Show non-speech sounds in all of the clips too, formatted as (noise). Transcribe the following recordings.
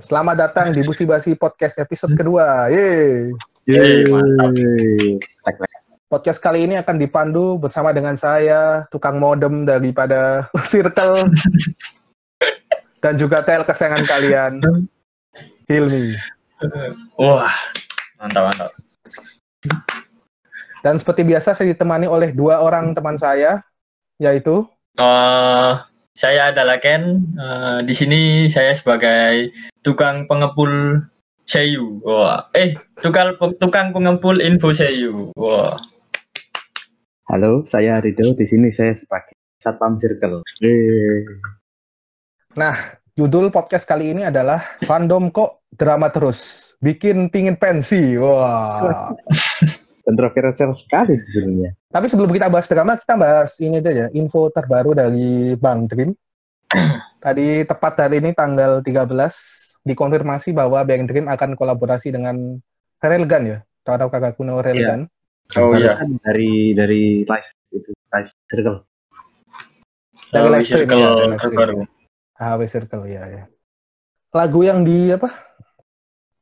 Selamat datang di Busi Basi Podcast episode kedua. Yeay. Yeay, mantap. Podcast kali ini akan dipandu bersama dengan saya, tukang modem daripada (laughs) Circle, dan juga tel kesayangan kalian, Hilmi. Wah, mantap mantap. Dan seperti biasa saya ditemani oleh dua orang teman saya, yaitu Eh, saya adalah Ken. Eh, di sini saya sebagai tukang pengepul Seiyu. Wah, eh tukang tukang pengepul info Seiyu. Wah, Halo, saya Rido. Di sini saya sebagai Satpam Circle. Yeay. judul podcast kali ini adalah Fandom kok drama terus, bikin pingin pensi. Wah. (laughs) Kontroversial sekali sebenarnya. Tapi sebelum kita bahas drama, kita bahas ini aja ya, info terbaru dari Bang Dream. (clears throat) Tadi tepat hari ini tanggal 13 dikonfirmasi bahwa Bang Dream akan kolaborasi dengan Railgun ya. Tahu kakak kuno Railgun. Oh, iya. Kan Dari dari live itu live Circle. Dari Oh, live stream, circle ya, dari terbaru. HW Circle ya ya. Lagu yang di apa?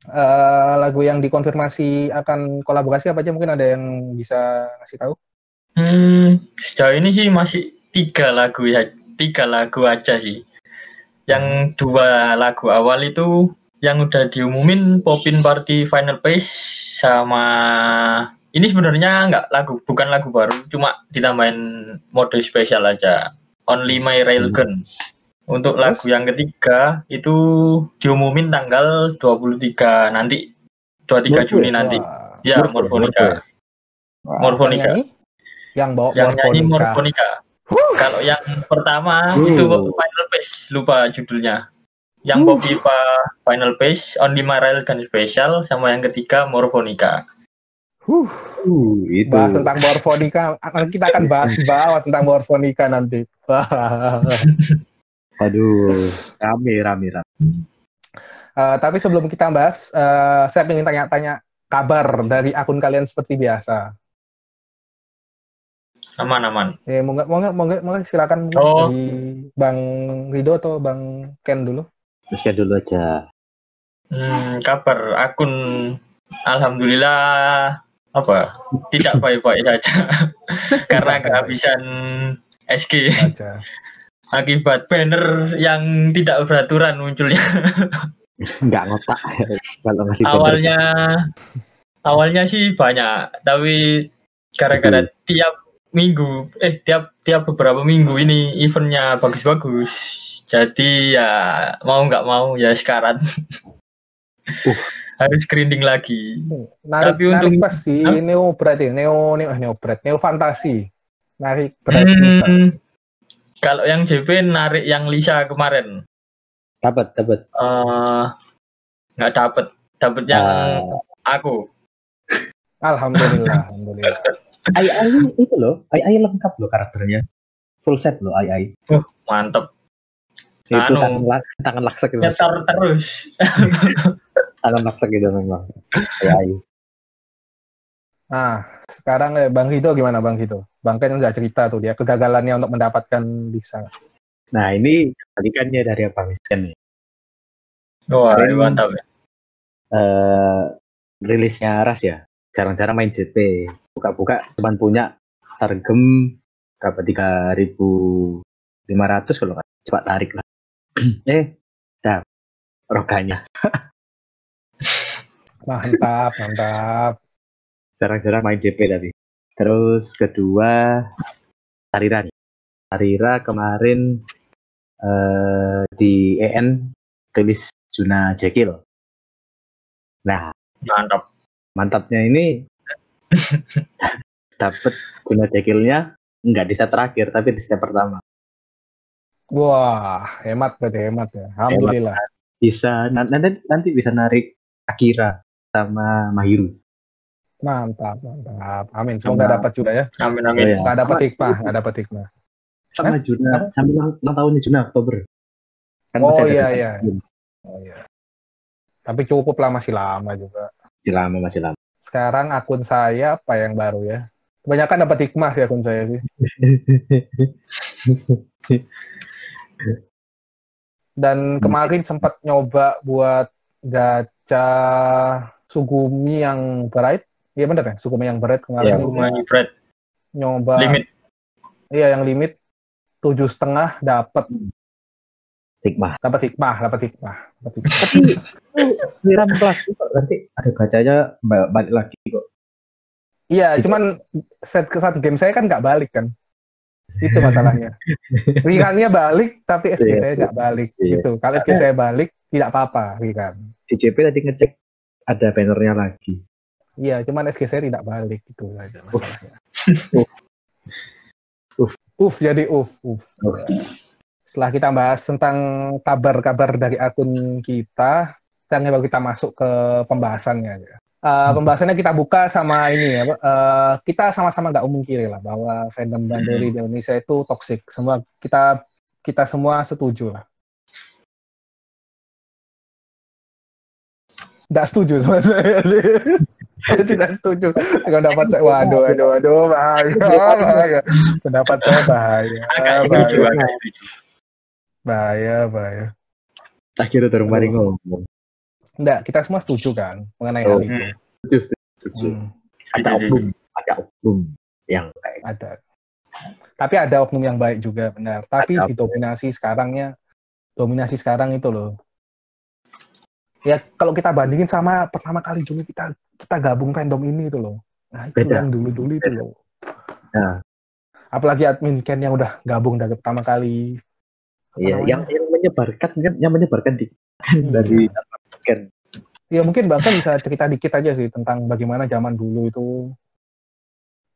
Eh, lagu yang dikonfirmasi akan kolaborasi apa aja mungkin ada yang bisa ngasih tahu? Hmm, sejauh ini sih masih tiga lagu ya, tiga lagu aja sih. Yang dua lagu awal itu yang udah diumumin Popin Party Final Page sama ini sebenarnya nggak lagu, bukan lagu baru, cuma ditambahin mode spesial aja. Only My Railgun. Untuk lagu Terus? yang ketiga itu diumumin tanggal 23 nanti. 23 Juni nanti. Wah, Ya, Morfo, Morfonica. Wah, Morfonica. yang nyanyi? Yang bawa yang nyanyi Morfonica. Morfonica. Kalau yang pertama Uh. itu Final Page, lupa judulnya. Yang Uh. Pa Final Page, Only My Railgun Special, sama yang ketiga Morfonica. Huh. Uh, itu. bahas tentang Morfonica. Akan- Kita akan bahas bawah tentang Morfonica nanti. (laughs) Aduh, rame rame rame. Eh, tapi sebelum kita bahas, eh, saya ingin tanya-tanya kabar dari akun kalian seperti biasa. Aman-aman. Eh, mau nggak, mau nggak, mau nggak, mau nggak, silakan Oh. dari Bang Rido atau Bang Ken dulu. Teruskan dulu aja. Hmm, kabar akun Alhamdulillah apa tidak baik-baik saja (laughs) karena kehabisan SG Aja. Akibat banner yang tidak beraturan munculnya. (laughs) Nggak ngotak (laughs) kalau ngasih awalnya awalnya sih banyak tapi gara-gara tiap minggu eh tiap tiap beberapa minggu ini eventnya bagus-bagus. Jadi ya mau nggak mau ya sekarang (laughs) Uh. harus grinding lagi. Narik, Tapi narik untuk- pas si Hah? Neo ya, Neo Neo eh, Neo Bread, Neo Fantasi. Narik bisa. Hmm, kalau yang JP narik yang Lisa kemarin dapat dapat. eh nggak dapet dapet yang Ah. aku Alhamdulillah, (laughs) alhamdulillah. Ai Ai itu loh, Ai Ai lengkap loh karakternya. Full set loh Ai Ai. mantep Itu Anu. tangan, la- tangan laksak itu. nyetor terus (laughs) Tangan laksak itu memang. Ai Ai. Nah, sekarang eh, Bang Rido gimana Bang Rido? Bang Ken udah cerita tuh dia kegagalannya untuk mendapatkan Lisa. Nah ini kebalikannya dari Abang Isen nih. wah Keren. mantap ya. eh rilisnya Ras ya. Jarang-jarang main JP. Buka-buka cuman punya sargem berapa tiga ribu lima ratus kalau nggak coba tarik lah. (clears throat) eh, dah roganya. Mantap, mantap. Jarang-jarang main JP tapi. Terus kedua Tarira nih. Tarira kemarin eh di EN rilis Juna Jekyll. Nah, mantap mantapnya ini (laughs) dapat guna dekilnya nggak di set terakhir tapi di set pertama Wah, hemat berarti hemat ya. Alhamdulillah. bisa nan- nanti nanti bisa narik Akira sama Mahiru Mantap, mantap. Amin. Semoga Sama- dapat juga ya. amin amin ya. Nggak dapat hikmah, nggak dapat hikmah. sama Juna sampai ulang, tahunnya Juna Oktober kan Oh, iya, iya. Oh iya. Tapi cukup lah masih lama juga. masih lama masih lama Sekarang akun saya apa yang baru ya? Kebanyakan dapat hikmah sih akun saya sih. (laughs) Dan kemarin sempat nyoba buat gacha Sugumi yang bright. Iya bener ya, Sugumi yang bright kemarin. Iya, Rumah Fred nyoba limit. iya yang limit tujuh setengah dapat Hikmah. dapat hikmah dapat hikmah dapat hikmah. Tapi Miran kelas kok nanti ada gacanya ba- balik lagi kok. iya Itu- cuman set ke saat game saya kan nggak balik kan itu masalahnya ringannya balik tapi SG Iya. saya nggak balik Iya. gitu kalau SG saya balik tidak apa-apa ringan DJP tadi ngecek ada bannernya lagi. Iya cuman SG saya tidak balik itu aja masalahnya Uf. Uf. uf jadi uf uf Oh, setelah kita bahas tentang kabar-kabar dari akun kita, sekarang baru kita masuk ke pembahasannya. aja. Uh, pembahasannya kita buka sama ini ya. Uh, kita sama-sama nggak memungkiri lah bahwa fandom bandori di Indonesia itu toksik. Semua kita kita semua setuju lah. Nggak setuju sama saya. saya tidak setuju dengan pendapat saya. Waduh, waduh, waduh, bahaya, bahaya. Pendapat saya bahaya. Bahaya. Bahaya, bahaya. akhirnya terus mari ngomong. Enggak, kita semua setuju kan mengenai Oh. hal itu. Hmm, Setuju, setuju. Hmm, Ada oknum, ada oknum yang kayak ada. Tapi ada oknum yang baik juga, benar. Tapi Ada. didominasi sekarangnya, dominasi sekarang itu loh. Ya kalau kita bandingin sama pertama kali dulu kita kita gabung fandom ini itu loh. Nah itu Beda. yang dulu-dulu itu loh. Nah. Apalagi admin Ken yang udah gabung dari pertama kali. Iya, yang yang menyebarkan kan yang menyebarkan di dari kan Ya mungkin bahkan bisa cerita dikit aja sih tentang bagaimana zaman dulu itu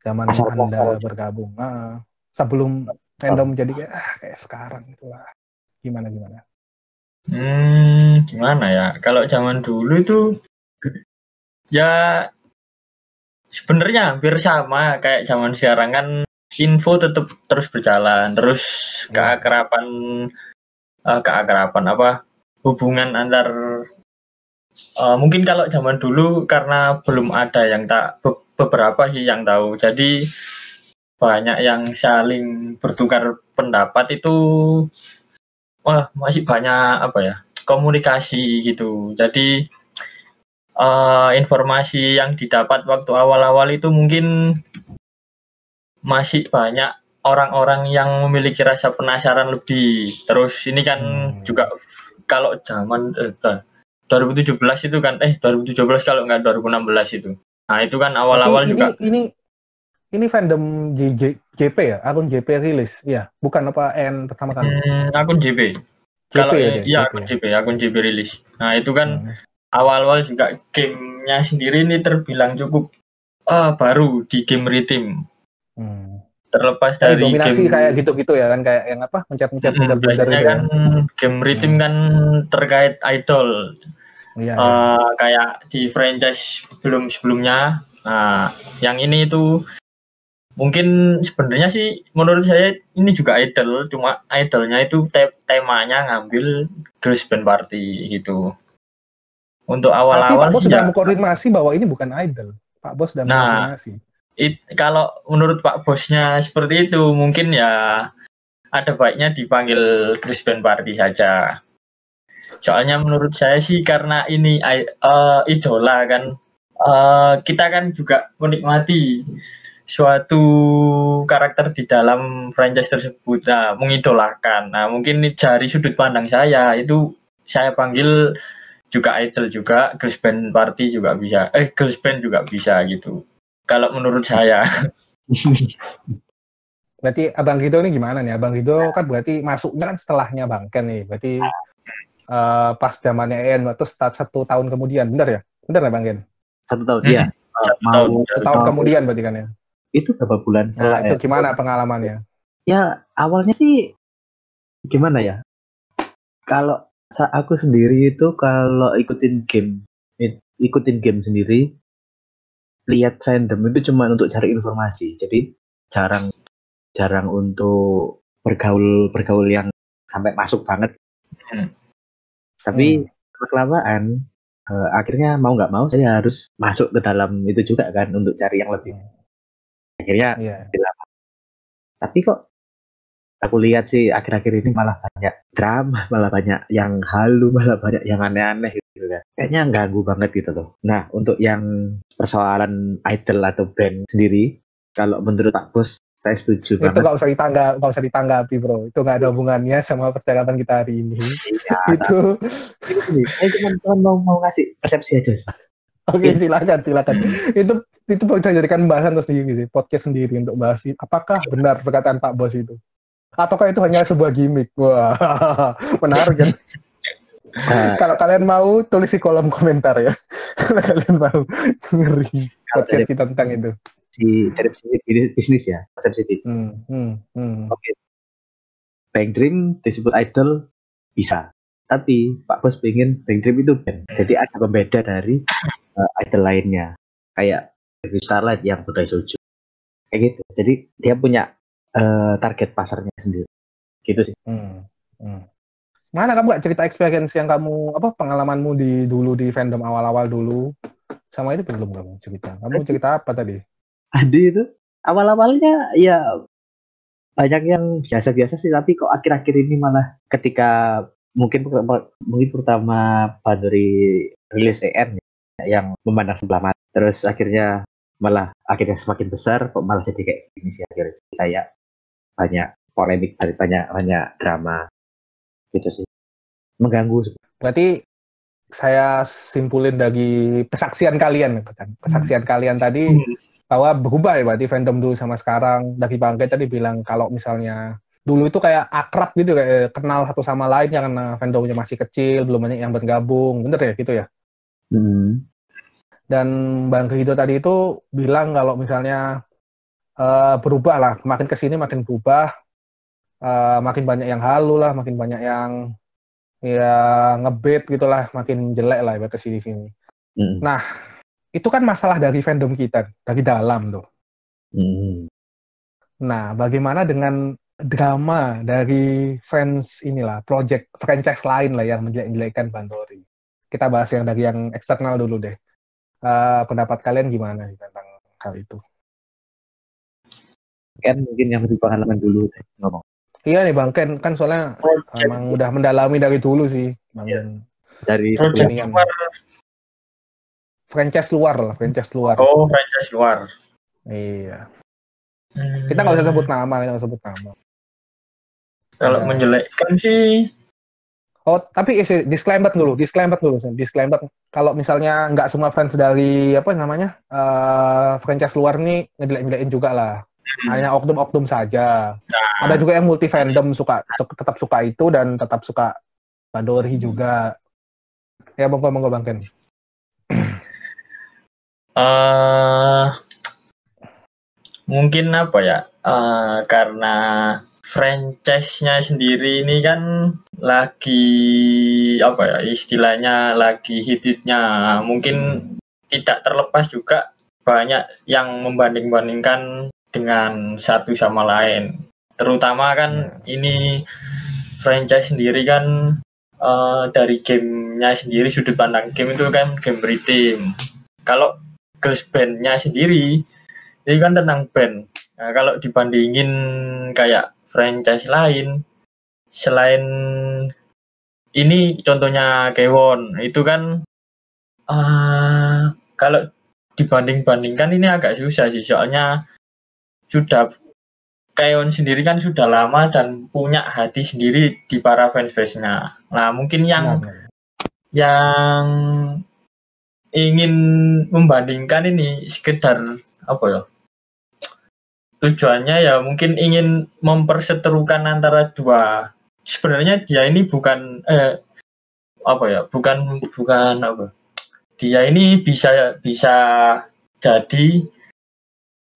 zaman Asal anda muasal. bergabung. Ah, sebelum fandom jadi kayak, ah, kayak sekarang itulah. Gimana gimana? Hmm, gimana ya? Kalau zaman dulu itu ya sebenarnya hampir sama kayak zaman sekarang kan info tetap terus berjalan, terus Ya. keakraban eh, keakraban apa hubungan antar eh, mungkin kalau zaman dulu karena belum ada yang tak be- beberapa sih yang tahu. Jadi banyak yang saling bertukar pendapat itu wah masih banyak apa ya komunikasi gitu. Jadi eh, informasi yang didapat waktu awal-awal itu mungkin masih banyak orang-orang yang memiliki rasa penasaran lebih. Terus ini kan Hmm. juga kalau zaman eh, eh, 2017 itu kan eh 2017 kalau nggak 2016 itu. Nah itu kan awal-awal juga ini ini fandom JJ, JP ya, akun JP rilis, ya, bukan apa N pertama kali. hmm, akun JP JP kalau ya, iya dia, akun JP. Akun JP rilis nah itu kan Hmm. awal-awal juga gamenya sendiri ini terbilang cukup ah, baru di game Rhythm Hmm. terlepas dari dominasi game kayak gitu-gitu ya kan kayak yang apa mencet-mencet Mm, builder-builder biasanya itu kan ya. game Rhythm Hmm. kan terkait idol Iya. Eh, kayak di franchise sebelum sebelumnya nah yang ini itu mungkin sebenarnya sih menurut saya ini juga idol cuma idolnya itu te- temanya ngambil girls band party gitu untuk Tapi Pak awal-awal Bos sudah ya- mengkonfirmasi bahwa ini bukan idol. Pak Bos sudah Nah, mengkonfirmasi. it, kalau menurut Pak Bosnya seperti itu mungkin ya ada baiknya dipanggil Chris Band Party saja. Soalnya menurut saya sih karena ini eh, idola kan eh, kita kan juga menikmati suatu karakter di dalam franchise tersebut, nah, mengidolakan. Nah, mungkin dari sudut pandang saya itu saya panggil juga idol juga, girls band party juga bisa, eh girls band juga bisa gitu. Kalau menurut saya, (laughs) Berarti Abang Rido ini gimana nih? Abang Rido kan berarti masuknya kan setelahnya Bang Ken nih. Berarti eh, pas zamannya EN terus start satu tahun kemudian, benar ya? Benar ya Bang Ken? satu tahun Hmm, ya satu mau tahun. Satu tahun tahun. kemudian berarti kan ya? Itu berapa bulan? Nah, setelah itu gimana pengalamannya? ya awalnya sih gimana ya? Kalau aku sendiri itu kalau ikutin game ikutin game sendiri lihat fandom itu cuma untuk cari informasi. Jadi jarang jarang untuk bergaul bergaul yang sampai masuk banget. Hmm. tapi kelamaan eh, akhirnya mau nggak mau saya harus masuk ke dalam itu juga kan untuk cari yang lebih akhirnya Iya. tapi kok aku lihat sih akhir-akhir ini malah banyak drama, malah banyak yang halu, (laughs) malah banyak yang aneh-aneh gitu kan. Kayaknya ganggu banget gitu loh. Nah, untuk yang persoalan idol atau band sendiri, kalau menurut Pak Bos, saya setuju itu banget. nggak usah ditangga nggak usah ditanggapi bro itu nggak ada hubungannya sama percakapan kita hari ini Iya, (laughs) itu saya cuma cuma mau mau ngasih persepsi aja sih. Oke silakan silakan itu itu bisa jadikan bahasan tersendiri sih podcast sendiri untuk bahas apakah benar perkataan Pak Bos itu ataukah itu hanya sebuah gimmick wah (laughs) menarik kan Nah, kalau kalian mau tulis di kolom komentar ya kalau kalian mau ngeri podcast kita tentang itu si dari sisi bis- bisnis ya, persepsi bisnis. hmm, hmm, hmm. Oke. Bank Dream disebut idol bisa. Tapi Pak Bos pengen Bank Dream itu band. Jadi ada pembeda dari uh, idol lainnya. Kayak Dewi Starlight yang Putri Sojo. Kayak gitu. Jadi dia punya uh, target pasarnya sendiri. Gitu sih. Hmm, hmm. Mana kamu gak cerita experience yang kamu apa pengalamanmu di dulu di fandom awal-awal dulu sama itu belum kamu cerita. Kamu cerita apa tadi? Adi itu awal-awalnya ya banyak yang biasa-biasa sih tapi kok akhir-akhir ini malah ketika mungkin pertama- mungkin pertama dari rilis EN ya, yang memandang sebelah mata terus akhirnya malah akhirnya semakin besar kok malah jadi kayak gini sih akhirnya kayak banyak polemik dari banyak banyak drama gitu sih mengganggu Berarti saya simpulin dari kesaksian kalian kan. Kesaksian kalian tadi Hmm. bahwa berubah ya berarti fandom dulu sama sekarang. Dari Bangkai tadi bilang kalau misalnya dulu itu kayak akrab gitu kayak kenal satu sama lain karena fandomnya masih kecil, belum banyak yang bergabung. Bener ya gitu ya? Hmm. dan Bang Rido tadi itu bilang kalau misalnya eh, berubah lah, makin ke sini makin berubah, eh, makin banyak yang halu lah, makin banyak yang ya ngebet gitulah, makin jelek lah ya ke sini sini. Hmm. Itu kan masalah dari fandom kita, dari dalam tuh. Hmm. Nah, bagaimana dengan drama dari fans inilah, project franchise lain lah yang menjelek-jelekkan Bandori. Kita bahas yang dari yang eksternal dulu deh. Eh, pendapat kalian gimana sih tentang hal itu? kan mungkin yang lebih pengalaman dulu deh, ngomong Iya nih Bang Ken, kan soalnya Project, emang udah mendalami dari dulu sih Bang Iya. Ken. dari project Ini kan. luar. Franchise luar lah, franchise luar. Oh, franchise luar. Iya. Hmm. Kita nggak usah sebut nama, kita nggak usah sebut nama. Kalau Ya. menjelekkan sih Oh, tapi isi disclaimer dulu, disclaimer dulu, disclaimer. Kalau misalnya nggak semua fans dari apa namanya eh franchise luar nih ngejelek-njelekin juga lah. Hanya oknum-oknum saja. Ada juga yang multi fandom suka tetap suka itu dan tetap suka Bandori juga. Ya monggo monggo Bang Ken. eh mungkin apa ya? eh karena franchise-nya sendiri ini kan lagi apa ya istilahnya lagi hit-hitnya. Mungkin tidak terlepas juga banyak yang membanding-bandingkan dengan satu sama lain. Terutama kan ini franchise sendiri kan eh, dari gamenya sendiri sudut pandang game itu kan game team kalau girls band-nya sendiri ini kan tentang band. Nah, kalau dibandingin kayak franchise lain selain ini contohnya Kewon itu kan eh kalau dibanding-bandingkan ini agak susah sih. Soalnya sudah Kewon sendiri kan sudah lama dan punya hati sendiri di para fans-fansnya. Nah mungkin yang Nah, yang ingin membandingkan ini sekedar apa ya tujuannya ya mungkin ingin memperseterukan antara dua. Sebenarnya dia ini bukan eh, apa ya bukan bukan apa. Dia ini bisa bisa jadi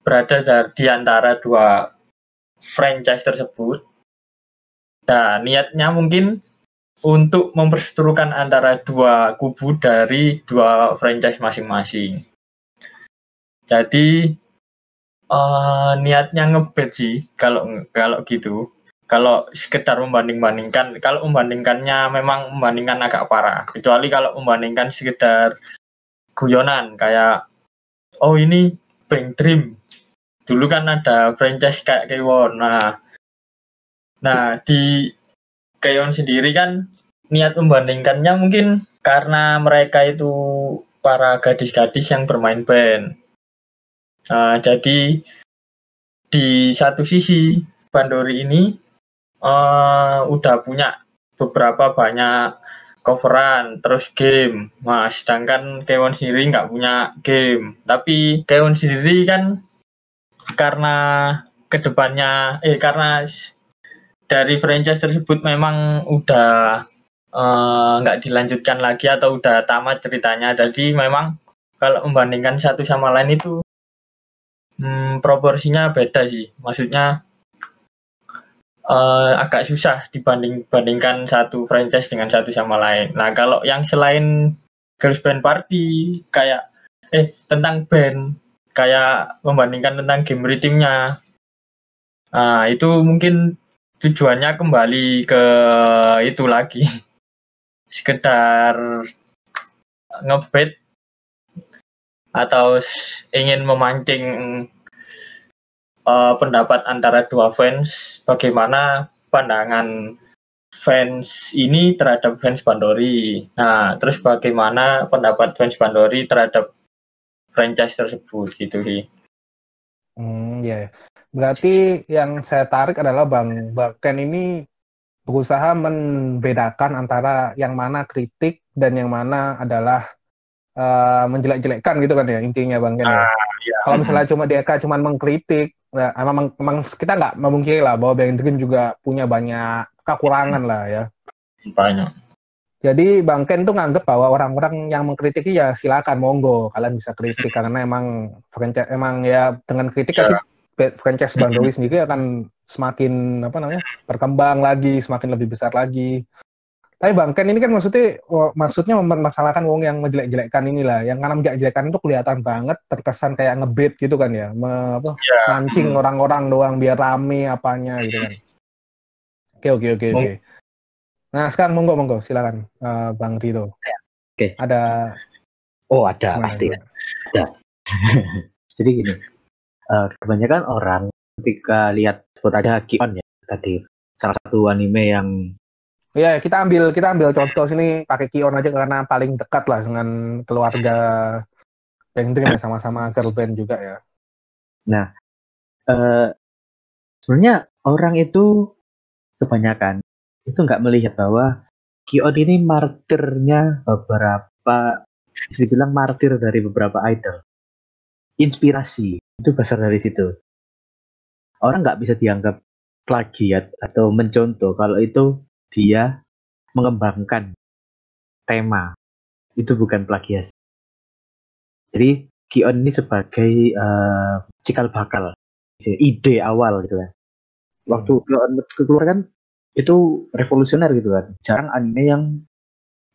berada di antara dua franchise tersebut. Dan niatnya mungkin untuk memperseterukan antara dua kubu dari dua franchise masing-masing. Jadi eh, niatnya ngebet sih kalau kalau gitu. Kalau sekedar membanding-bandingkan, kalau membandingkannya memang membandingkan agak parah. Kecuali kalau membandingkan sekedar guyonan kayak oh ini Bank Dream. Dulu kan ada franchise kayak Kewon. Nah, Nah, di Keon sendiri kan niat membandingkannya mungkin karena mereka itu para gadis-gadis yang bermain band. Nah, jadi di satu sisi Bandori ini uh, udah punya beberapa banyak coveran terus game. Nah, sedangkan Kewon sendiri nggak punya game. Tapi Kewon sendiri kan karena ke depannya eh karena dari franchise tersebut memang udah eh, nggak uh, dilanjutkan lagi atau udah tamat ceritanya. Jadi memang kalau membandingkan satu sama lain itu hmm, proporsinya beda sih. Maksudnya uh, agak susah dibanding bandingkan satu franchise dengan satu sama lain. Nah kalau yang selain girls band party kayak eh tentang band kayak membandingkan tentang game rhythmnya nah itu mungkin tujuannya kembali ke itu lagi (laughs) sekedar ngebet atau ingin memancing uh, pendapat antara dua fans bagaimana pandangan fans ini terhadap fans Bandori. Nah, terus bagaimana pendapat fans Bandori terhadap franchise tersebut gitu sih. Hmm, ya. Yeah. Berarti yang saya tarik adalah Bang Bang Ken ini berusaha membedakan antara yang mana kritik dan yang mana adalah uh, menjelek-jelekkan gitu kan ya intinya Bang Ken. Ya? Ah, ya. Kalau misalnya cuma dia cuma mengkritik, ya, memang, memang kita nggak memungkiri lah bahwa Bang Dream juga punya banyak kekurangan lah ya. Banyak. Jadi Bang Ken tuh nganggep bahwa orang-orang yang mengkritik ya silakan monggo kalian bisa kritik karena emang franchise emang ya dengan kritik yeah. sih franchise Bang sendiri akan semakin apa namanya berkembang lagi, semakin lebih besar lagi. Tapi Bang Ken ini kan maksudnya maksudnya mempermasalahkan wong yang menjelek-jelekkan inilah, yang karena menjelek-jelekkan itu kelihatan banget terkesan kayak ngebet gitu kan ya, Me, apa, yeah. mancing orang-orang doang biar rame apanya gitu kan. Oke oke oke oke. Nah sekarang monggo monggo silakan uh, Bang Rito. Ya. Oke. Okay. Ada. Oh ada pasti. Ada. (laughs) Jadi gini, uh, kebanyakan orang ketika lihat sebut aja Kion ya tadi salah satu anime yang Iya, kita ambil kita ambil contoh sini pakai Kion aja karena paling dekat lah dengan keluarga Dream ya, sama-sama girl band juga ya. Nah, uh, sebenarnya orang itu kebanyakan itu nggak melihat bahwa Kion ini martirnya beberapa dibilang martir dari beberapa idol inspirasi itu besar dari situ. Orang nggak bisa dianggap plagiat atau mencontoh kalau itu dia mengembangkan tema. Itu bukan plagiat. Jadi Kion ini sebagai uh, cikal bakal, ide awal gitu kan. Waktu hmm. Kion keluar kan itu revolusioner gitu kan. Jarang anime yang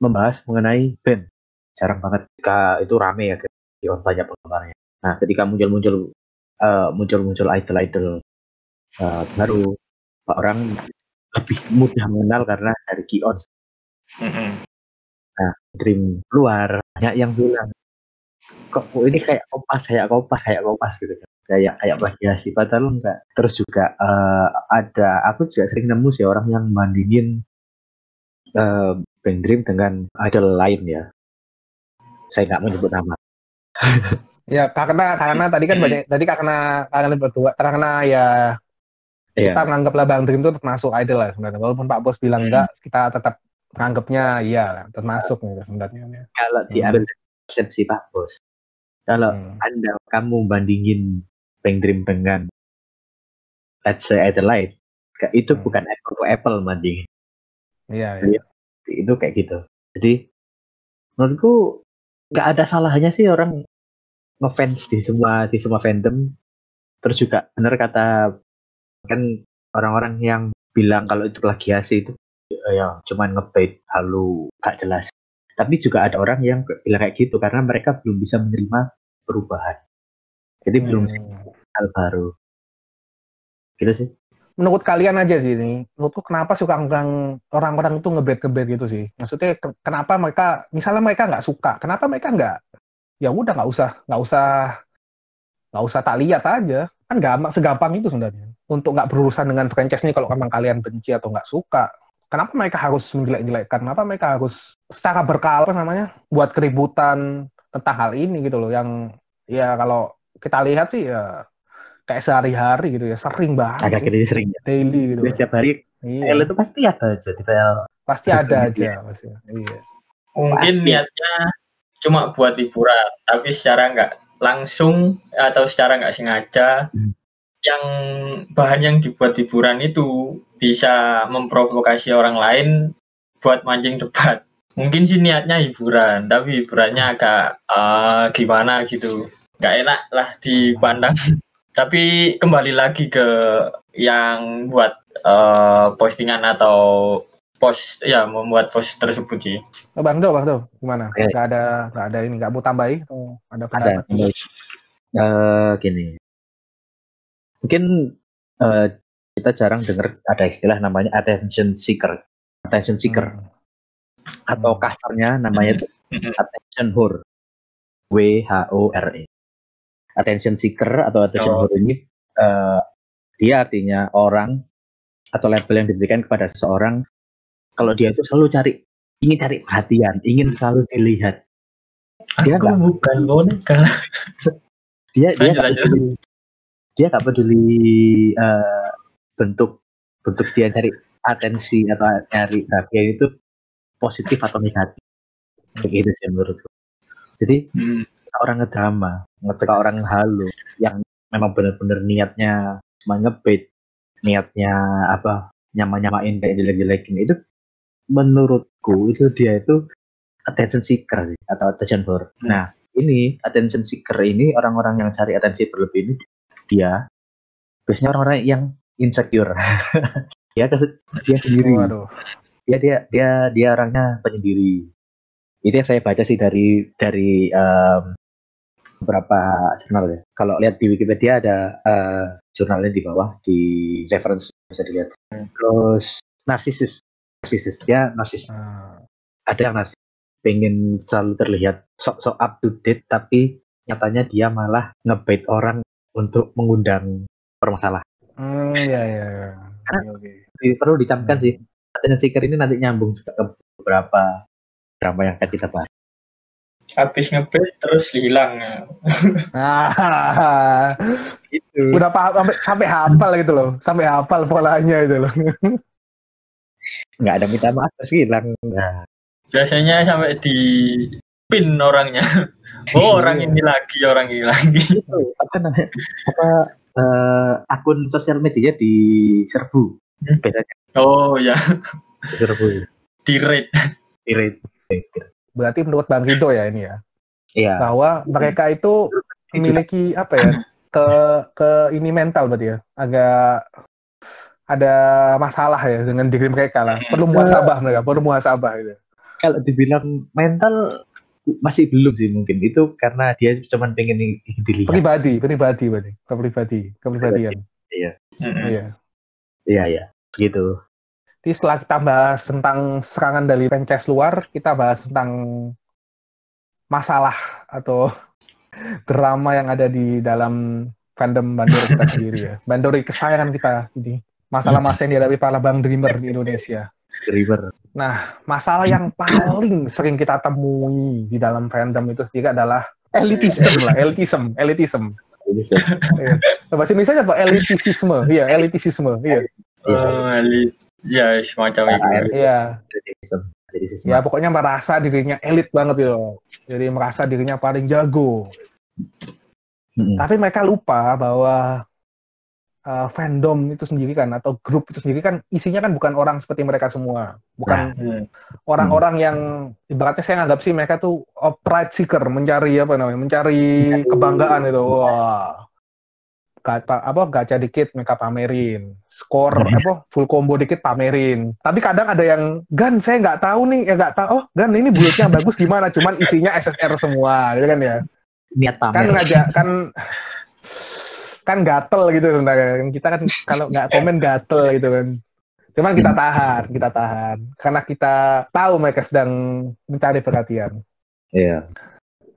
membahas mengenai band. Jarang banget ketika itu rame ya Kion banyak penggemarnya. Nah, ketika muncul-muncul uh, muncul-muncul idol-idol uh, baru, orang lebih mudah mengenal karena dari Kion. Mm-hmm. Nah, Dream keluar, banyak yang bilang, kok ini kayak kompas, kayak kompas, kayak kompas gitu kan. Kayak kayak plagiasi, padahal enggak. Terus juga uh, ada, aku juga sering nemu sih orang yang bandingin uh, Bang Dream dengan idol lain ya. Saya nggak menyebut nama. Ya karena karena tadi kan banyak tadi karena karena berdua karena ya yeah. kita menganggaplah Bang Dream itu termasuk idol lah sebenarnya. Walaupun Pak Bos bilang hmm. enggak, kita tetap menganggapnya iya termasuk nih sebenarnya. Kalau diambil hmm. persepsi Pak Bos, kalau hmm. anda kamu bandingin Bang Dream dengan let's say idol lain, itu hmm. bukan apple to apple bandingin. Iya. iya. Itu kayak gitu. Jadi menurutku nggak ada salahnya sih orang ngefans di semua di semua fandom terus juga benar kata kan orang-orang yang bilang kalau itu plagiasi itu ya cuman ngebait halu gak jelas. Tapi juga ada orang yang bilang kayak gitu karena mereka belum bisa menerima perubahan. Jadi hmm. belum hal baru. Gitu sih. Menurut kalian aja sih ini menurutku kenapa suka orang orang-orang itu ngebet ngebet gitu sih? Maksudnya kenapa mereka misalnya mereka nggak suka kenapa mereka nggak ya udah nggak usah nggak usah nggak usah tak lihat aja. Kan gampang segampang itu sebenarnya untuk nggak berurusan dengan franchise ini kalau memang kalian benci atau nggak suka. Kenapa mereka harus menjelek-jelekkan? Kenapa mereka harus secara berkala apa namanya buat keributan tentang hal ini gitu loh? Yang ya kalau kita lihat sih ya kayak sehari-hari gitu ya sering banget agak sih. sering ya. daily gitu. Jadi setiap hari Iya. Itu pasti ada aja di TL. Pasti ada aja pasti. Iya. Mungkin Pasti. niatnya cuma buat hiburan, tapi secara nggak langsung atau secara nggak sengaja, Hmm. Yang bahan yang dibuat hiburan itu bisa memprovokasi orang lain buat mancing debat. Mungkin sih niatnya hiburan, tapi hiburannya agak eh, gimana gitu, nggak enak lah dipandang. (laughs) tapi kembali lagi ke yang buat eh, postingan atau post ya membuat post tersebut sih. Oh, Bang Do, Bang Do, gimana? Oke. Nggak ada, nggak ada ini, nggak mau tambahin? atau ada Ada. pendapat? Eh gini. Mungkin eh, kita jarang dengar ada istilah namanya attention seeker. Attention seeker Hmm. atau Hmm. kasarnya namanya itu Mhm. attention whore. W H O R E. Attention seeker atau attention Oh. whore ini eh, dia artinya orang atau label yang diberikan kepada seseorang kalau dia itu selalu cari ingin cari perhatian, ingin selalu dilihat. Dia Aku nggak- bukan boneka. Dia dia Lanjut, nggak lanjut. peduli, dia nggak peduli eh, bentuk bentuk dia cari atensi atau cari perhatian itu positif atau negatif. Begitu sih menurutku. Jadi Hmm. orang ngedrama, ketika orang halu yang memang benar-benar niatnya cuma ngebait, niatnya apa nyama-nyamain kayak jelek-jelekin itu menurutku itu dia itu attention seeker sih, atau attention whore. Hmm. Nah, ini attention seeker ini orang-orang yang cari atensi berlebih ini dia biasanya orang-orang yang insecure. (laughs) dia dia sendiri. Waduh. dia dia dia dia orangnya penyendiri. Itu yang saya baca sih dari dari em, beberapa jurnal ya. Kalau lihat di Wikipedia ada eh, jurnalnya di bawah di reference bisa dilihat. Terus narsisis. Narsisis. Dia narsis. Nah, ada yang narsis. Pengen selalu terlihat sok-sok up to date tapi nyatanya dia malah ngebait orang untuk mengundang permasalahan hmm, ya, ya, ya. Oke, oke. Jadi perlu dicamkan sih attention seeker ini nanti nyambung juga ke beberapa drama yang akan kita bahas Habis ngebet terus hilang. Ah, itu udah paham sampai, sampai hafal gitu loh, sampai hafal polanya itu loh. nggak ada minta maaf terus hilang nah, Biasanya sampai di pin orangnya. (laughs) Oh orang Iya. ini lagi, orang ini lagi. itu apa namanya apa eh, akun sosial media diserbu Hmm. biasanya Oh ya, diserbu di rate. irit Berarti menurut Bang Rido ya ini ya, iya bahwa mereka itu memiliki apa ya ke ke ini mental berarti ya, agak ada masalah ya dengan diri mereka lah. Perlu muhasabah mereka, perlu muhasabah gitu. kalau dibilang mental masih belum sih mungkin itu karena dia cuma pengen di- dilihat Pribadi, pribadi berarti, kepribadi, kepribadian. Mm-mm. Iya. iya ya gitu Jadi setelah kita bahas tentang serangan dari franchise luar, kita bahas tentang masalah atau (laughs) drama yang ada di dalam fandom Bandori kita sendiri ya. (laughs) Bandori kesayangan kita ini. Masalah-masalah yang dihadapi para Bang Dreamer di Indonesia. River Masalah yang paling sering kita temui di dalam fandom itu sendiri adalah elitism lah, elitism, elitism. ini sih Bahasa Indonesia apa? Elitisisme. Iya, elitisisme. Iya. Oh, elit. Ya, semacam itu. Ah, Iya. Ya pokoknya merasa dirinya elit banget gitu. Jadi merasa dirinya paling jago. Mm-mm. Tapi mereka lupa bahwa uh, fandom itu sendiri kan atau grup itu sendiri kan isinya kan bukan orang seperti mereka semua. Bukan Hmm. orang-orang yang ibaratnya saya nganggap sih mereka tuh oh, pride seeker, mencari apa namanya? Mencari kebanggaan itu. Wah. Gata, apa gacha dikit mereka pamerin, skor Hmm. apa full combo dikit pamerin. Tapi kadang ada yang gan saya nggak tahu nih, ya nggak tahu. Oh gan ini bulutnya bagus gimana? Cuman isinya SSR semua, gitu kan ya niat kan pamer ngajak kan kan gatel gitu sebenarnya. Kita kan kalau nggak komen gatel gitu kan. Cuman kita tahan kita tahan. Karena kita tahu mereka sedang mencari perhatian. Iya.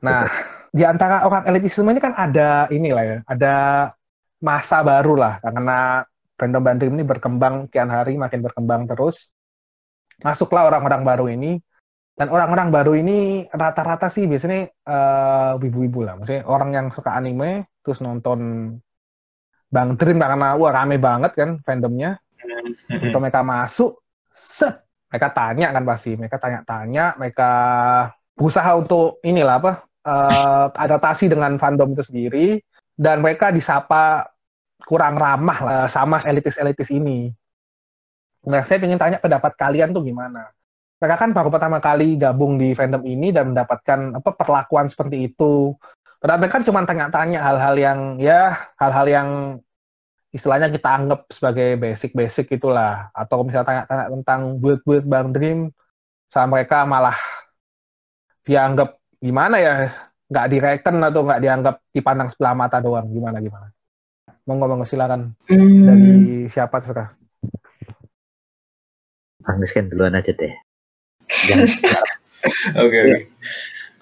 Nah di antara orang elitisme ini kan ada inilah ya. Ada masa baru lah. Karena fandom Bang Dream ini berkembang kian hari makin berkembang terus. Masuklah orang-orang baru ini. Dan orang-orang baru ini rata-rata sih biasanya uh, ibu-ibu lah, maksudnya orang yang suka anime terus nonton Bang Dream karena wah rame banget kan fandomnya. Untuk mereka masuk, set mereka tanya kan pasti, mereka tanya-tanya, mereka berusaha untuk inilah apa uh, adaptasi dengan fandom itu sendiri dan mereka disapa kurang ramah lah sama elitis-elitis ini. Nah, saya ingin tanya pendapat kalian tuh gimana? Mereka kan baru pertama kali gabung di fandom ini dan mendapatkan apa perlakuan seperti itu. Padahal mereka kan cuma tanya-tanya hal-hal yang ya hal-hal yang istilahnya kita anggap sebagai basic-basic itulah. Atau misalnya tanya-tanya tentang build-build Bang Dream, sama mereka malah dianggap gimana ya nggak direken atau nggak dianggap dipandang sebelah mata doang. Gimana gimana? Monggo monggo silakan. Hmm. dari siapa terserah. Bang Disken duluan aja deh. (laughs) Oke oke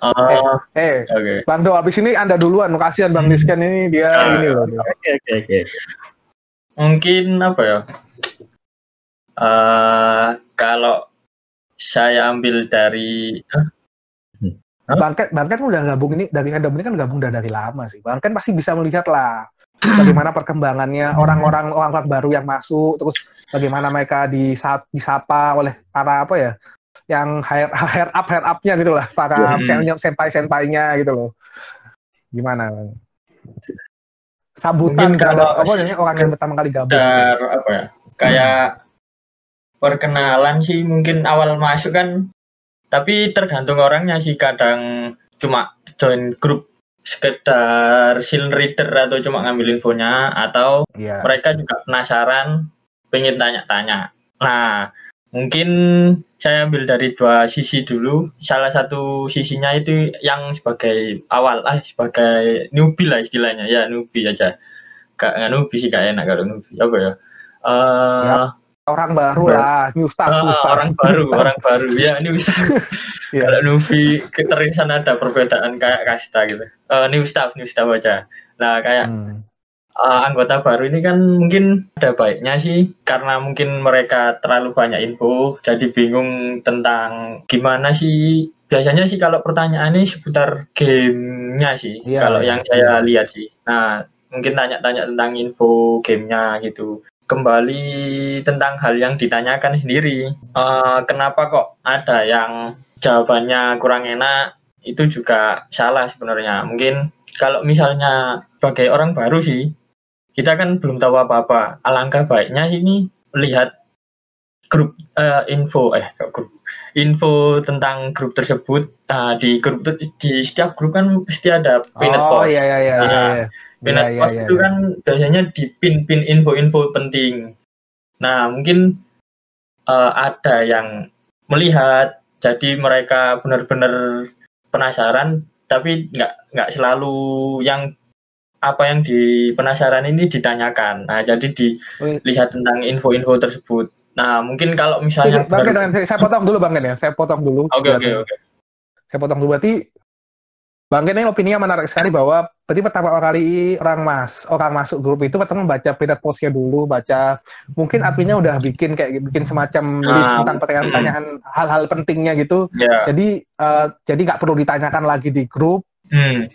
Uh, eh, eh okay. Bang Do, abis ini Anda duluan, kasihan Bang Disken ini dia uh, ini loh. Oke, okay, oke, okay, oke. Okay. Mungkin apa ya? Uh, kalau saya ambil dari, uh, Bangket, Bangket udah gabung ini dari fandom ini kan gabung udah dari lama sih. Bangket pasti bisa melihat lah bagaimana perkembangannya orang-orang orang baru yang masuk, terus bagaimana mereka disap, disapa oleh para apa ya, yang higher, higher up higher upnya gitu lah, para hmm. senpai sempainya gitu loh. Gimana? Sambutan kalau apa ya, orang yang pertama kali gabung. Dar, apa ya? Kayak perkenalan sih mungkin awal masuk kan tapi tergantung orangnya sih kadang cuma join grup sekedar seal reader atau cuma ngambil infonya atau yeah. mereka juga penasaran pengen tanya-tanya nah mungkin saya ambil dari dua sisi dulu salah satu sisinya itu yang sebagai awal ah sebagai newbie lah istilahnya ya newbie aja gak, gak newbie sih gak enak kalau newbie apa ya uh, yep orang baru lah, new staff, uh, new staff. orang baru, staff. orang baru ya (laughs) new staff. (laughs) yeah. Kalau Nuvi keterisan ada perbedaan kayak kasta gitu. Uh, new staff, new staff aja. Nah kayak hmm. Uh, anggota baru ini kan mungkin ada baiknya sih karena mungkin mereka terlalu banyak info, jadi bingung tentang gimana sih. Biasanya sih kalau pertanyaannya seputar gamenya sih, yeah, kalau yeah, yang saya lihat sih. Nah mungkin tanya-tanya tentang info gamenya gitu kembali tentang hal yang ditanyakan sendiri. Uh, kenapa kok ada yang jawabannya kurang enak? Itu juga salah sebenarnya. Mungkin kalau misalnya sebagai orang baru sih, kita kan belum tahu apa-apa. Alangkah baiknya ini lihat grup uh, info eh grup info tentang grup tersebut nah, di grup di setiap grup kan pasti ada pinned oh, post. iya iya iya. Nah, iya, iya. Pinned yeah, post yeah, itu kan biasanya di pin-pin info-info penting. Nah, mungkin uh, ada yang melihat, jadi mereka benar-benar penasaran, tapi nggak nggak selalu yang apa yang di penasaran ini ditanyakan. Nah, jadi dilihat tentang info-info tersebut. Nah, mungkin kalau misalnya Bang, baru... saya, saya potong dulu Bang ya. Saya potong dulu. Oke, oke, oke. Saya potong dulu berarti Bang Ken ini opininya menarik sekali bahwa berarti pertama kali orang mas orang masuk grup itu pertama baca pindah postnya dulu, baca mungkin adminnya udah bikin kayak bikin semacam list uh, tentang pertanyaan-pertanyaan hal-hal pentingnya gitu. Yeah. Jadi uh, jadi nggak perlu ditanyakan lagi di grup. Hmm.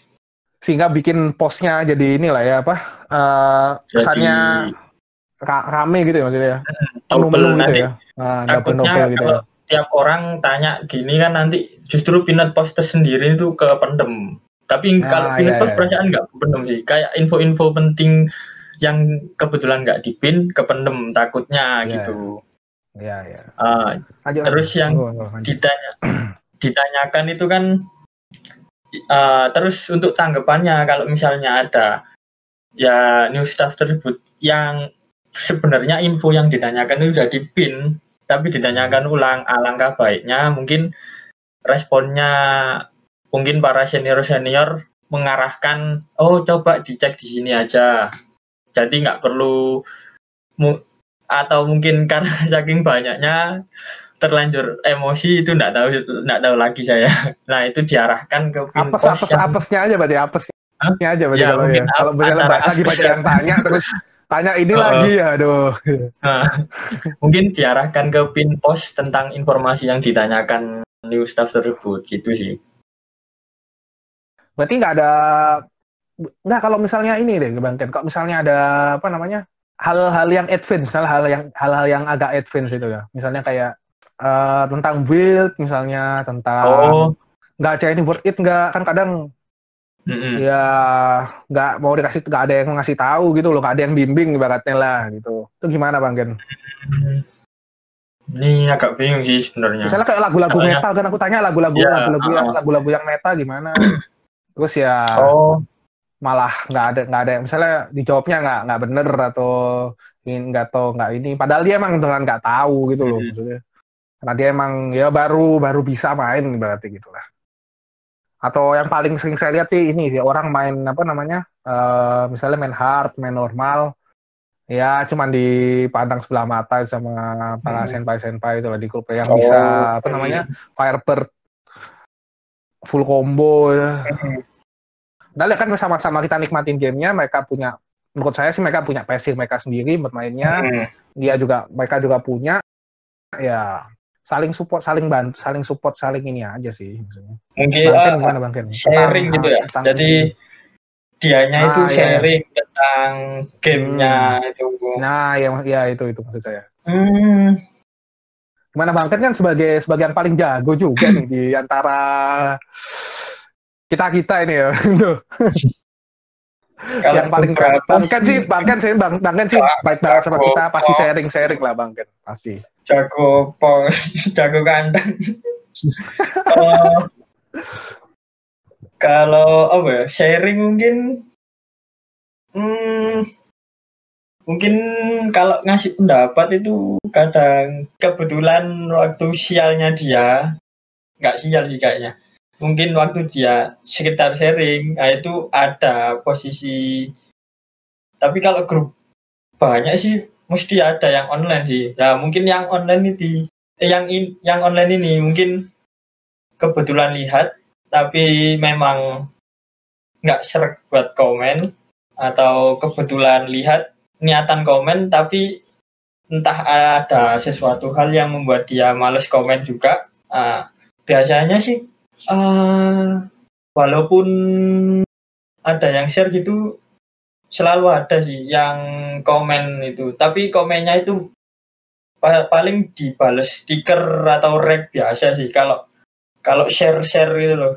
Sehingga bikin postnya jadi inilah ya apa uh, kesannya ra rame gitu ya maksudnya ya. Hmm, penuh gitu ya. Nah, takutnya gitu ya tiap orang tanya gini kan nanti justru pinat poster sendiri itu ke pendem. Tapi ah, kalau pinat iya, post iya. perasaan nggak pendem sih. Kayak info-info penting yang kebetulan nggak dipin ke pendem takutnya iya, gitu. Iya, iya. Uh, terus yang oh, oh, ditanya (clears throat) ditanyakan itu kan uh, terus untuk tanggapannya kalau misalnya ada ya new staff tersebut yang sebenarnya info yang ditanyakan itu sudah dipin tapi ditanyakan ulang alangkah baiknya mungkin responnya mungkin para senior senior mengarahkan oh coba dicek di sini aja. Jadi nggak perlu mu, atau mungkin karena (laughs) saking banyaknya terlanjur emosi itu nggak tahu nggak tahu lagi saya. (laughs) Nah itu diarahkan ke apes apes yang... apesnya aja berarti apesnya Hah? aja berarti ya, kalau ya. kalau lagi banyak yang tanya terus tanya ini Oh. lagi aduh. Nah, (laughs) mungkin diarahkan ke pin post tentang informasi yang ditanyakan new staff tersebut gitu sih. berarti nggak ada nggak kalau misalnya ini deh bang Ken kalau misalnya ada apa namanya hal-hal yang advance misalnya hal yang hal-hal yang agak advance itu ya. Misalnya kayak eh, tentang build misalnya tentang Oh, nggak aja ini worth it nggak? Kan kadang mm-mm. ya nggak mau dikasih nggak ada yang ngasih tahu gitu loh nggak ada yang bimbing ibaratnya lah gitu. Itu gimana bang Ken Ini agak bingung sih sebenarnya. misalnya kayak lagu-lagu Soalnya- metal kan aku tanya lagu-lagu Ya, lagu-lagu yang uh-uh. lagu-lagu yang meta gimana? (clears throat) Terus ya Oh, malah nggak ada nggak ada misalnya dijawabnya nggak nggak bener atau nggak tahu nggak ini. Padahal dia emang dengan nggak tahu gitu loh Hmm. maksudnya karena dia emang ya baru baru bisa main berarti gitulah atau yang paling sering saya lihat sih ini sih orang main apa namanya eh, misalnya main hard main normal ya cuman dipandang sebelah mata sama para Hmm. senpai senpai itu lah di grup yang Oh, bisa apa namanya Firebird full combo ya. Padahal ya kan sama-sama kita nikmatin gamenya, mereka punya, menurut saya sih mereka punya passion mereka sendiri bermainnya, mm. dia juga, mereka juga punya, ya saling support, saling bantu, saling support, saling ini aja sih. maksudnya. mungkin Bang Ken ah, gimana Bang Ken? sharing Tentang- gitu ya. tentang- Jadi dianya itu Ah, iya. sharing tentang gamenya itu. Nah, ya, ya itu itu maksud saya. Hmm, Gimana Bang Ken kan sebagai sebagian paling jago juga nih di antara kita kita ini ya. Tuh. kalau yang paling beberapa Bang Ken sih, Bang Ken sih, Bang, Bang Ken sih baik banget sama kita, pasti sharing sharing lah Bang Ken, pasti. Jago pol, (laughs) jago kandang. (laughs) Eh, kalau apa ya, sharing mungkin hmm, mungkin kalau ngasih pendapat itu kadang kebetulan waktu sialnya dia nggak sial sih kayaknya mungkin waktu dia sekitar sharing nah itu ada posisi tapi kalau grup banyak sih mesti ada yang online sih. Ya mungkin yang online ini eh, yang in, yang online ini mungkin kebetulan lihat tapi memang nggak seret buat komen atau kebetulan lihat niatan komen tapi entah ada sesuatu hal yang membuat dia males komen juga. Ah, biasanya sih ah, walaupun ada yang share gitu selalu ada sih yang komen itu. Tapi komennya itu pa- paling dibales stiker atau rek biasa sih. Kalau kalau share share gitu loh.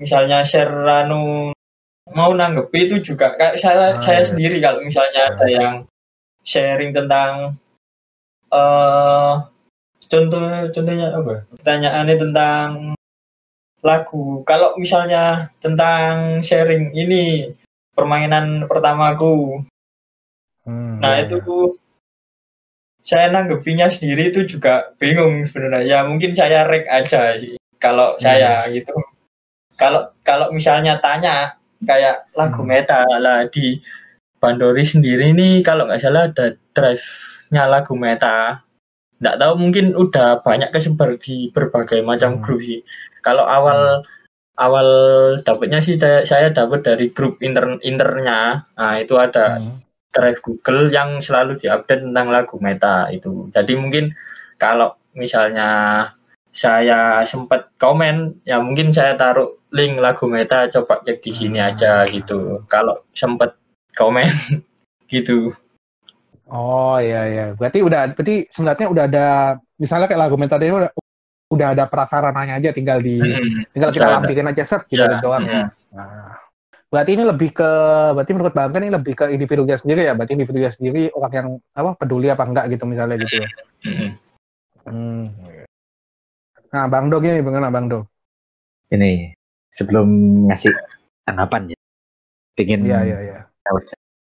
Misalnya share anu mau nanggepi itu juga. Kayak saya Ah, saya iya. sendiri kalau misalnya ada yang sharing tentang eh contoh contohnya apa? Pertanyaannya tentang lagu. Kalau misalnya tentang sharing ini permainan pertamaku Hmm, Nah ya, itu ya. saya nanggepinya sendiri itu juga bingung sebenarnya. Ya mungkin saya rek aja sih kalau Hmm. saya gitu. Kalau kalau misalnya tanya kayak lagu Hmm. meta lah di Bandori sendiri ini kalau nggak salah ada drive-nya lagu meta. Nggak tahu mungkin udah banyak kesebar di berbagai macam Hmm. grup sih. Kalau awal awal dapatnya sih saya- saya dapat dari grup inter internya. Nah itu ada Hmm. drive Google yang selalu diupdate tentang lagu meta itu. Jadi mungkin kalau misalnya saya sempat komen, ya mungkin saya taruh link lagu meta, coba cek di sini Ah. aja gitu. Kalau sempat komen (laughs) gitu. Oh iya iya. Berarti udah berarti sebenarnya udah ada misalnya kayak lagu mental ini udah udah ada prasarananya aja tinggal di Mm-mm. tinggal kita lampirin aja set gitu Ya, doang ya. Nah, berarti ini lebih ke berarti menurut Bang Ken ini lebih ke individunya sendiri ya. Berarti individunya sendiri orang yang apa peduli apa enggak gitu misalnya gitu ya. Mm-mm. Hmm. Nah, Bang Do gini bagaimana Bang Do? Ini sebelum ngasih tanggapan ya, ingin Iya iya iya.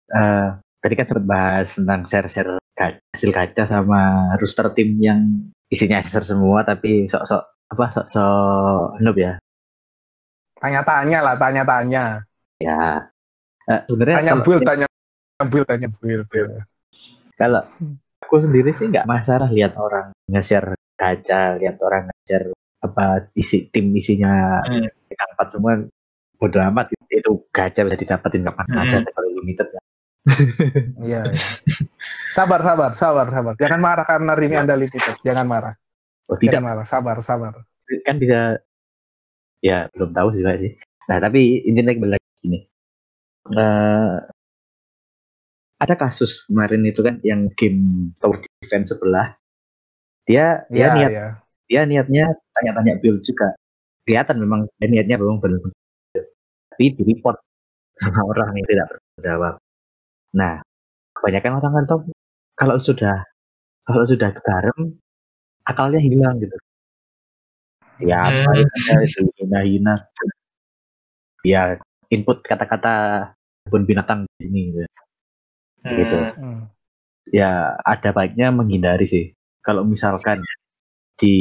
Eh, tadi kan sempat bahas tentang share-share hasil gacha sama rooster tim yang isinya share semua tapi sok-sok apa sok-sok noob ya. Tanya-tanya lah, tanya-tanya. Ya. Eh, sebenarnya Tanya build, tanya build, tanya build. build. kalau aku sendiri sih nggak masalah lihat orang nge-share gacha, lihat orang nge-share apa isi tim isinya Hmm. empat semua bodo amat itu gacha bisa didapetin kapan Hmm. aja kalau limited ya. Iya, iya. (laughs) Sabar, sabar, sabar, sabar. Jangan marah karena ini Anda limited. Jangan marah. Oh tidak, Jangan marah, sabar, sabar. kan bisa ya belum tahu sih Pak, sih. Nah tapi intinya kembali lagi gini. Eh, ada kasus kemarin itu kan yang game tower defense sebelah dia dia Iya, niat iya. dia niatnya tanya-tanya build juga kelihatan memang dia niatnya memang benar tapi di report sama orang yang tidak bertanggung jawab nah kebanyakan orang kan tahu kalau sudah kalau sudah garam akalnya hilang gitu ya apa Hmm. ya hina-hina ya input kata-kata kebun binatang di sini gitu. Gitu. Hmm. Hmm. ya ada baiknya menghindari sih kalau misalkan di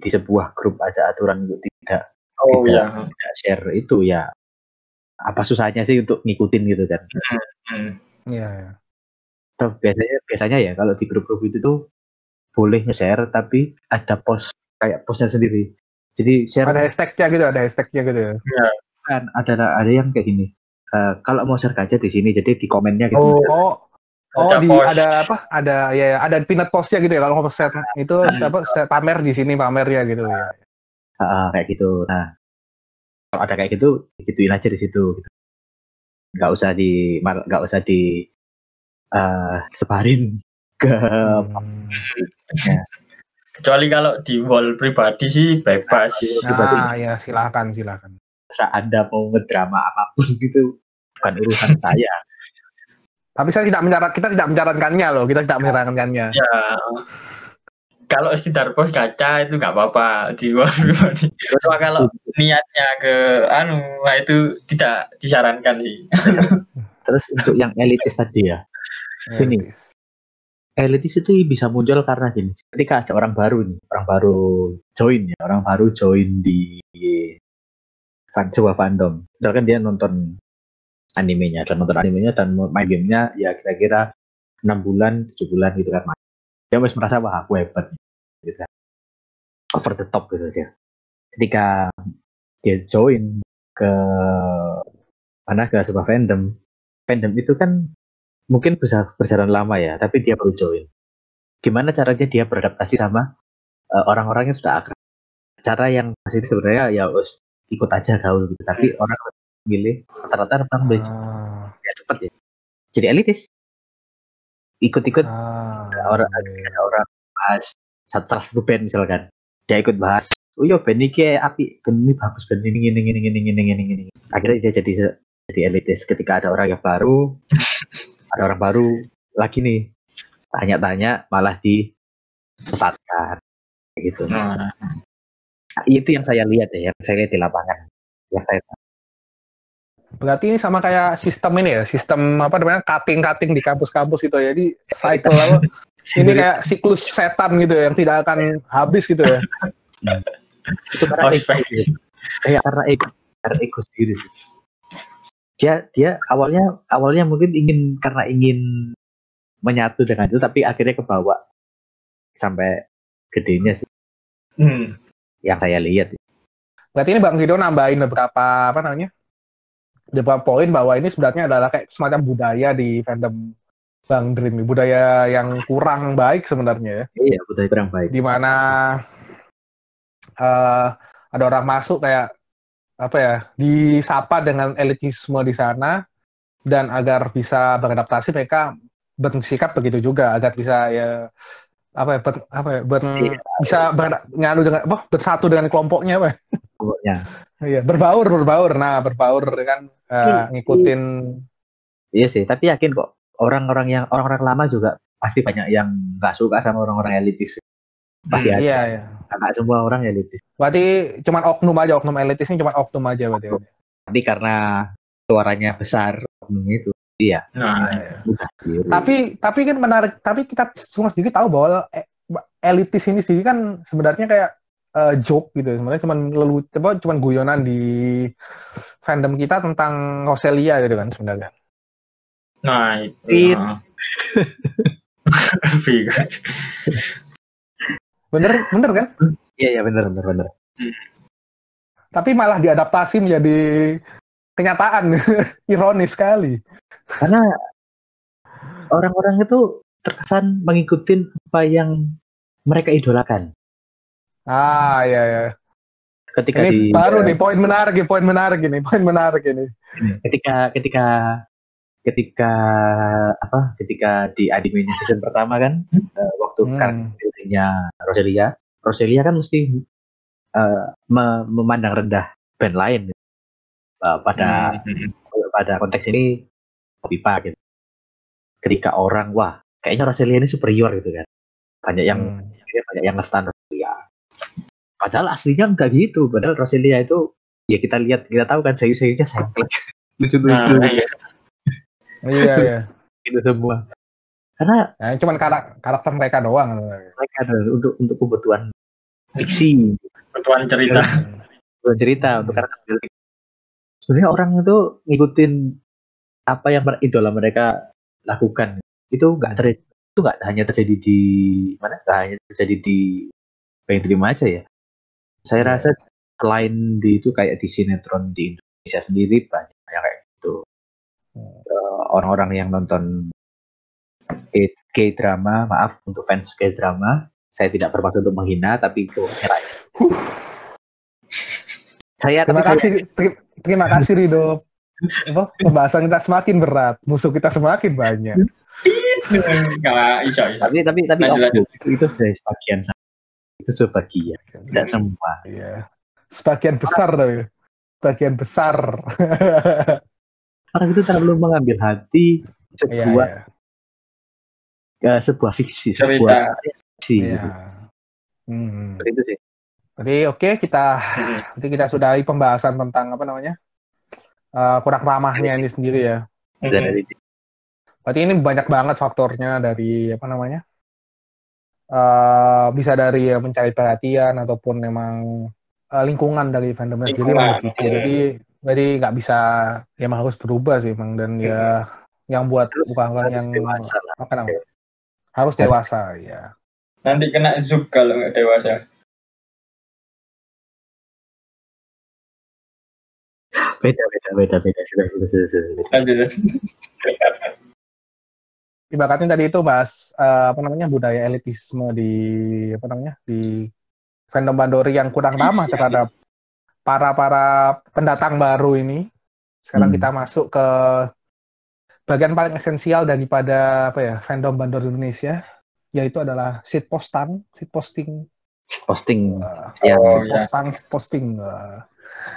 di sebuah grup ada aturan untuk tidak Oh Tidak. iya. tidak share itu ya apa susahnya sih untuk ngikutin gitu kan Hmm. Iya, iya. Biasanya biasanya ya kalau di grup-grup itu tuh boleh nge-share tapi ada post kayak postnya sendiri jadi share Ada hashtagnya gitu, ada hashtagnya gitu ya. kan ada ada yang kayak gini eh, kalau mau share aja di sini jadi di komennya gitu Oh, oh Baca di post. ada apa? Ada ya, ya ada pinned postnya gitu ya kalau mau set itu siapa set pamer di sini pamernya gitu ya. Ah, kayak gitu nah kalau ada kayak gitu gituin aja di situ gitu. nggak usah di nggak usah di eh, sebarin ke Hmm. Kecuali kalau di wall pribadi sih bebas. Nah, ya silakan silakan. saat anda mau ngedrama apa pun gitu bukan urusan (laughs) saya Tapi saya tidak menyarat kita tidak menyarankannya loh, kita tidak menyarankannya. Ya. Kalau sekitar pos kaca itu nggak apa-apa di wall pribadi. Cuma kalau niatnya ke anu nah itu tidak disarankan sih. terus untuk yang elitis tadi ya Sini. Elitis itu bisa muncul karena gini ketika ada orang baru nih orang baru join ya orang baru join di fan sebuah fandom misalkan dia nonton animenya dan nonton animenya dan main gamenya ya kira-kira enam bulan tujuh bulan gitu kan dia masih merasa wah aku hebat gitu kan. over the top gitu dia ketika dia join ke mana ke sebuah fandom fandom itu kan mungkin bisa berjalan lama ya tapi dia baru join. Gimana caranya dia beradaptasi sama eh, orang-orang yang sudah akrab? Cara yang masih sebenarnya ya us, ikut aja gaul gitu tapi orang milih rata-rata orang udah Ah, ya cepet ya. Jadi elitis. Ikut-ikut ah, ada orang ada orang bahas satu salah satu band misalkan. Dia ikut bahas oh iya band ini kayak api band ini bagus band ini ini ini ini ini ini ini akhirnya dia jadi jadi elitis ketika ada orang yang baru (laughs) ada orang baru lagi nih. Tanya-tanya malah disesatkan. Gitu. Nah, itu yang saya lihat ya yang saya lihat di lapangan. Yang saya Berarti ini sama kayak sistem ini ya, sistem apa namanya cutting-cutting di kampus-kampus gitu ya. Jadi cycle apa, (laughs) ini kayak siklus setan gitu ya, yang tidak akan habis gitu ya. itu karena Oh, ego. kayak karena ego. Karena ego sendiri sih dia dia awalnya awalnya mungkin ingin karena ingin menyatu dengan itu tapi akhirnya kebawa sampai gedenya sih hmm. yang saya lihat Berarti ini Bang Rido nambahin beberapa apa namanya? Beberapa poin bahwa ini sebenarnya adalah kayak semacam budaya di fandom Bang Dream, budaya yang kurang baik sebenarnya ya. iya budaya kurang baik di mana eh, ada orang masuk kayak apa ya disapa dengan elitisme di sana dan agar bisa beradaptasi mereka bersikap begitu juga agar bisa ya apa ya, ber, apa ya ber- Iya. bisa ber, ngadu dengan apa bersatu dengan kelompoknya apa pokoknya (laughs) iya berbaur berbaur. Nah berbaur eh, Iya. ngikutin iya sih tapi yakin kok orang-orang yang orang-orang lama juga pasti banyak yang nggak suka sama orang-orang elitis. Pasti Hmm, ada. iya iya nggak semua orang elitis berarti cuman oknum aja oknum elitisnya cuman oknum aja berarti tapi karena suaranya besar oknumnya itu iya Nah, Iya. udah biru. tapi tapi kan menarik tapi kita semua sendiri tahu bahwa eh, elitis ini sendiri kan sebenarnya kayak eh, joke gitu sebenarnya cuman lelu apa cuman guyonan di fandom kita tentang Roselia gitu kan sebenarnya nah itu. Fit. (laughs) Bener bener kan iya iya benar benar benar tapi malah diadaptasi menjadi kenyataan (laughs) ironis sekali karena orang-orang itu terkesan mengikuti apa yang mereka idolakan. Ah, iya ya. Ketika Ini di baru nih poin menarik, poin menarik ini, poin menarik ini. ketika ketika ketika apa ketika di animenya season pertama kan eh, waktu Hmm. karakternya Roselia Roselia kan mesti me- memandang rendah band lain Eh, pada Hmm. pada konteks ini pipa gitu ketika orang wah kayaknya Roselia ini superior gitu kan banyak yang Hmm. banyak yang ngestan Roselia padahal aslinya enggak gitu padahal Roselia itu ya kita lihat kita tahu kan sayu-sayunya sampling (laughs) lucu-lucu Nah, gitu. iya. Iya, iya. (laughs) gitu semua. Karena Nah, cuman karak- karakter mereka doang. mereka adalah untuk untuk kebutuhan fiksi. Kebutuhan cerita. kebutuhan cerita untuk karakter sebenarnya orang itu ngikutin apa yang idola mereka lakukan. Itu nggak ter itu nggak hanya terjadi di mana? Nggak hanya terjadi di pengen terima aja ya. Saya Iya. rasa selain di itu kayak di sinetron di Indonesia sendiri banyak yang kayak gitu orang-orang yang nonton K-drama maaf untuk fans K-drama saya tidak bermaksud untuk menghina tapi itu saya Terima saya- kasih, teri- terima kasih Rido. Apa? Pembahasan kita semakin berat, musuh kita semakin banyak. Tapi tapi tapi Lanjut, lanjut. itu itu saya sebagian saja. itu sebagian tidak semua Iya. Sebagian besar tapi. Sebagian besar. (laughs) orang itu terlalu mengambil hati Iya, sebuah iya. eh, sebuah fiksi Cerita. sebuah fiksi Iya. gitu. Hmm. Seperti itu sih Jadi oke kita nanti kita sudahi pembahasan tentang apa namanya eh, kurang ramahnya ini sendiri ya. dari Berarti ini banyak banget faktornya dari apa namanya eh bisa dari ya, mencari perhatian ataupun memang eh, lingkungan dari fandomnya sendiri gitu. iya. Jadi jadi nggak bisa ya emang harus berubah sih emang dan ya yang buat bukan yang dewasa lah. apa namanya harus dewasa ya. Nanti kena zuk kalau nggak dewasa. beda beda beda beda sudah sudah sudah, sudah. Ibaratnya tadi itu bahas eh, apa namanya budaya elitisme di apa namanya di fandom Bandori yang kurang ramah terhadap para para pendatang baru ini. Sekarang Hmm. kita masuk ke bagian paling esensial daripada apa ya fandom Bandori Indonesia yaitu adalah sit postan, sit posting, posting eh, yang Oh, sit iya. postan, sit posting.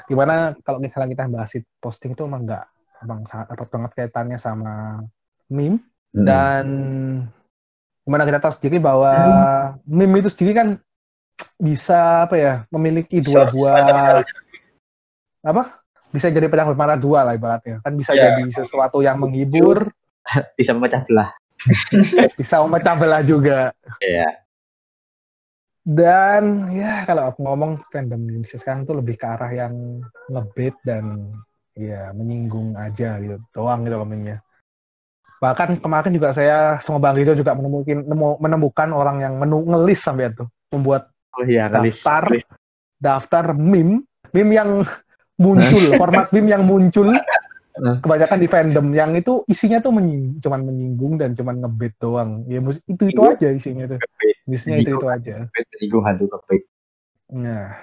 Di mana kalau misalnya kita bahas sit posting itu emang nggak emang sangat erat banget kaitannya sama meme hmm, dan gimana kita tahu sendiri bahwa meme itu sendiri kan bisa apa ya memiliki dua buah apa? Bisa jadi pedang bermata dua lah ibaratnya. Kan bisa Ya. jadi sesuatu yang menghibur. (laughs) Bisa memecah belah. (laughs) Bisa memecah belah juga. Ya dan ya kalau aku ngomong fandom Indonesia sekarang tuh lebih ke arah yang ngebet dan ya menyinggung aja gitu doang gitu komennya bahkan kemarin juga saya sama Bang Rido juga menemukan nemu- menemukan orang yang menu ngelis sampai itu membuat oh iya ngelis Daftar. ngelis. daftar meme. Meme yang muncul (laughs) format meme yang muncul. Kebanyakan di fandom. Yang itu isinya tuh menyinggung cuman menyinggung dan cuman ngebet doang. Ya itu itu Iya. aja isinya tuh. Isinya itu itu aja. Menyinggung hantu kebet Nah,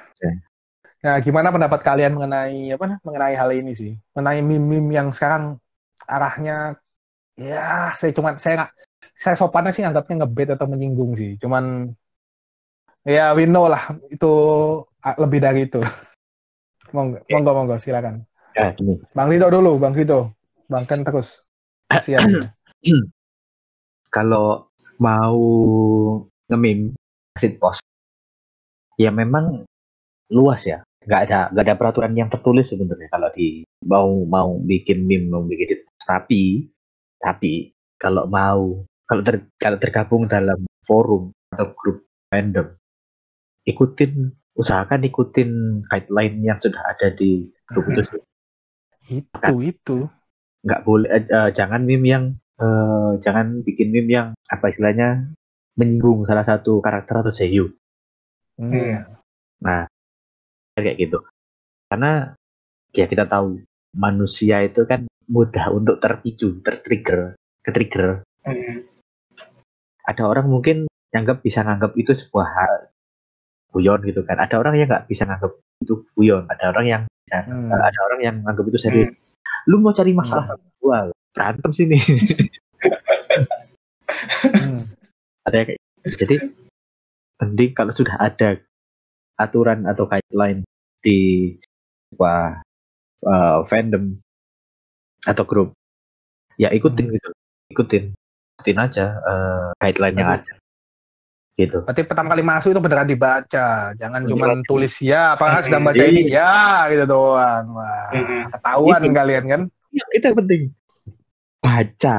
nah gimana pendapat kalian mengenai apa mengenai hal ini sih? Mengenai meme-meme yang sekarang arahnya ya saya cuman saya nggak saya sopannya sih anggapnya ngebet atau menyinggung sih. Cuman ya we know lah itu ah, lebih dari itu. (laughs) Monggo, monggo, monggo, silakan. ya gini Bang Rido dulu, Bang Rido. Bang Ken terus. (clears throat) Kasihan. kalau mau nge-meme sit post ya memang luas ya nggak ada nggak ada peraturan yang tertulis sebenarnya kalau di mau mau bikin meme mau bikin post. tapi tapi kalau mau kalau ter, kalau tergabung dalam forum atau grup fandom ikutin usahakan ikutin guideline yang sudah ada di grup itu itu itu. nggak boleh eh, eh, jangan meme yang eh, jangan bikin meme yang apa istilahnya menyinggung salah satu karakter atau seiyu. Hmm. nah kayak gitu. Karena ya kita tahu manusia itu kan mudah untuk terpicu tertrigger ke trigger Hmm. Ada orang mungkin nganggap bisa nganggap itu sebuah hal guyon gitu kan. Ada orang yang nggak bisa nganggap itu guyon. Ada orang yang bisa, Hmm. ada orang yang nganggap itu serius. Lu mau cari masalah sama gua berantem sini. Hmm. ada yang kayak gitu. jadi mending kalau sudah ada aturan atau guideline di sebuah uh, fandom atau grup ya ikutin Hmm. gitu ikutin ikutin aja uh, guideline yang ada gitu. Berarti pertama kali masuk itu beneran dibaca, jangan cuma tulis ya, apakah Hmm. sedang baca ini ya, gitu doang. Wah, Hmm. ketahuan Itu. kalian kan? Ya, itu yang penting. Baca.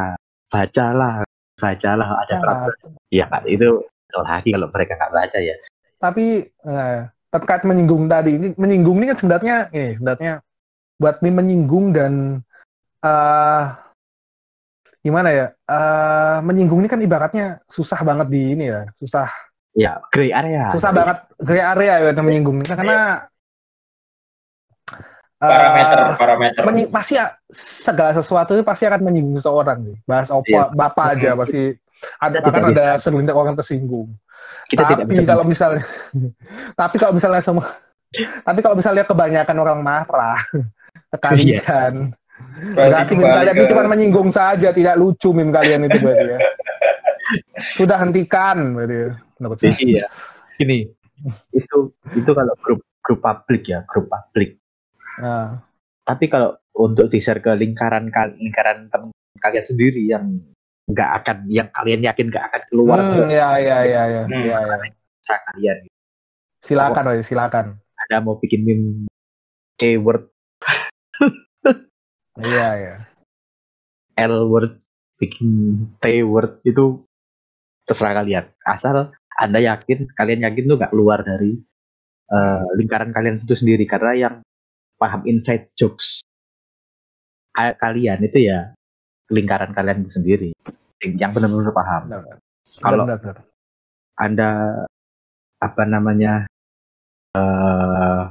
Bacalah. Bacalah. Ada peraturan. Ya kan itu kalau lagi kalau mereka nggak baca ya. Tapi eh, terkait menyinggung tadi ini menyinggung ini kan sebenarnya eh sebenarnya buat meme menyinggung dan eh gimana ya? Eh menyinggung ini kan ibaratnya susah banget di ini ya susah. Ya gray area. Susah banget gray area ya untuk menyinggung ini. Karena eh, parameter parameter. menyi- pasti ya, segala sesuatu itu pasti akan menyinggung seseorang nih. Bahas opa Iya. bapak aja (laughs) pasti ada Kita akan tidak ada segelintir orang tersinggung. Kita tidak tapi bisa. kalau misalnya (laughs) tapi kalau misalnya semua tapi kalau misalnya kebanyakan orang marah (laughs) ke kalian berarti meme kembali kalian ke- itu cuma menyinggung saja tidak lucu meme kalian itu berarti ya. (laughs) Sudah hentikan berarti ya, menurut saya. iya. Ini itu itu kalau grup grup publik ya grup publik. Nah, tapi kalau untuk di share ke lingkaran lingkaran teman kalian sendiri yang nggak akan yang kalian yakin nggak akan keluar. Hmm, ya ya ya ya Hmm. ya ya. Bisa kalian. Silakan Woy, silakan. Ada mau bikin meme C word (laughs) iya (laughs) ya L word bikin T word itu terserah kalian. Asal anda yakin kalian yakin tuh nggak keluar dari eh, lingkaran kalian itu sendiri. Karena yang paham inside jokes ka- kalian itu ya lingkaran kalian itu sendiri. Yang benar-benar paham. Benar. Kalau- benar, benar. anda apa namanya eh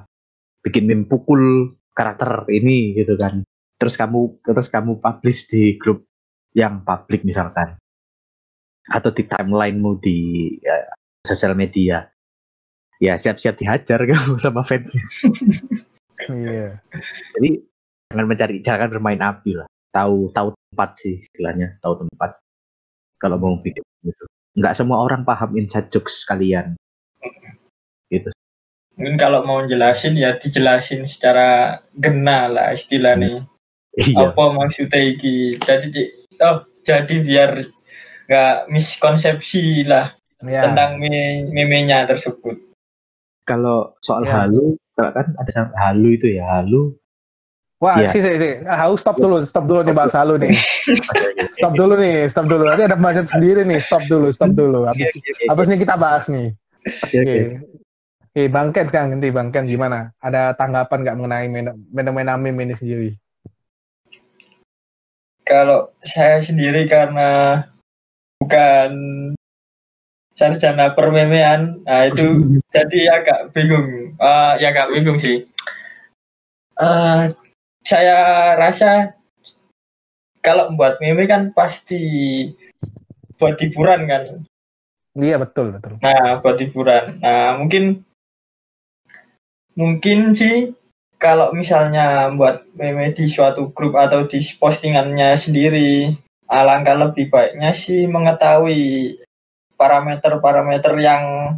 bikin meme pukul karakter ini gitu kan terus kamu terus kamu publish di grup yang publik misalkan. Atau di timelinemu di ya, sosial media. Ya siap-siap dihajar (laughs) kamu sama fans (laughs) iya. Jadi jangan mencari jangan bermain api lah. Tahu tahu tempat sih istilahnya tahu tempat. Kalau mau bikin gitu. Nggak semua orang paham inside jokes kalian. Gitu. Mungkin kalau mau jelasin ya dijelasin secara gena lah istilahnya iya apa maksudnya iki jadi oh jadi biar nggak miskonsepsi lah ya tentang me- meme-nya tersebut kalau soal Ya. halu kan ada halu itu ya halu Wah, Iya. sih, sih, sih. Haus stop dulu, stop dulu nih bahas halu nih. (laughs) Stop dulu nih, stop dulu. Nanti ada pembahasan sendiri nih, stop dulu, stop dulu. Habis, habis ini kita bahas nih. Oke, Oke. oke. Oke, Bang Ken sekarang nanti Bang Ken gimana? Ada tanggapan nggak mengenai men- fenomena meme ini sendiri? Kalau saya sendiri karena bukan sarjana permemean nah itu (laughs) jadi agak bingung Eh, ya agak bingung sih Eh, saya rasa kalau membuat meme kan pasti buat hiburan kan Iya betul betul. Nah, buat hiburan. Nah, mungkin mungkin sih kalau misalnya buat meme di suatu grup atau di postingannya sendiri, alangkah lebih baiknya sih mengetahui parameter-parameter yang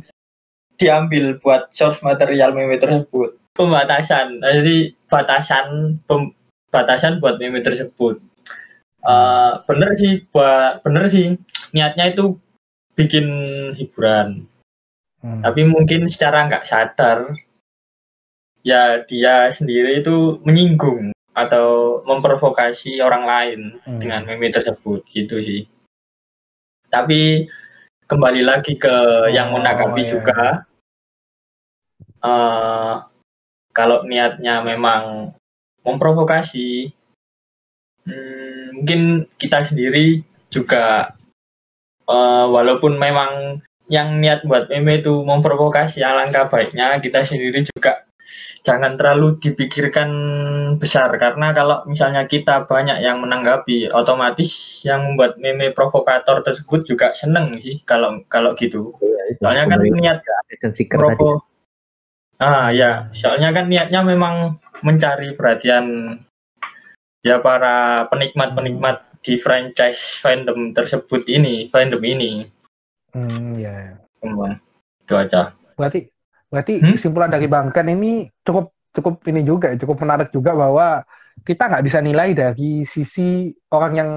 diambil buat source material meme tersebut. Pembatasan, jadi batasan pem- batasan buat meme tersebut. Eh, bener sih, buat bener sih niatnya itu bikin hiburan Hmm. tapi mungkin secara nggak sadar ya dia sendiri itu menyinggung atau memprovokasi orang lain Hmm. dengan meme tersebut gitu sih tapi kembali lagi ke yang Oh, menanggapi iya, juga eh, kalau niatnya memang memprovokasi hmm, mungkin kita sendiri juga eh, walaupun memang yang niat buat meme itu memprovokasi alangkah baiknya kita sendiri juga jangan terlalu dipikirkan besar karena kalau misalnya kita banyak yang menanggapi otomatis yang membuat meme provokator tersebut juga seneng sih kalau kalau gitu. Soalnya kan niat provo ah ya soalnya kan niatnya memang mencari perhatian ya para penikmat-penikmat di franchise fandom tersebut ini fandom ini. Hmm, ya. Memang itu aja. Berarti berarti Hmm? kesimpulan dari Bang Ken ini cukup cukup ini juga ya, cukup menarik juga bahwa kita nggak bisa nilai dari sisi orang yang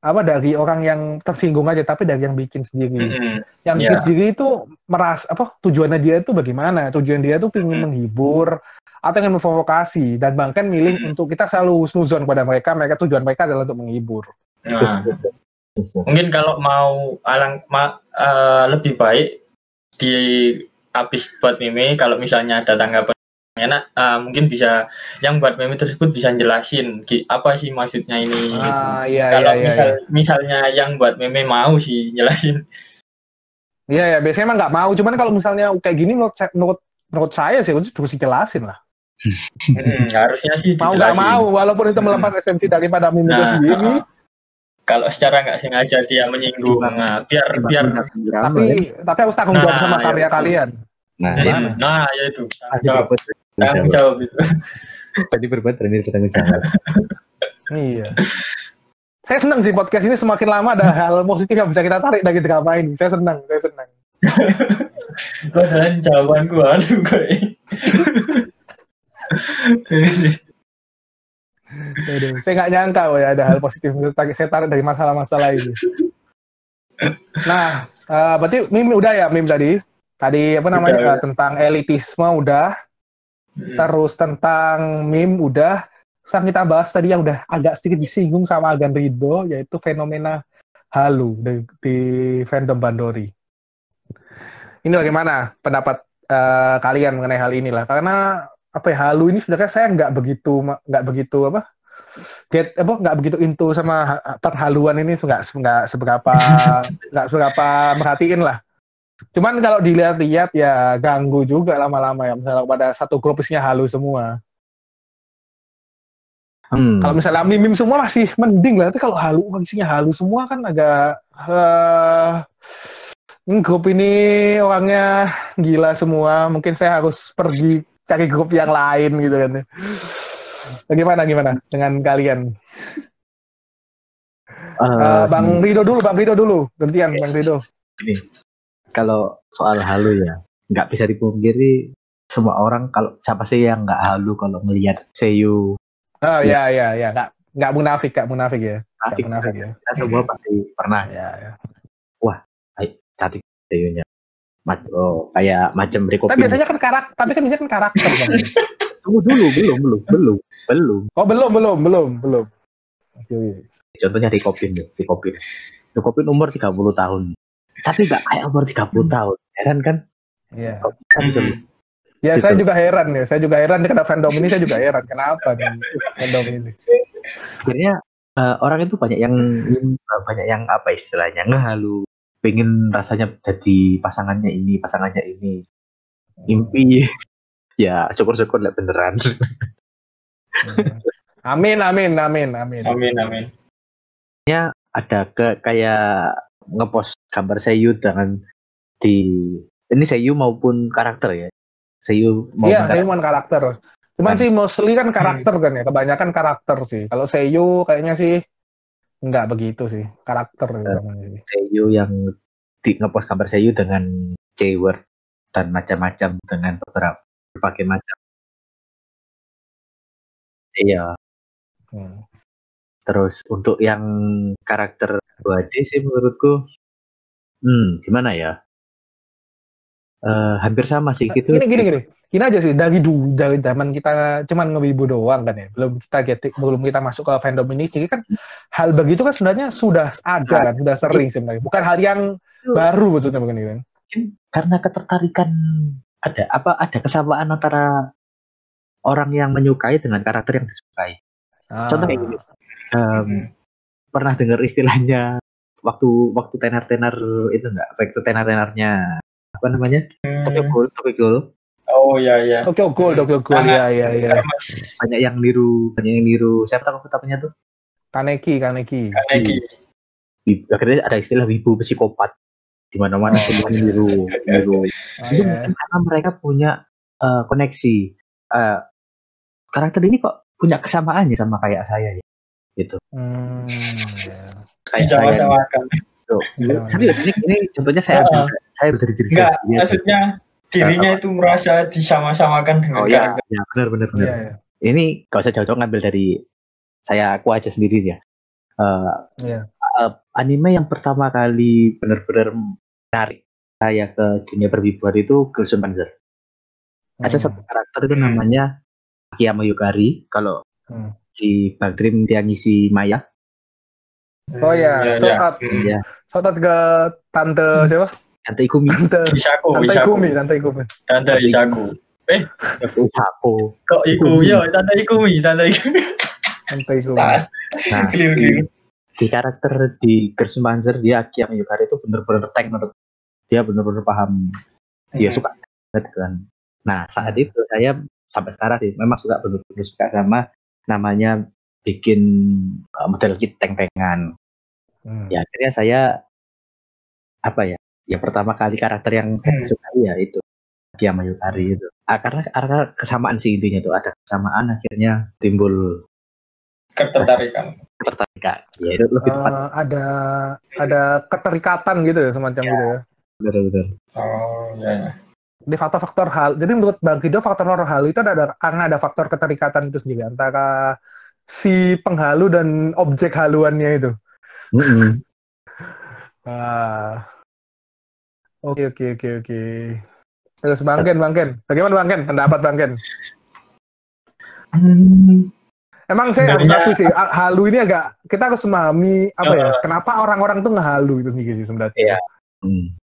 apa dari orang yang tersinggung aja tapi dari yang bikin sendiri. Mm-mm. Yang bikin Ya. sendiri itu meras apa tujuannya dia itu bagaimana? Tujuan dia tuh ingin Hmm. menghibur atau ingin memprovokasi dan Bang Ken milih Hmm. untuk kita selalu snuzon kepada mereka, mereka tujuan mereka adalah untuk menghibur. Nah, mungkin kalau mau alang ma- eh, lebih baik di habis buat meme kalau misalnya ada tanggapan enak eh, mungkin bisa yang buat meme tersebut bisa jelasin apa sih maksudnya ini Ah, iya kalau iya iya. misal iya. misalnya yang buat meme mau sih jelasin Iya ya, biasanya emang nggak mau. Cuman kalau misalnya kayak gini menurut menurut, menurut saya sih harus terus dijelasin lah. Mm, harusnya sih Mau nggak mau, walaupun itu melepas esensi daripada meme itu Nah, sendiri. Kalau secara nggak sengaja dia menyinggung nah, biar biar tapi tapi harus tanggung jawab Nah, sama ya karya betul. kalian. Nah, nah, ini Gimana? itu. nah ya itu jawab tanggung jawab itu tadi berbuat bertanggung jawab. Iya. Saya senang sih podcast ini semakin lama ada hal positif yang bisa kita tarik dari drama ini. Saya senang, saya senang. (laughs) Padahal jawaban gua aduh gue. (laughs) Aduh, saya nggak nyangka loh ya ada hal positif saya tarik dari masalah-masalah ini. Nah, eh, berarti meme udah ya meme tadi. Tadi apa namanya Udah, eh, tentang elitisme udah, terus tentang meme udah. Sekarang kita bahas tadi yang udah agak sedikit disinggung sama Agan Rido, yaitu fenomena halu di, di fandom Bandori. Ini bagaimana pendapat eh, kalian mengenai hal inilah? Karena apa ya halu ini sebenarnya saya nggak begitu nggak begitu apa get apa nggak begitu into sama ha- perhaluan ini nggak nggak seberapa (laughs) nggak seberapa merhatiin lah. Cuman kalau dilihat-lihat ya ganggu juga lama-lama ya misalnya pada satu grup isinya halu semua. Hmm. Kalau misalnya mimim semua masih mending lah, tapi kalau halu isinya halu semua kan agak hmm, grup ini orangnya gila semua. Mungkin saya harus pergi cari grup yang lain gitu kan. Bagaimana gimana dengan kalian? Eh, Bang Rido dulu, Bang Rido dulu. Gantian Bang Rido. ini kalau soal halu ya nggak bisa dipungkiri semua orang kalau siapa sih yang nggak halu kalau melihat Seiyu Oh ya ya ya, nggak nggak munafik, nggak munafik ya. Nggak Asik, munafik ya. kita semua pasti pernah Ya, ya. cantik Seiyunya Mac- oh, kayak macam Tapi Rikopin biasanya kan karakter, tapi kan biasanya kan karakter Bang. (laughs) tunggu dulu belum belum belum belum Oh belum belum belum belum. Oke, oke. contohnya Rikopin deh Rikopin Rikopin umur 30 tahun tapi nggak kayak umur 30 tahun heran kan Iya. Kok bisa gitu loh? Ya Gitu. saya juga heran ya, saya juga heran karena fandom ini saya juga heran kenapa nih fandom ini. akhirnya eh, orang itu banyak yang banyak yang apa istilahnya ngehalu pengen rasanya jadi pasangannya ini pasangannya ini mimpi (laughs) ya syukur-syukur lah beneran (laughs) Amin amin amin amin. amin amin ada ke kayak ngepost gambar Seiyu dengan di ini Seiyu maupun karakter ya Seiyu maupun Iya, karakter. cuma karakter. Cuman Kan. sih mostly kan karakter kan ya, kebanyakan karakter sih. Kalau Seiyu kayaknya sih nggak begitu sih, karakter Eh. sih. Seiyu yang di ngepost gambar Seiyu dengan C-word dan macam-macam dengan beberapa berbagai macam iya Hmm. Terus untuk yang karakter 2D sih menurutku, hmm, gimana ya? Eh, hampir sama sih gitu. Gini gini gini. Gini aja sih dari dulu dari zaman kita cuman ngewibu doang kan ya. Belum kita get belum kita masuk ke fandom ini sih kan hal begitu kan sebenarnya sudah ada kan, sudah sering sebenarnya. Bukan hal yang baru maksudnya begini kan. Karena ketertarikan ada apa ada kesamaan antara orang yang menyukai dengan karakter yang disukai. Contoh kayak gini. Em, pernah dengar istilahnya waktu waktu tenar-tenar itu enggak? Waktu tenar-tenarnya apa namanya? Tokyo Ghoul, Tokyo Ghoul. Oh Oh iya iya. Tokyo Ghoul, Tokyo Ghoul, ya ya ya. banyak yang niru banyak yang niru siapa tahu namanya tuh Kaneki, Kaneki. Kaneki. Akhirnya ada istilah wibu psikopat di mana-mana Oh, (laughs) semua iya. niru niru Oh, itu iya. mungkin karena mereka punya eh, koneksi Eh, karakter ini kok punya kesamaan ya sama kayak saya ya gitu Hmm, ya. kayak saya Sama-samakan. gitu. Iya. serius ini, ini contohnya saya ambil- saya dari diri Enggak, saya aja. maksudnya dirinya itu merasa disama-samakan dengan oh ya ya benar benar benar Iya, iya. ini gak usah jauh-jauh ngambil dari saya aku aja sendiri ya Eh, Iya. eh, anime yang pertama kali benar-benar menarik saya ke dunia perwibuan itu Girls Panzer ada Hmm. satu karakter itu Hmm. namanya Akiyama Yukari kalau Hmm. di Bang Dream dia ngisi Maya Oh iya, Iya, so iya. out. Hmm. ya Shout out ke tante siapa? Tante Ikumi Tante Isaku, Tante Isaku. Ikumi, Tante Ikumi. Tante Isaku. Sapo Kok Ikumi? Yo, Tante Ikumi, Tante Ikumi. Tante Ikumi. Nah, nah clear, di, di karakter di Girls Panzer dia Akiyama Yukari itu benar-benar tank menurut dia benar-benar paham dia Hmm. suka banget kan. Nah saat itu saya sampai sekarang sih memang suka benar-benar suka sama namanya bikin uh, model kit tank-tankan. Hmm. Ya akhirnya saya apa ya? Ya pertama kali karakter yang saya Hmm. sukai ya itu Akiyama Yukari itu. Ah, karena karena kesamaan sih intinya tuh ada kesamaan akhirnya timbul Ketertarikan. ketertarikan. Ya itu lebih tepat Eh, ada ada keterikatan gitu ya semacam gitu ya. benar-benar. Oh, iya. iya. Di faktor-faktor hal. Jadi menurut Bang Rido faktor hal itu ada karena ada faktor keterikatan itu sendiri antara si penghalu dan objek haluannya itu. Mm-mm. (laughs) Ah. Oke oke oke oke. Terus Bang Ken, Bang Ken. Bagaimana Bang Ken? Pendapat Bang Ken? Hmm. Emang saya harus akui sih, halu ini agak kita harus memahami apa ya? Kenapa orang-orang tuh ngehalu itu sendiri sih sebenarnya? Iya. Hmm.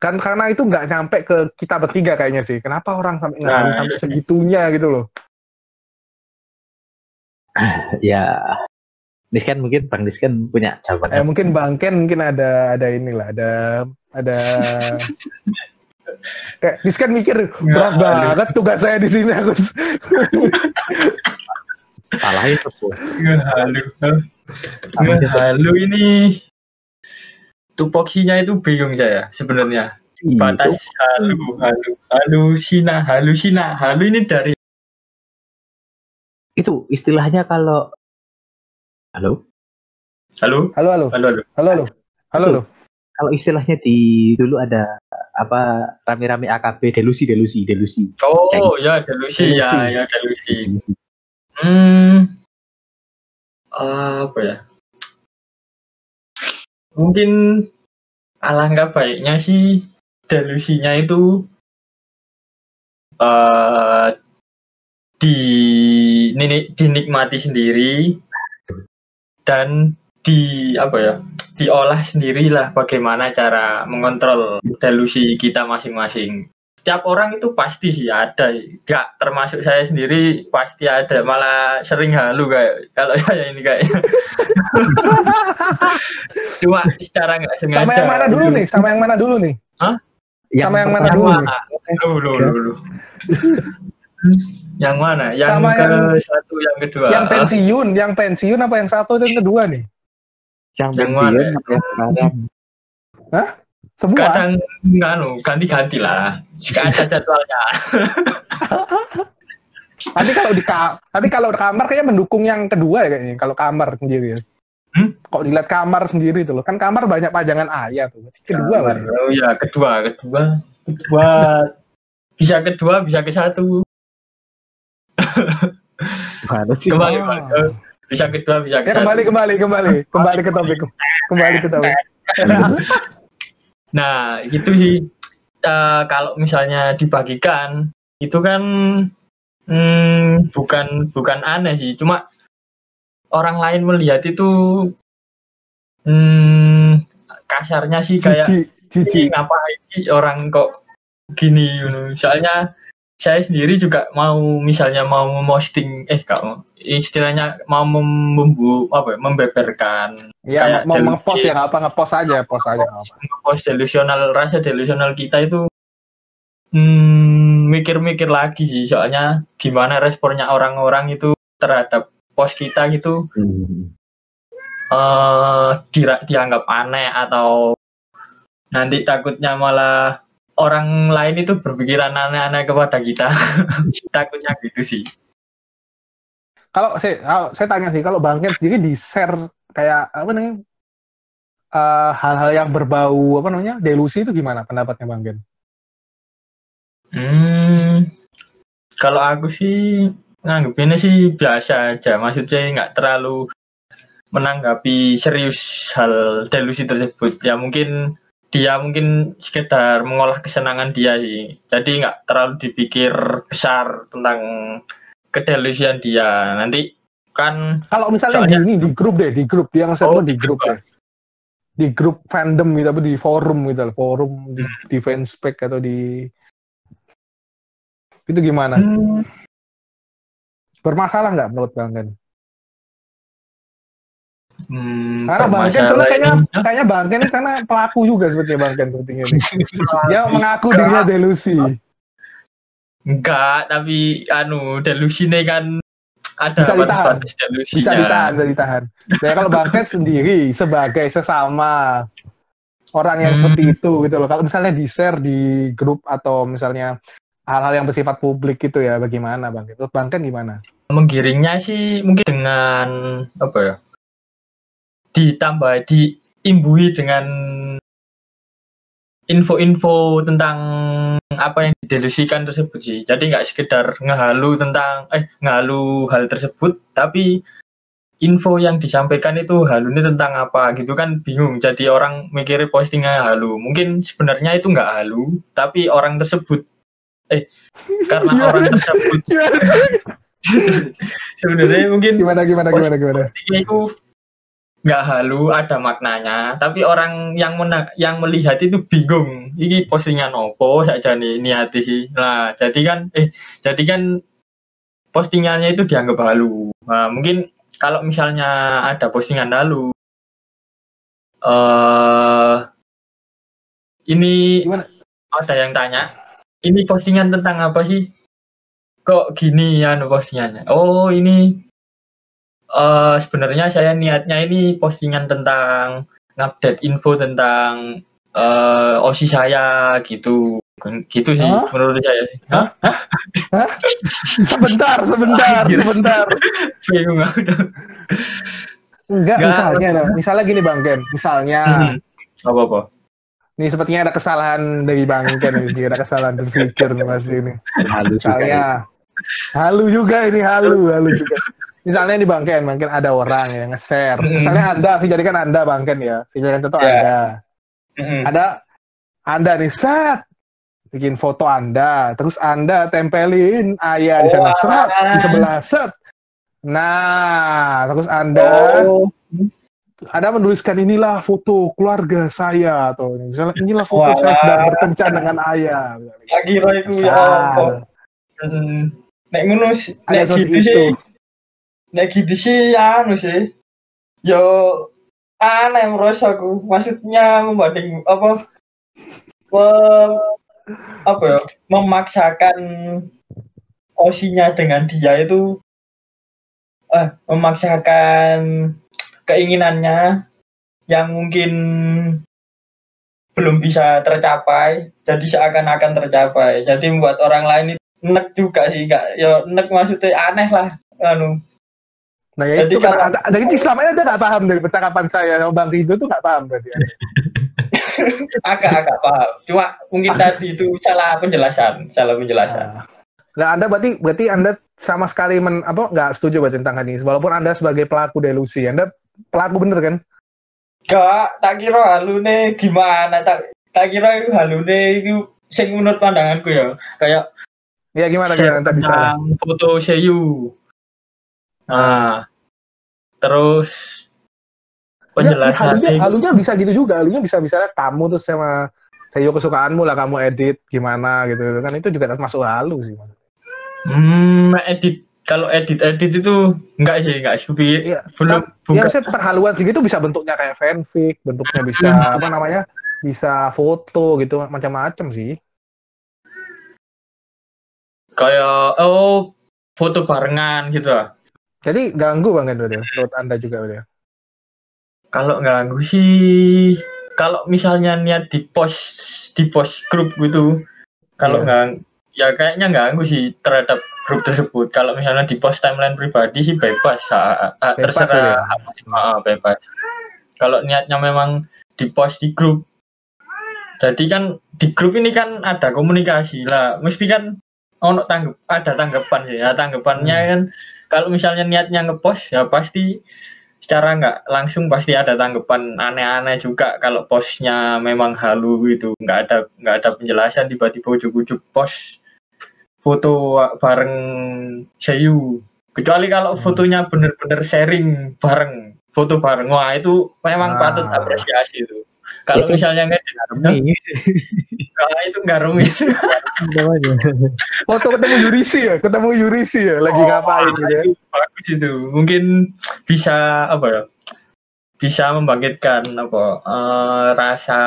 Kan karena itu nggak nyampe ke kita bertiga kayaknya sih. Kenapa orang sampai ngehalu Nah, sampai segitunya gitu loh? ya Niskan mungkin Bang Niskan punya Eh, jawabannya. mungkin Bang Ken mungkin ada ada inilah, ada ada (laughs) kayak Diskan mikir berat Ngehalu. banget tugas saya di sini harus (laughs) Salahin terus. Ngehalu. Ngehalu ini tupoksinya itu bingung saya sebenarnya. Batas halu, halu, halusina, halusina, halu ini dari Itu istilahnya kalau Halo? halo, halo halo halo, halo. halo halo halo halo Kalau istilahnya di dulu ada apa rame-rame AKB delusi delusi delusi. Oh ya delusi ya, Delusi. ya delusi. Delusi. Hmm, apa ya? Mungkin alangkah baiknya sih delusinya itu eh di nini- dinikmati sendiri dan di apa ya diolah sendirilah bagaimana cara mengontrol delusi kita masing-masing. Setiap orang itu pasti sih ada. Nggak termasuk saya sendiri pasti ada. Malah sering halu kayak kalau (laughs) saya ini kayaknya cuma secara nggak sengaja. Sama yang mana dulu nih? Sama yang mana dulu nih? Sama yang mana yang dulu mana dulu dulu dulu yang mana yang Sama ke yang- satu yang kedua yang pensiun yang pensiun apa yang satu dan kedua nih Yang Yang pensiun mana? apa yang sekarang? semua kadang nganu ganti-ganti lah jika ada jadwalnya (laughs) tapi kalau di tapi kalau di kamar kayaknya mendukung yang kedua ya kayaknya kalau kamar sendiri ya Hmm? Kok dilihat kamar sendiri tuh loh kan kamar banyak pajangan ayat tuh kedua Kamar. berarti. oh ya kedua kedua kedua bisa kedua bisa ke satu Gimana sih? kembali Ah. kembali. bisa kedua bisa ke ya kembali kembali kembali (laughs) kembali ke topik kembali ke topik (laughs) Nah, gitu sih. Eh, kalau misalnya dibagikan, itu kan hmm, bukan bukan aneh sih. Cuma orang lain melihat itu hmm, kasarnya sih kayak cici cici ini ngapain sih orang kok gini gitu. Soalnya saya sendiri juga mau misalnya mau memposting eh kak istilahnya mau mem- membu apa ya, membeberkan. Ya kayak mau ngepost ya apa ngepost aja post aja ngepost delusional rasa delusional kita itu Hmm, mikir-mikir lagi sih, soalnya gimana responnya orang-orang itu terhadap post kita gitu, Hmm. eh dira- dianggap aneh atau nanti takutnya malah orang lain itu berpikiran aneh-aneh kepada kita. (laughs) Takutnya gitu sih. Kalau saya, kalau saya tanya sih, kalau Bang Ken sendiri di share kayak apa namanya eh, hal-hal yang berbau apa namanya delusi itu gimana pendapatnya Bang Ken? Hmm, kalau aku sih nganggepinnya sih biasa aja, maksudnya nggak terlalu menanggapi serius hal delusi tersebut. Ya mungkin dia mungkin sekedar mengolah kesenangan dia sih. Jadi nggak terlalu dipikir besar tentang kedelusian dia. Nanti kan Kalau misalnya Soalnya- di ini di grup deh, di grup dia nge-share Oh, di grup grup, deh. Di grup fandom gitu, apa di forum gitu, forum di, Hmm. di fanspage atau di itu gimana? hmm, Bermasalah nggak menurut Bang Ken? Hmm, Karena Bang Ken bermasalah soalnya kayaknya kayaknya Bang Ken ini karena pelaku juga sebetulnya Bang Ken sepertinya ini. (laughs) Dia mengaku Enggak. dirinya delusi. enggak, tapi anu delusi ini kan ada Bisa ditahan. delusinya. Bisa ditahan, bisa ditahan. Nah, kalau Bang Ken sendiri sebagai sesama orang yang Hmm. seperti itu gitu loh. Kalau misalnya di-share di grup atau misalnya hal-hal yang bersifat publik gitu ya, bagaimana Bang Ken? Menurut Bang Ken gimana? menggiringnya sih mungkin dengan apa ya ditambah diimbui dengan info-info tentang apa yang didelusikan tersebut sih jadi nggak sekedar ngehalu tentang eh ngehalu hal tersebut tapi info yang disampaikan itu halunya tentang apa gitu kan bingung. Jadi orang mikirnya postingnya halu. Mungkin sebenarnya itu nggak halu tapi orang tersebut eh karena (laughs) orang tersebut (laughs) sebenarnya mungkin Gimana gimana gimana gimana? itu nggak halu ada maknanya. Tapi orang yang mena- yang melihat itu bingung. Ini postingan opo saja nih niati sih? Nah jadi kan eh jadi kan postingannya itu dianggap halu. Nah, mungkin kalau misalnya ada postingan halu eh ini Gimana? ada yang tanya ini postingan tentang apa sih? Kok gini ya postingannya? Oh ini eh sebenarnya saya niatnya ini postingan tentang ngupdate info tentang eh osi saya gitu gitu sih Hah? menurut saya sih Hah? Sebentar, sebentar, Anjir. sebentar. (laughs) bingung aku. Enggak, Nggak, misalnya, nah, misalnya gini Bang Ken, misalnya, Hmm. apa apa nih sepertinya ada kesalahan dari Bang Ken, ini ada kesalahan berpikir nih Mas ini. Halu juga ya. Misalnya, halu juga ini halu, halu juga. Misalnya di Bang Ken, mungkin ada orang yang nge-share. Hmm. Misalnya Anda, saya jadikan Anda Bang Ken ya. Saya jadikan contoh Ya. Anda. Mm-mm. Ada Anda nih, set. Bikin foto Anda, terus Anda tempelin ayah di sana, Wah. set. Di sebelah, set. Nah, terus Anda oh Anda menuliskan inilah foto keluarga saya atau misalnya inilah foto Walah. saya sedang berkencan dengan ayah. kira itu ya Hmm. nek ngono nek gitu itu. sih nek gitu sih anu sih. Yo aneh menurut aku. Maksudnya membanding apa me- apa ya memaksakan osinya dengan dia itu eh memaksakan keinginannya yang mungkin belum bisa tercapai jadi seakan-akan tercapai. Jadi membuat orang lain itu nek juga sih enggak ya nek maksudnya aneh lah anu Nah ya Jadi itu kan, dari selama ini Anda nggak paham dari percakapan saya. Sama Bang Rido tuh nggak paham berarti. (laughs) agak-agak paham. Cuma mungkin tadi itu salah penjelasan salah penjelasan. Nah, Nah, Anda berarti berarti Anda sama sekali men, apa nggak setuju berarti tentang hal ini. Walaupun Anda sebagai pelaku delusi, Anda pelaku bener kan? gak tak kira halune gimana tak tak kira itu halune itu sing menurut pandanganku ya. Kayak Ya gimana gimana? Tadi foto Seiyu. Nah terus Ya, ya, halunya, penjelasannya halunya bisa gitu juga. Halunya bisa misalnya kamu tuh sama saya kesukaanmu lah kamu edit gimana gitu kan itu juga termasuk halu sih. Hmm edit kalau edit edit itu enggak sih enggak sih Iya, belum Ya misalnya perhaluan segitu bisa bentuknya kayak fanfic, bentuknya bisa Hmm. apa namanya? bisa foto gitu macam-macam sih. kayak oh foto barengan gitu lah. Jadi ganggu banget berarti ya, menurut Anda juga berarti ya. Kalau ganggu sih kalau misalnya niat di post di post grup gitu kalau Iya. nggak ya kayaknya ganggu sih terhadap grup tersebut kalau misalnya di post timeline pribadi sih bebas ah, ah, Bebas terserah ya? apa sih, bebas kalau niatnya memang di post di grup jadi kan di grup ini kan ada komunikasi lah mesti kan ono tanggap ada tanggapan sih ya tanggapannya Hmm. kan kalau misalnya niatnya ngepost ya pasti secara nggak langsung pasti ada tanggapan aneh-aneh juga kalau postnya memang halu gitu nggak ada nggak ada penjelasan tiba-tiba ujuk-ujuk post foto bareng Jayu kecuali kalau Hmm. fotonya bener-bener sharing bareng foto bareng wah itu memang Ah. patut apresiasi itu kalau Itu- misalnya nggak Ini nah, itu namanya. Foto ketemu Yurisi ya, ketemu Yurisi ya, lagi Oh, ngapain gitu ya. bagus itu mungkin bisa apa ya bisa membangkitkan apa eh, rasa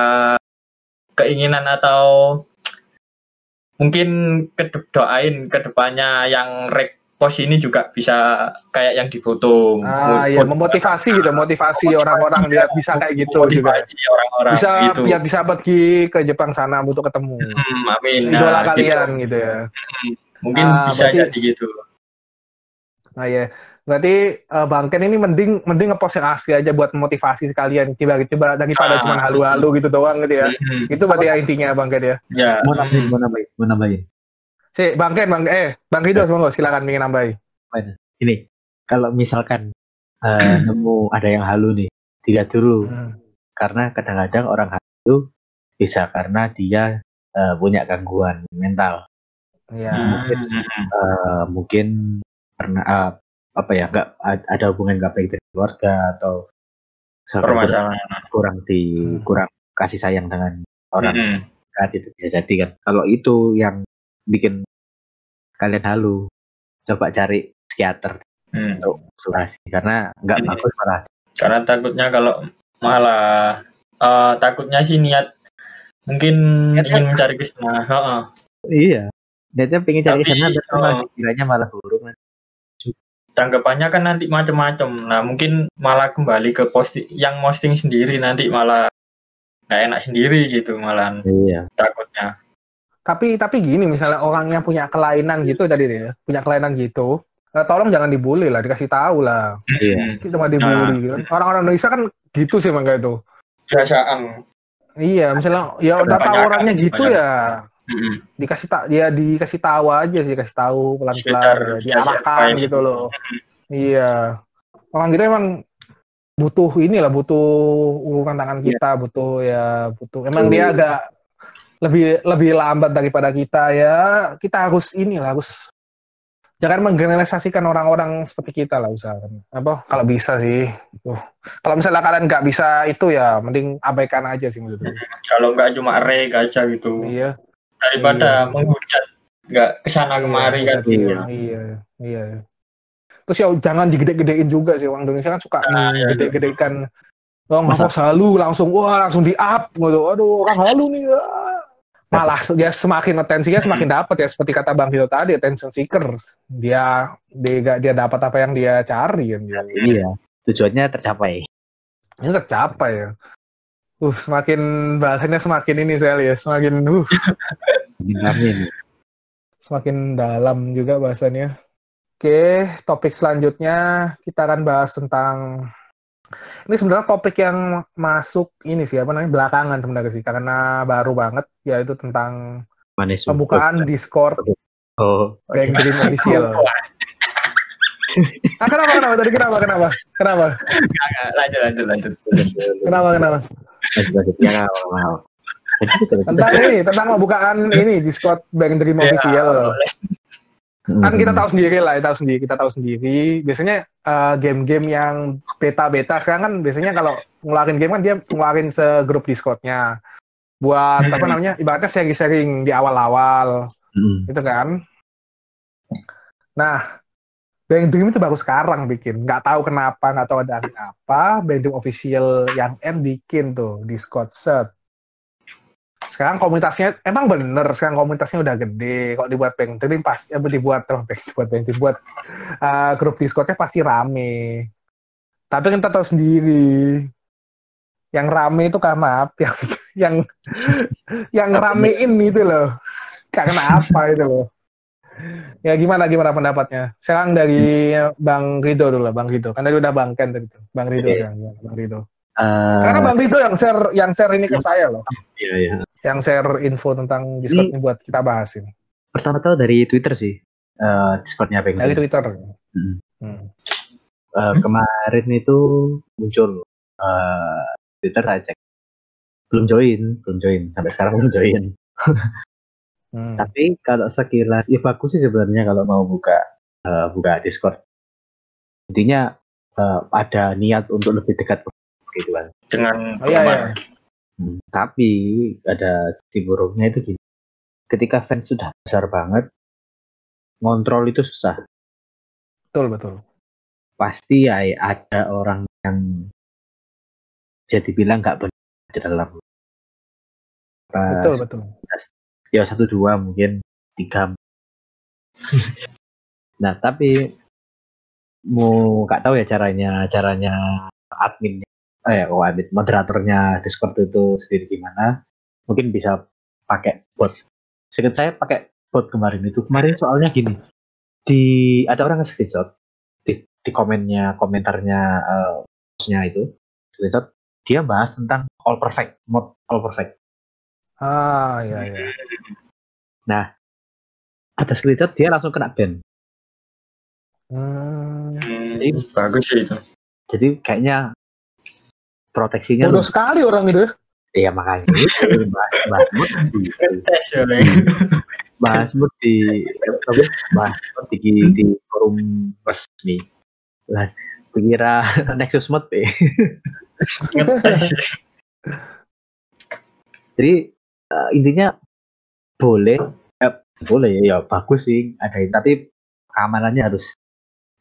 keinginan atau mungkin kedep doain ke depannya yang rek pos ini juga bisa kayak yang difoto Ah ya, memotivasi gitu, motivasi orang-orang biar bisa kayak gitu juga. orang-orang Bisa gitu biar bisa pergi ke Jepang sana untuk ketemu Hmm, amin idola Nah, gitu. kalian gitu ya. mungkin Ah, bisa berarti- jadi gitu Nah ya, berarti eh, Bang Ken ini mending mending ngepost yang asli aja buat motivasi sekalian. Coba coba daripada Ah. cuma halu-halu gitu doang gitu ya. Hmm, Itu berarti ya intinya Bang Ken ya. ya Mau nambahin, hmm. mau nambahin, mau nambahin. Si Bang Ken, Bang eh Bang Rido monggo silakan ingin nambahin. Ini kalau misalkan eh, (clears throat) nemu ada yang halu nih, tiga dulu. Hmm. Karena kadang-kadang orang halu bisa karena dia eh, punya gangguan mental. Ya. mungkin eh, mungkin karena eh, apa ya nggak ada hubungan nggak baik dari keluarga atau kurang, permasalahan kurang di Hmm. kurang kasih sayang dengan orang Hmm. dekat itu bisa jadi kan kalau itu yang bikin kalian halu. Coba cari psikiater. Hmm. untuk konsultasi karena nggak Hmm. bagus malah. Karena takutnya kalau malah eh, takutnya sih niat mungkin Niat ingin mencari ke sana. Heeh. iya. Niatnya pengen cari Tapi, sana tapi oh. malah kiranya malah buruk tanggapannya kan nanti macam-macam nah mungkin malah kembali ke posting yang posting sendiri nanti malah nggak enak sendiri gitu malah iya. Takutnya Tapi tapi gini misalnya orang yang punya kelainan gitu tadi ya, punya kelainan gitu, eh, tolong jangan dibully lah, dikasih tahu lah. iya Kita mah dibully gitu kan. Orang-orang Indonesia kan gitu sih mangga itu. biasaan Iya, misalnya ya udah tahu orangnya gitu kebanyakan. ya, Mm-mm. dikasih tak ya dikasih tahu aja sih, kasih tahu pelan-pelan, ya, diarahkan gitu loh. Iya, orang gitu emang butuh inilah, butuh uluran tangan kita, butuh ya, butuh. Emang dia agak lebih lebih lambat daripada kita ya. Kita harus inilah, harus jangan menggeneralisasikan orang-orang seperti kita lah usahakan. Apa kalau bisa sih. Tuh. Kalau misalnya kalian nggak bisa itu ya, mending abaikan aja sih menurut (laughs) kalau nggak cuma rek aja gitu Iya. daripada Iya. menghujat nggak ke sana kemari kan Iya, iya, iya. Terus ya jangan digede-gedein juga sih orang Indonesia kan suka Nah, iya, gede-gedekan. Oh, Masa- halu langsung wah langsung di up gitu. Aduh, orang halu nih. ah. Malah dia semakin atensinya semakin (clears throat) dapat ya seperti kata Bang Hilo tadi attention seeker. Dia dia dia dapat apa yang dia cari kan gitu. iya tujuannya tercapai Ini tercapai ya. Uh, semakin bahasanya semakin ini saya lihat, semakin uh, (laughs) Amin. semakin dalam juga bahasannya. Oke, topik selanjutnya kita akan bahas tentang ini sebenarnya topik yang masuk ini sih apa namanya belakangan sebenarnya sih karena baru banget yaitu tentang Manis. pembukaan Discord Oh, Bank Dream (laughs) Official. Ah, kenapa kenapa? Tadi kenapa kenapa? Kenapa? Lanjut lanjut lanjut. Kenapa kenapa? Lanjut lanjut. Ya tentang ini tentang pembukaan ini Discord Bank Dream Ya, Official. Kan kita Hmm. tahu sendiri lah, tahu sendiri, kita tahu sendiri. Biasanya eh, game-game yang beta-beta sekarang kan biasanya kalau ngeluarin game kan dia ngeluarin segrup Discord-nya buat apa Hmm. namanya ibaratnya sharing-sharing di awal-awal Hmm. gitu kan. Nah, Bang Dream itu baru sekarang bikin, nggak tahu kenapa, nggak tahu ada apa, Bang Dream official yang M bikin tuh Discord set. Sekarang komunitasnya emang bener sekarang komunitasnya udah gede. Kok dibuat bank dream pasti apa dibuat oh, bank dibuat bank dibuat uh, grup discordnya pasti rame. Tapi kan kita tahu sendiri yang rame itu karena apa? Yang yang yang ramein itu loh. Karena apa itu loh. Ya gimana gimana pendapatnya? Sekarang dari bang Rido dulu lah bang Rido. Kan tadi udah bang Ken tadi tuh. Bang Rido Iya. sekarang bang Rido. Eh, karena bang Rido yang share yang share ini ke saya loh. Iya, iya. Yang share info tentang Discord ini buat kita bahas ini Pertama-tama dari Twitter sih. Eh, Discordnya Bank dari. Twitter. Hmm. Hmm. Eh, kemarin itu muncul eh, Twitter saya cek belum join belum join sampai sekarang belum join (laughs) Hmm. tapi kalau sekilas ya bagus sih sebenarnya kalau mau buka eh, buka Discord intinya eh, ada niat untuk lebih dekat gitu kan dengan Oh iya, iya. Hmm, tapi ada sisi buruknya itu gini. Ketika fans sudah besar banget ngontrol itu susah. Betul betul. pasti ya ada orang yang jadi bilang nggak benar di dalam. Betul betul. ya satu dua mungkin tiga. (laughs) Nah tapi mau nggak tahu ya caranya caranya adminnya eh ya oh, admin moderatornya Discord itu sendiri gimana mungkin bisa pakai bot Seingat saya pakai bot kemarin itu kemarin soalnya gini di ada orang yang screenshot di, di komennya komentarnya eh, postnya itu screenshot dia bahas tentang all perfect mod all perfect Ah iya iya. ada screenshot dia langsung kena ban Hmm. Hmm, bagus sih itu. jadi kayaknya proteksinya Bodoh sekali orang itu. ya. Iya makanya itu bahas bahas di Tes ya, bahas di bahas di, di forum resmi. Lah, kira (laughs) Nexus Mod eh. Jadi eh, intinya boleh eh, boleh ya bagus sih ada tapi keamanannya harus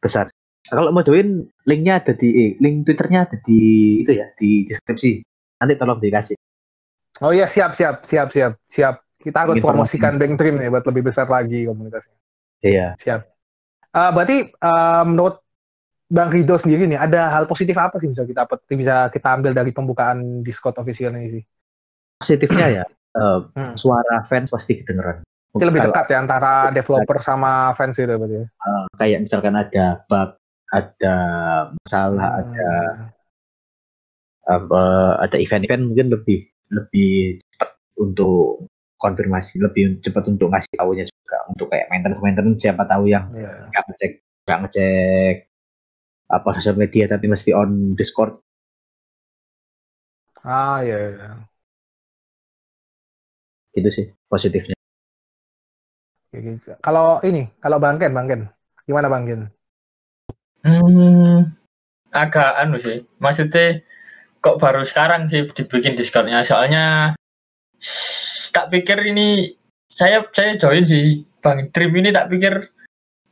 besar. Kalau mau join linknya ada di eh, link twitternya ada di itu ya di deskripsi. Nanti tolong dikasih. Oh iya siap siap siap siap siap. Kita harus Informasi. promosikan Bank Dream nih buat lebih besar lagi komunitasnya. Iya. Siap. Ah, berarti ah, menurut Bang Rido sendiri nih ada hal positif apa sih bisa kita bisa kita ambil dari pembukaan Discord official ini sih? Positifnya ya eh, (clears throat) Hmm. suara fans pasti kedengeran. Itu lebih dekat ya antara developer sama fans itu berarti. ya? uh, kayak misalkan ada bug, ada masalah, Hmm. ada apa, ada event-event mungkin lebih lebih cepat untuk konfirmasi, lebih cepat untuk ngasih tahunya juga untuk kayak maintenance maintenance siapa tahu yang Iya. nggak ngecek nggak ngecek apa sosial media tapi mesti on Discord Ah iya. iya. gitu sih positifnya. Kalau ini, kalau Bang Ken, Bang Ken, gimana Bang Hmm, agak anu sih. Maksudnya kok baru sekarang sih dibikin Discordnya. Soalnya tak pikir ini saya saya join sih Bang Dream ini tak pikir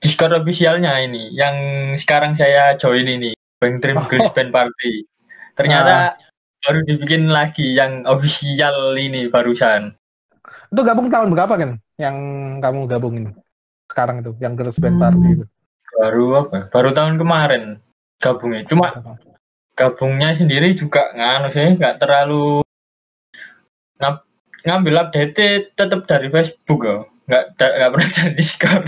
Discord officialnya ini yang sekarang saya join ini Bang Dream Oh. Girls Band Party. Ternyata baru dibikin lagi yang official ini barusan. Itu gabung tahun berapa kan? Yang kamu gabungin sekarang itu, yang Girls Band Hmm. Party itu. Baru apa? Baru tahun kemarin gabungnya. Cuma gabungnya sendiri juga nganu sih nggak terlalu ngam- ngambil update tetap dari Facebook ya nggak da- nggak pernah (laughs) dari Discord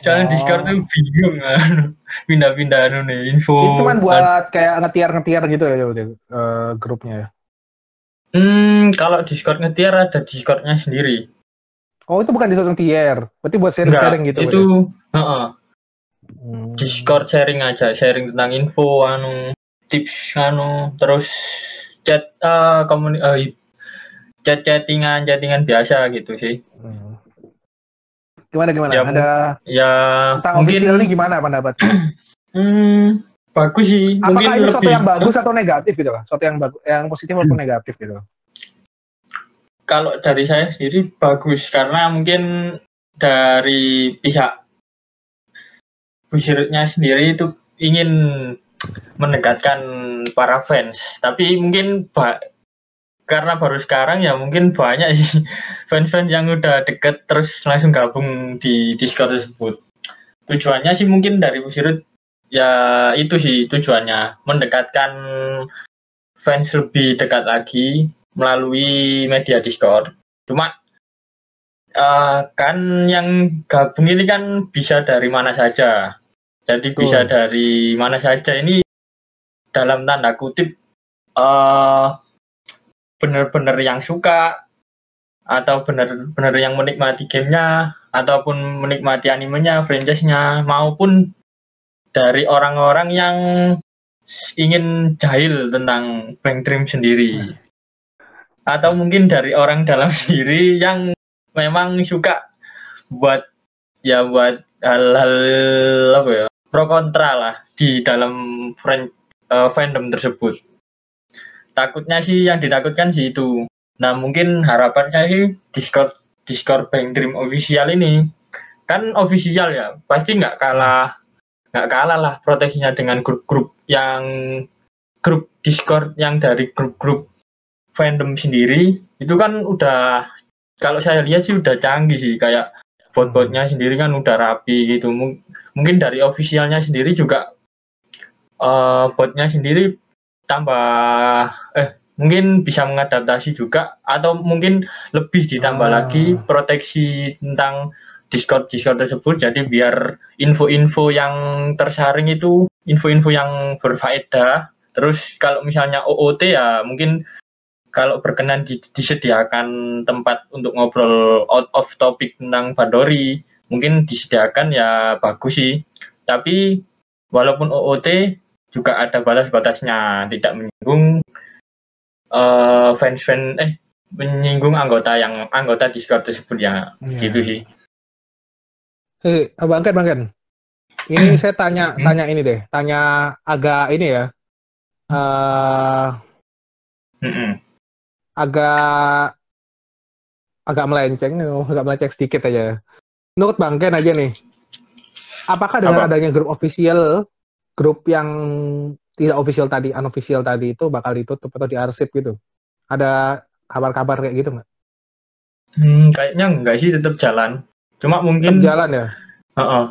soalnya Oh. Discord tuh bingung anu pindah-pindah anu nih info Itu cuma buat kayak ngetiar-ngetiar gitu ya, eh, grupnya ya. hmm kalau Discord ngetiar ada Discordnya sendiri Oh itu bukan Discord tier, berarti buat sharing-sharing gitu. itu heeh, berarti? Hmm. Discord sharing aja sharing tentang info anu tips anu terus chat eh komuni eh, chat chattingan chattingan biasa gitu sih Hmm. Gimana gimana? Ya, Ada ya tentang mungkin official ini gimana pendapatnya? (clears throat) hmm, bagus sih mungkin Apakah ini sesuatu lebih yang bagus atau negatif gitu lah? Sesuatu yang bagus, yang positif ataupun negatif gitu. kalau dari saya sendiri bagus karena mungkin dari pihak Bushirnya sendiri itu ingin mendekatkan para fans tapi mungkin ba- karena baru sekarang ya mungkin banyak sih (laughs) fans-fans yang udah deket terus langsung gabung di Discord tersebut. Tujuannya sih mungkin dari Busirut ya itu sih tujuannya mendekatkan fans lebih dekat lagi melalui media Discord. Cuma uh, kan yang gabung ini kan bisa dari mana saja. Jadi Betul. bisa dari mana saja ini dalam tanda kutip uh, benar-benar yang suka atau benar-benar yang menikmati gamenya ataupun menikmati animenya, franchise-nya maupun dari orang-orang yang ingin jahil tentang Bank Dream sendiri atau mungkin dari orang dalam (laughs) sendiri yang memang suka buat ya buat hal-hal apa ya pro kontra lah di dalam friend, uh, fandom tersebut. Takutnya sih yang ditakutkan sih itu. Nah mungkin harapannya sih Discord Discord Bank Dream official ini. Kan official ya pasti nggak kalah nggak kalah lah proteksinya dengan grup-grup yang grup Discord yang dari grup-grup fandom sendiri. Itu kan udah kalau saya lihat sih udah canggih sih kayak bot-botnya sendiri kan udah rapi gitu. M mungkin dari officialnya sendiri juga uh, botnya sendiri tambah eh mungkin bisa mengadaptasi juga atau mungkin lebih ditambah ah. lagi proteksi tentang Discord Discord tersebut. Jadi biar info-info yang tersaring itu info-info yang berfaedah. Terus kalau misalnya OOT ya mungkin kalau berkenan disediakan tempat untuk ngobrol out of topic tentang Bandori, mungkin disediakan ya bagus sih. Tapi walaupun OOT juga ada batas-batasnya, tidak menyinggung uh, fans-fans eh menyinggung anggota yang anggota Discord tersebut ya, ya. gitu sih. Hei, Bang Ken, Bang Ken. Ini saya tanya hmm? tanya ini deh, tanya agak ini ya. Uh, hmm agak agak melenceng, agak melenceng sedikit aja. Menurut Bang Ken aja nih, apakah dengan Apa? adanya grup official, grup yang tidak official tadi, unofficial tadi itu bakal ditutup atau diarsip gitu? Ada kabar-kabar kayak gitu nggak? Hmm, kayaknya enggak sih, tetap jalan. Cuma mungkin tetap jalan ya. Uh -uh.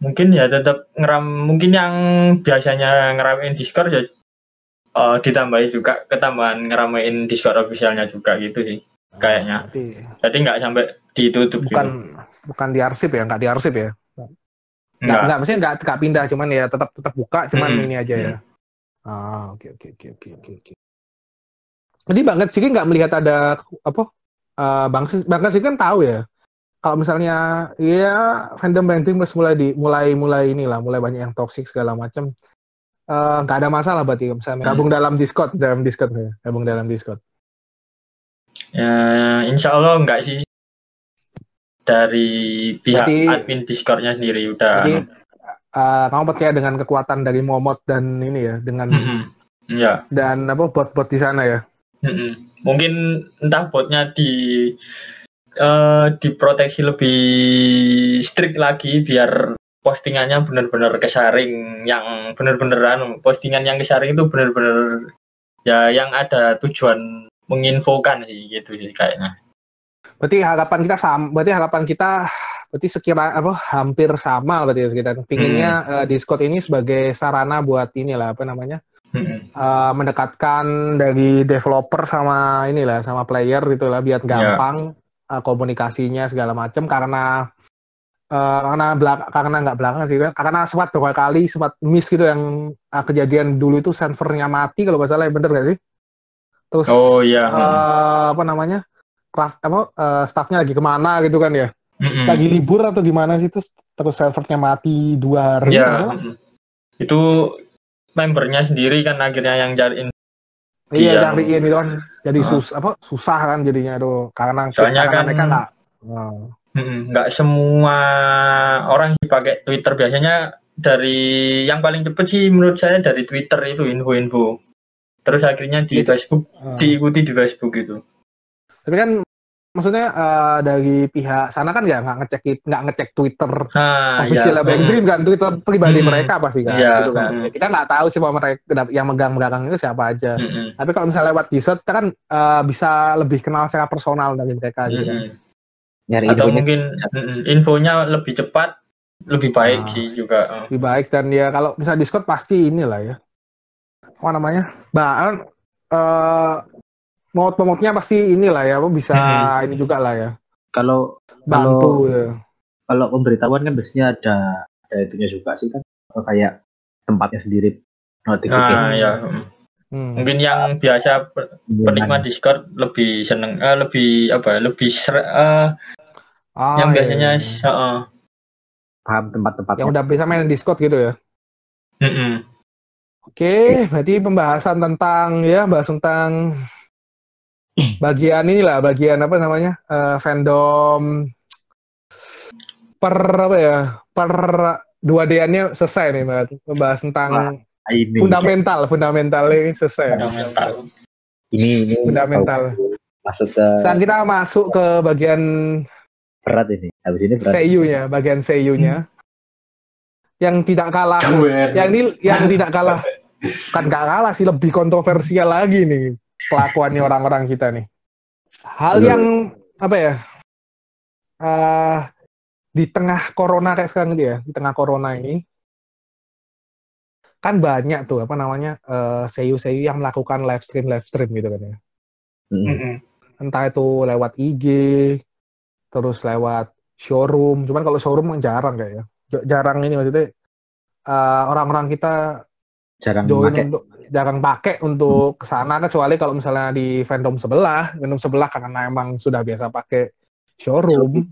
Mungkin ya tetap ngeram, mungkin yang biasanya ngeramein Discord ya uh, ditambahi juga ketambahan ngeramein Discord officialnya juga gitu sih kayaknya. Berarti, Jadi nggak sampai ditutup. Bukan gitu. bukan diarsip ya, nggak diarsip ya. Nggak, nggak, maksudnya nggak nggak pindah, cuman ya tetap tetap buka, cuman hmm. ini aja ya. Ah, oke oke oke oke oke oke. Jadi banget sih nggak melihat ada apa uh, bang bang sih kan tahu ya. Kalau misalnya ya fandom banking mulai di mulai mulai inilah mulai banyak yang toxic segala macam nggak uh, ada masalah berarti misalnya gabung hmm. dalam Discord dalam Discord ya gabung dalam Discord ya Insya Allah enggak sih dari pihak berarti, admin Discordnya sendiri udah berarti, uh, kamu percaya dengan kekuatan dari Momot dan ini ya dengan mm -hmm. ya dan apa bot-bot di sana ya mm -hmm. mungkin entah botnya di uh, diproteksi lebih strict lagi biar postingannya benar-benar kesaring yang benar-benar anu postingan yang kesaring itu benar-benar ya yang ada tujuan menginfokan sih gitu sih kayaknya. Berarti harapan kita sama, berarti harapan kita berarti sekira apa hampir sama berarti kita pinginnya hmm. uh, Discord ini sebagai sarana buat inilah apa namanya hmm. uh, mendekatkan dari developer sama inilah sama player gitu lah biar ya. gampang yeah. uh, komunikasinya segala macam karena Uh, karena belak karena nggak belakang sih kan karena sempat beberapa kali sempat miss gitu yang uh, kejadian dulu itu servernya mati kalau nggak salah ya bener gak sih? Terus oh iya. uh, apa namanya? Craft apa uh, staffnya lagi ke mana gitu kan ya? Mm-hmm. lagi libur atau gimana sih? Terus terus servernya mati dua hari ya, itu membernya sendiri kan akhirnya yang cariin iya yang... cariin itu kan. Jadi sus apa susah kan jadinya itu. Karena soalnya karena kan mereka nggak oh nggak semua orang dipakai Twitter biasanya dari yang paling cepet sih menurut saya dari Twitter itu info-info terus akhirnya di itu. Facebook uh. diikuti di Facebook itu tapi kan maksudnya eh, dari pihak sana kan ya nggak ngecek nggak ngecek Twitter Nah, official ya. Bank hmm. Dream kan Twitter pribadi Hmm. mereka pasti kan Iya, gitu kan hmm. Ya, kita nggak tahu sih bahwa mereka yang megang belakang itu siapa aja Mm-mm. tapi kalau misalnya lewat Discord kan eh, bisa lebih kenal secara personal dari mereka gitu kan. Nyari Atau mungkin infonya lebih cepat, lebih baik Nah. sih juga. uh. lebih baik dan ya kalau misalnya Discord pasti inilah ya apa namanya bahan eh mod-modnya pasti inilah ya bisa Hmm. ini juga lah ya kalau bantu ya. kalau pemberitahuan kan biasanya ada ada itunya juga sih kan kayak tempatnya sendiri notifikasi Nah, ya. mm. Hmm. Mungkin yang biasa pe- penikmat Discord lebih seneng, eh, lebih apa? ya, Lebih ser, eh, Ah, yang iya, biasanya, iya. heeh. paham tempat-tempatnya yang udah bisa main Discord gitu ya Mm-mm. Oke, berarti pembahasan tentang ya bahas tentang (clears throat) bagian inilah, bagian apa namanya eh, fandom per apa ya per dua D-nya selesai nih, Mbak. Membahas tentang Wah, ini fundamental, fundamental ini selesai. Fundamental. ini ini Fundamental. masuk ke Sekarang kita masuk ke bagian berat ini habis ini berat seiyu-nya, bagian seiyu-nya. Yang tidak kalah, Aware. yang ini yang tidak kalah kan nggak kalah sih lebih kontroversial lagi nih kelakuannya orang-orang kita nih. Hal Betul. yang apa ya? eh di tengah corona kayak sekarang gitu ya, di tengah corona ini kan banyak tuh apa namanya eh seiyu-seiyu yang melakukan live stream live stream gitu kan ya. Mm-mm. Entah itu lewat IG, terus lewat showroom. Cuman kalau showroom kan jarang kayak ya. J- Jarang ini maksudnya eh, orang-orang kita jarang join pakai untuk jarang pakai untuk ke sana kecuali kalau misalnya di fandom sebelah fandom sebelah karena emang sudah biasa pakai showroom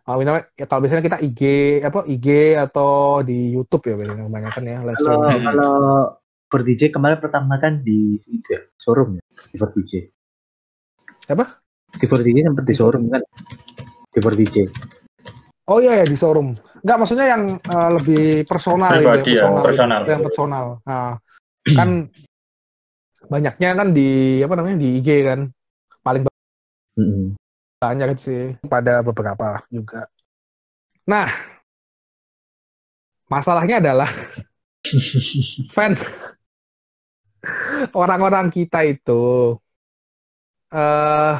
kalau misalnya ya kalau biasanya kita IG apa IG atau di YouTube ya biasanya kebanyakan ya live kalau stream. kalau for DJ kemarin pertama kan di itu ya showroom ya di for DJ Apa? Di DJ sempat di showroom kan di DJ oh iya ya di showroom Enggak maksudnya yang eh, lebih personal Pribadi gitu, ya, personal, personal. yang personal Nah, kan banyaknya kan di apa namanya di IG kan paling Mm-mm. banyak itu sih pada beberapa juga. Nah, masalahnya adalah (laughs) fan orang-orang kita itu eh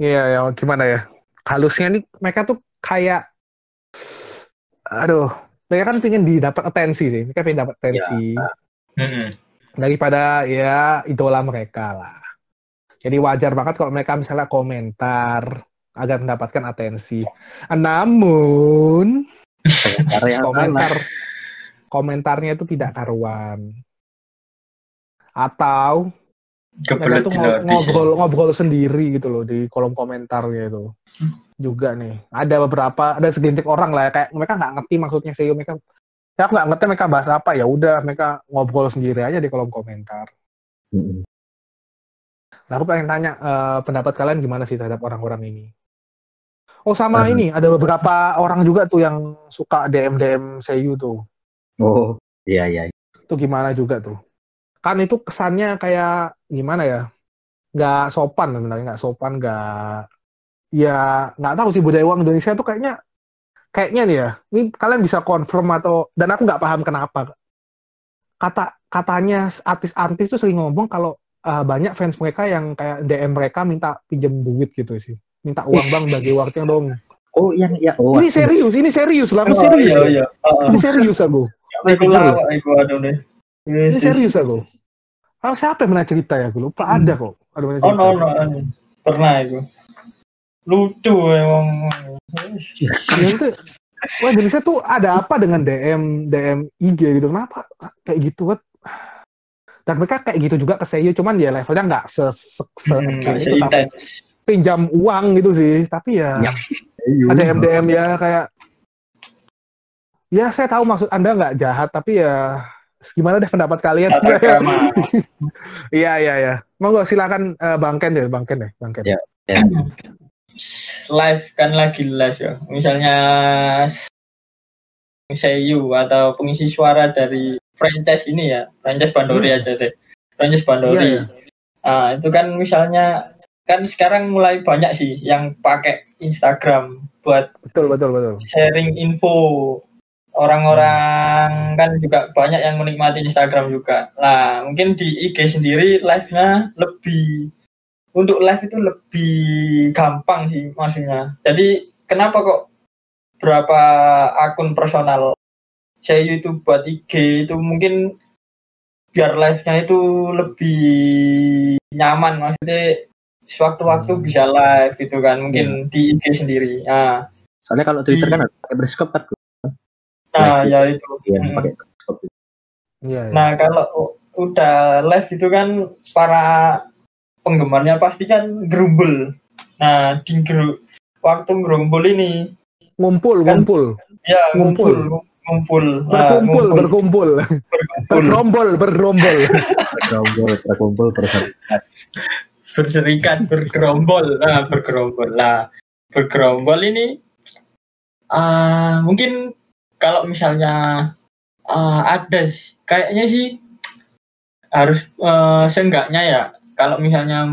iya ya gimana ya halusnya nih mereka tuh kayak aduh mereka kan pengen didapat atensi sih mereka pengen dapat atensi Mm-mm. daripada ya idola mereka lah. Jadi wajar banget kalau mereka misalnya komentar agar mendapatkan atensi. Namun Komentar yang komentar komentarnya itu tidak karuan. Atau Kebelet mereka tuh ngobrol ngobrol sendiri gitu loh di kolom komentarnya itu. Juga nih. Ada beberapa ada segelintir orang lah ya, kayak mereka nggak ngerti maksudnya SEO mereka ya aku nggak ngerti mereka bahas apa ya udah mereka ngobrol sendiri aja di kolom komentar. Mm-mm. Nah, aku pengen tanya eh, pendapat kalian gimana sih terhadap orang-orang ini? Oh, sama Hmm. ini ada beberapa orang juga tuh yang suka DM DM Seiyu tuh. oh iya iya Itu gimana juga tuh? Kan itu kesannya kayak gimana ya? Nggak sopan sebenarnya, nggak sopan, nggak ya nggak tahu sih budaya uang Indonesia tuh kayaknya kayaknya nih ya. Ini kalian bisa confirm atau dan aku nggak paham kenapa. Kata katanya artis-artis tuh sering ngomong kalau uh, banyak fans mereka yang kayak DM mereka minta pinjem duit gitu sih. Minta uang bang bagi waktunya dong. oh yang ya oh ini serius, ini serius lah, aku Oh, serius. iya, loh. iya. Heeh. Ini serius aku. Ini serius aku. Kalau siapa yang pernah cerita ya? Aku lupa ada kok. Ada pernah Oh, cerita. no, no, anu. Pernah itu. Lucu emang. Ya, itu, wah Indonesia tuh ada apa dengan DM DM IG gitu? Kenapa kayak gitu? What? Dan mereka kayak gitu juga ke Seiyu, cuman ya levelnya nggak se, se, se Hmm, itu sampai seintens. pinjam uang gitu sih. Tapi ya Ya. ada DM DM ya kayak ya saya tahu maksud anda nggak jahat tapi ya gimana deh pendapat kalian? (laughs) Iya iya iya. Monggo silakan eh, Bang Ken deh, Bang Ken deh, Bang Ken. Ya. live kan lagi live ya. Misalnya Seiyu atau pengisi suara dari franchise ini ya, franchise Bandori Hmm. aja deh. Franchise Bandori. Iya, Nah, itu kan misalnya kan sekarang mulai banyak sih yang pakai Instagram buat Betul, betul, betul. sharing info. Orang-orang kan juga banyak yang menikmati Instagram juga. Nah, mungkin di IG sendiri live-nya lebih untuk live itu lebih gampang sih maksudnya. Jadi kenapa kok berapa akun personal saya itu buat IG itu mungkin biar live-nya itu lebih nyaman maksudnya sewaktu-waktu Hmm. bisa live gitu kan mungkin di IG sendiri. Nah, Soalnya kalau Twitter Di- kan pakai periskop kan. Nah Live ya itu. Iya, Hmm. Iya, iya. Nah, kalau udah live itu kan para penggemarnya pasti kan gerumbul. Nah, di geru- waktu gerumbul ini ngumpul, kan- ngumpul, ya Ngumpul. ngumpul, ngumpul, Nah, berkumpul, ngumpul, berkumpul, berkumpul. bergerombol, bergerombol. Berkumpul, berkumpul, berserikat. berserikat bergerombol nah bergerombol lah bergerombol ini ah mungkin kalau misalnya ah, ada sih, kayaknya sih harus eh, seenggaknya ya kalau misalnya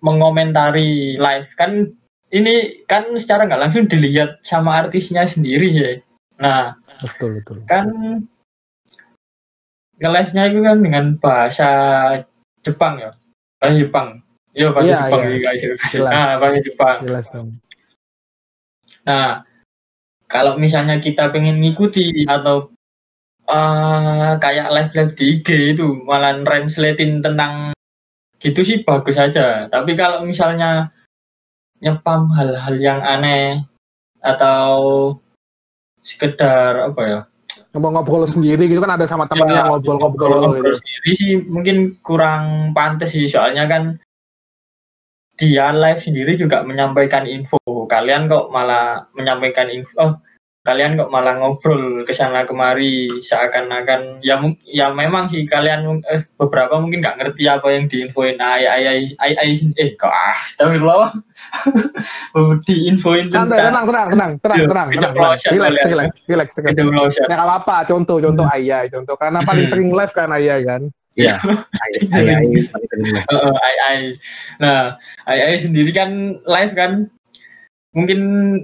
mengomentari live kan ini kan secara nggak langsung dilihat sama artisnya sendiri ya nah betul, betul. kan nge-live-nya itu kan dengan bahasa Jepang ya bahasa Jepang iya bahasa Iya, Jepang iya. iya, guys. Jelas. nah bahasa Jepang Jelas dong. nah kalau misalnya kita pengen ngikuti atau eh, kayak live live di IG itu malah translatein tentang gitu sih bagus aja. Tapi kalau misalnya nyepam hal-hal yang aneh atau sekedar apa ya? Ngobrol-ngobrol sendiri gitu kan ada sama temennya Ya, ngobrol-ngobrol ngobrol gitu. sendiri sih mungkin kurang pantas sih. Soalnya kan dia live sendiri juga menyampaikan info. Kalian kok malah menyampaikan info oh, kalian kok malah ngobrol ke sana kemari seakan-akan. Ya ya memang sih kalian eh, beberapa mungkin nggak ngerti apa yang diinfoin. Ai ai ai ai, ai eh kok ah astagfirullah. (laughs) Diinfoin Santai, tenang, tenang, tenang, tenang, Iya, tenang, tenang, Relax, relax, relax, relax. Ya nggak apa-apa, contoh, contoh ayah, contoh. Karena paling Hmm. sering live kan ayah kan. Iya. (laughs) Ai ai. (laughs) Nah, ai sendiri kan live kan mungkin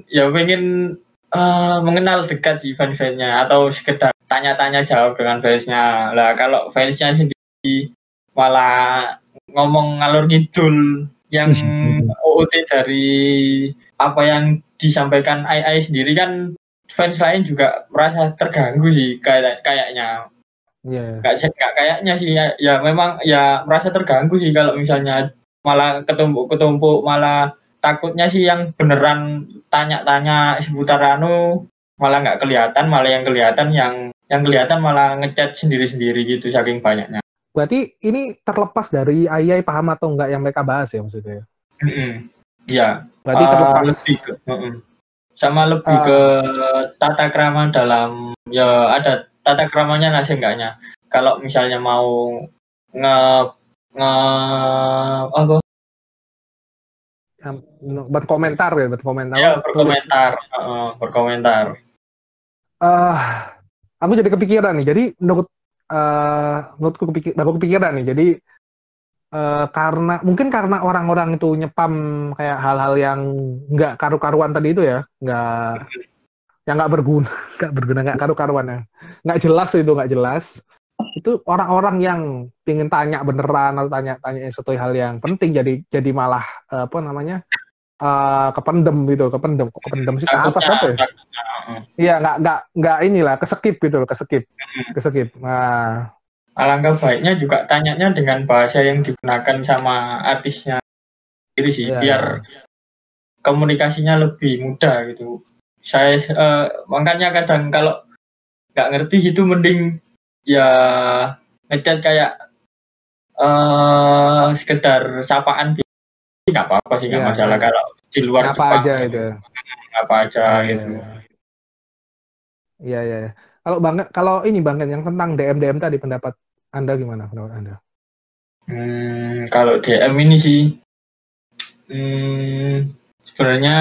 ya pengen eh, mengenal dekat sih fans-fansnya atau sekedar tanya-tanya jawab dengan fansnya. Lah kalau fansnya sendiri malah ngomong ngalor ngidul yang (laughs) OOT dari apa yang disampaikan ai ai sendiri kan fans lain juga merasa terganggu sih kayak kayaknya Nggak sih- nggak kayaknya sih ya, ya memang ya merasa terganggu sih kalau misalnya malah ketumpuk-ketumpuk malah takutnya sih yang beneran tanya-tanya seputar anu malah nggak kelihatan malah yang kelihatan yang yang kelihatan malah ngechat sendiri-sendiri gitu saking banyaknya Berarti ini terlepas dari ayah paham atau enggak yang mereka bahas ya maksudnya. Mm-mm. Iya Berarti Ah, terlepas. lebih ke, mm-mm. sama lebih Ah. ke tata krama dalam ya ada tata kramanya lah seenggaknya kalau misalnya mau nge nge apa berkomentar ya, berkomentar. ya berkomentar Heeh, berkomentar Eh, aku jadi kepikiran nih. Jadi menurut eh menurutku kepikir, aku kepikiran nih. Jadi eh karena mungkin karena orang-orang itu nyepam kayak hal-hal yang nggak karu-karuan tadi itu ya, nggak yang nggak berguna, (laughs) nggak berguna, nggak karu-karuan ya, nggak jelas itu nggak jelas. Itu orang-orang yang pengen tanya beneran atau tanya-tanya sesuatu hal yang penting jadi jadi malah eh, apa namanya eh kependem gitu, kependem, kependem sih? Ke atas apa ya? Iya, nggak nggak nggak inilah keskip gitu loh, keskip, keskip. Nah, alangkah baiknya juga tanyanya dengan bahasa yang digunakan sama artisnya sendiri sih Iya, biar komunikasinya lebih mudah gitu saya eh, makanya kadang kalau nggak ngerti gitu mending ya ngechat kayak eh sekedar sapaan biasa. nggak apa-apa sih nggak Iya, masalah iya. kalau di luar apa Jepang aja itu. apa aja Iya, gitu iya. Iya, iya. Kalau bang, kalau ini bang yang tentang DM DM tadi pendapat anda gimana pendapat anda? Hmm, kalau DM ini sih, hmm, sebenarnya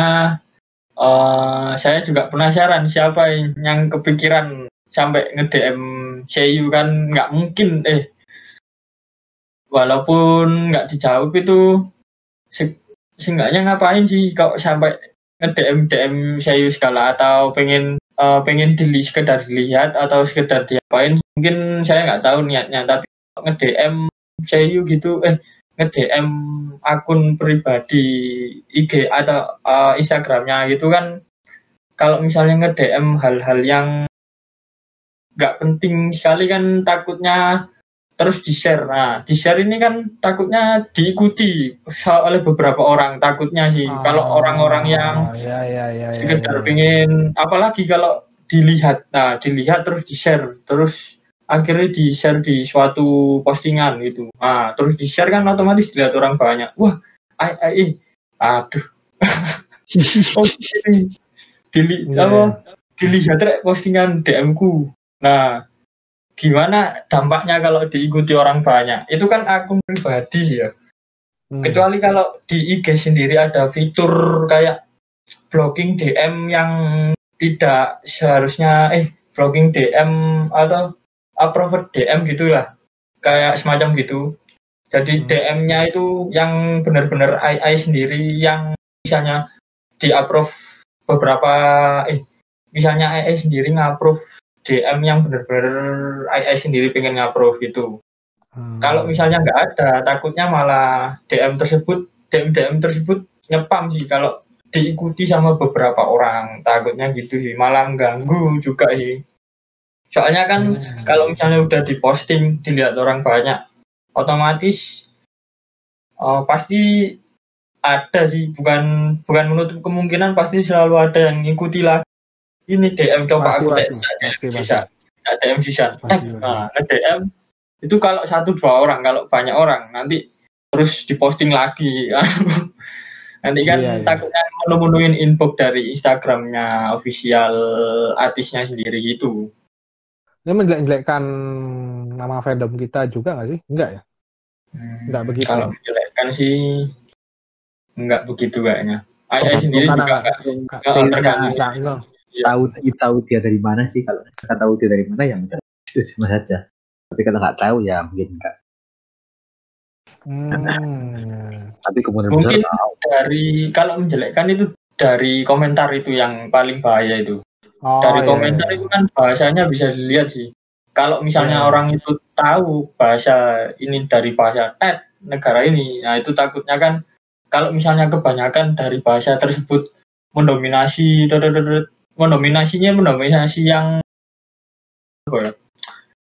eh, saya juga penasaran siapa yang, kepikiran sampai nge-DM Seiyu kan nggak mungkin eh. Walaupun nggak dijawab itu se- seenggaknya ngapain sih kok sampai nge-DM DM saya segala atau pengen eh, pengen dili sekedar dilihat atau sekedar diapain? Mungkin saya nggak tahu niatnya tapi nge-DM saya gitu eh nge-DM akun pribadi IG atau eh, Instagramnya gitu kan kalau misalnya nge-DM hal-hal yang nggak penting sekali kan takutnya terus di-share. Nah, di-share ini kan takutnya diikuti oleh beberapa orang takutnya sih. Kalau orang-orang yang ya ya ya, ya, sekedar ya. pengen apalagi kalau dilihat nah dilihat terus di share terus akhirnya di share di suatu postingan gitu. Nah terus di share kan otomatis dilihat orang banyak. Wah ai ai aduh. (laughs) Oh ini. Dili Iya, apa? Dilihat rek postingan DM ku. Nah gimana dampaknya kalau diikuti orang banyak? Itu kan akun pribadi ya. Hmm. Kecuali kalau di IG sendiri ada fitur kayak blocking DM yang tidak seharusnya eh blocking DM atau approved DM gitulah. Kayak semacam gitu. Jadi Hmm. DM-nya itu yang benar-benar AI sendiri yang misalnya di approve beberapa eh misalnya AI sendiri ngapprove DM yang benar-benar AI sendiri pengen ngapprove gitu. Hmm. Kalau misalnya nggak ada, takutnya malah DM tersebut, DM DM tersebut nyepam sih kalau diikuti sama beberapa orang. Takutnya gitu sih, malah ganggu juga sih. Soalnya kan kalau misalnya udah diposting, dilihat orang banyak, otomatis eh, pasti ada sih, bukan bukan menutup kemungkinan pasti selalu ada yang ngikuti lah. Ini DM coba Pasti, aku pasti, DM pasti, tak DM bisa. Pasti. Nah, nge-DM itu kalau satu dua orang, kalau banyak orang nanti terus diposting lagi. (laughs) nanti kan Iya, iya. takutnya menemuin inbox dari Instagramnya official artisnya sendiri gitu. Ini menjelek-jelekkan nama fandom kita juga nggak sih? Enggak ya? Nggak begitu. Kalau menjelekkan sih nggak begitu kayaknya. Karena- sendiri karena juga nggak- nggak nggak- nggak terganggu. Nggak, nggak. tahu tahu dia dari mana sih kalau kita tahu dia dari mana ya udah itu sama saja tapi kalau nggak tahu ya mungkin enggak Hmm. tapi kemudian Mungkin besar dari kalau menjelekkan itu dari komentar itu yang paling bahaya itu. Oh, dari iya, komentar iya. itu kan bahasanya bisa dilihat sih. Kalau misalnya Iya. orang itu tahu bahasa ini dari bahasa net negara ini, nah itu takutnya kan kalau misalnya kebanyakan dari bahasa tersebut mendominasi, mendominasinya mendominasi yang apa ya?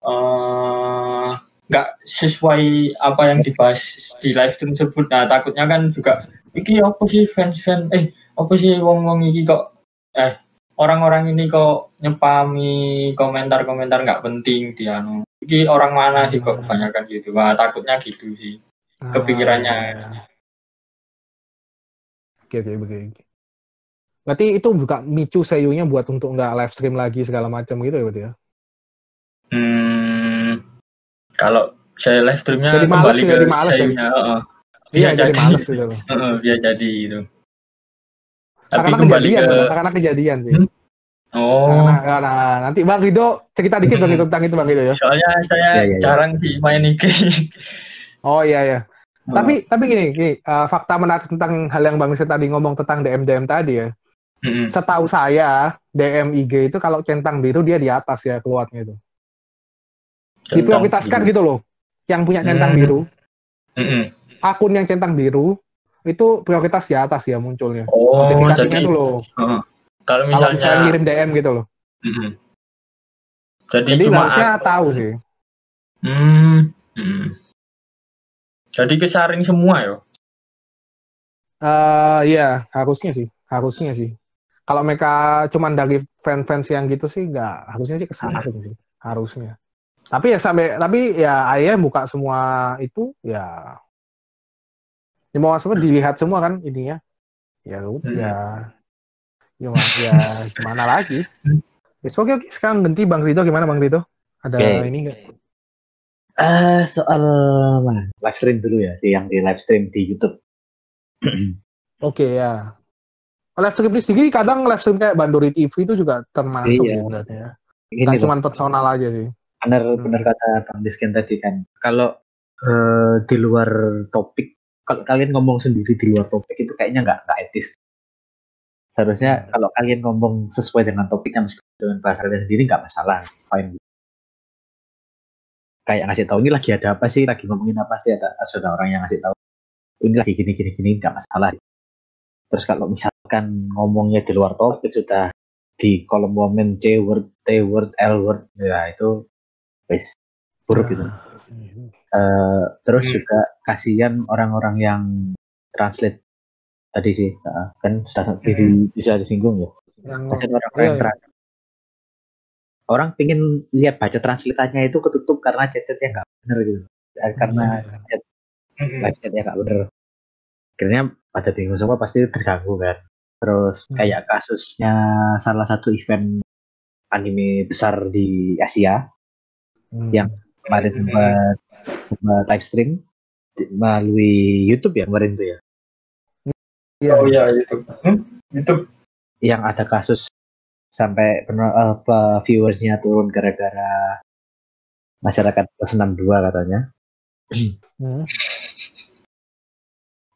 eh, nggak sesuai apa yang dibahas di live stream tersebut. Nah takutnya kan juga iki apa sih fans fans eh apa sih wong wong iki kok eh orang-orang ini kok nyepami komentar-komentar nggak penting dia anu. Iki orang mana sih kok Hmm. kebanyakan gitu. Wah, takutnya gitu sih. kepikirannya. Ah, iya, iya. Oke, oke, oke. Berarti itu juga micu seiyunya buat untuk nggak live stream lagi segala macam gitu ya berarti ya? Hmm, kalau saya live streamnya Jadi males kembali ya, ke jadi males ya? sayunya, heeh. Bisa Iya, jadi jadi. males gitu (laughs) bisa jadi itu. Tapi Karena kembali kejadian, ke karena kejadian sih. Hmm? oh, Karena, karena nanti Bang Rido cerita dikit Hmm. Rido tentang itu Bang Rido ya. soalnya saya Iya, iya, iya. jarang sih main IG. (laughs) Oh iya ya. Oh. Tapi tapi gini, gini uh, fakta menarik tentang hal yang Bang Rizal tadi ngomong tentang DM DM tadi ya. Mm-mm. Setahu saya DM IG itu kalau centang biru dia di atas ya keluarnya itu. Diprioritaskan gitu loh. Yang punya centang Hmm. biru, Mm-mm. akun yang centang biru itu prioritas di atas ya munculnya. Oh, Notifikasinya jadi itu loh. heeh. kalau Kalau misalnya misalnya, ngirim DM gitu loh. Mm-mm. jadi, Jadi cuma harusnya tahu sih. Hmm, mm. Jadi kesaring semua ya. Eh iya, harusnya sih, harusnya sih. Kalau mereka cuman dari fans-fans yang gitu sih nggak, harusnya sih kesaring sih, harusnya. Tapi ya sampai, tapi ya ayah buka semua itu ya, ya mau semua dilihat semua kan ininya. Ya udah, Hmm. ya, ya, ya gimana lagi? Ya, so, oke, oke. Sekarang ganti Bang Rito, gimana Bang Rito? Ada Oke. ini nggak? Eh, soal mana? live stream dulu ya, di- yang di live stream di YouTube. Oke ya. Live stream di sini kadang live stream kayak Bandori TV itu juga termasuk Iya. sebenarnya. ya. Ini loh, cuma personal aja sih. benar Hmm. benar kata Bang Disken tadi kan. Kalau eh, di luar topik kalau kalian ngomong sendiri di luar topik itu kayaknya nggak nggak etis. Seharusnya kalau kalian ngomong sesuai dengan topiknya meskipun dengan bahasa kalian sendiri nggak masalah. Fine. Kayak ngasih tahu ini lagi ada apa sih? Lagi ngomongin apa sih? Ada ada orang yang ngasih tahu ini lagi gini gini gini nggak masalah. Terus kalau misalkan ngomongnya di luar topik sudah di kolom komen C word T word L word ya itu wes buruk gitu Eh, terus Hmm. juga kasihan orang-orang yang translate tadi sih uh, kan sudah di- bisa disinggung ya Yang kasihan iya, yang iya. trans- orang pingin lihat baca translatannya itu ketutup karena chatnya nggak bener gitu Eh, karena Iya. Mm-mm. live chatnya nggak bener akhirnya pada bingung semua pasti terganggu kan terus Hmm. kayak kasusnya salah satu event anime besar di Asia Hmm. yang kemarin Hmm. sempat sempat live stream melalui YouTube ya kemarin tuh ya Iya. Oh iya itu. Hmm? Itu yang ada kasus sampai apa viewersnya turun gara-gara masyarakat plus 62 katanya Hmm.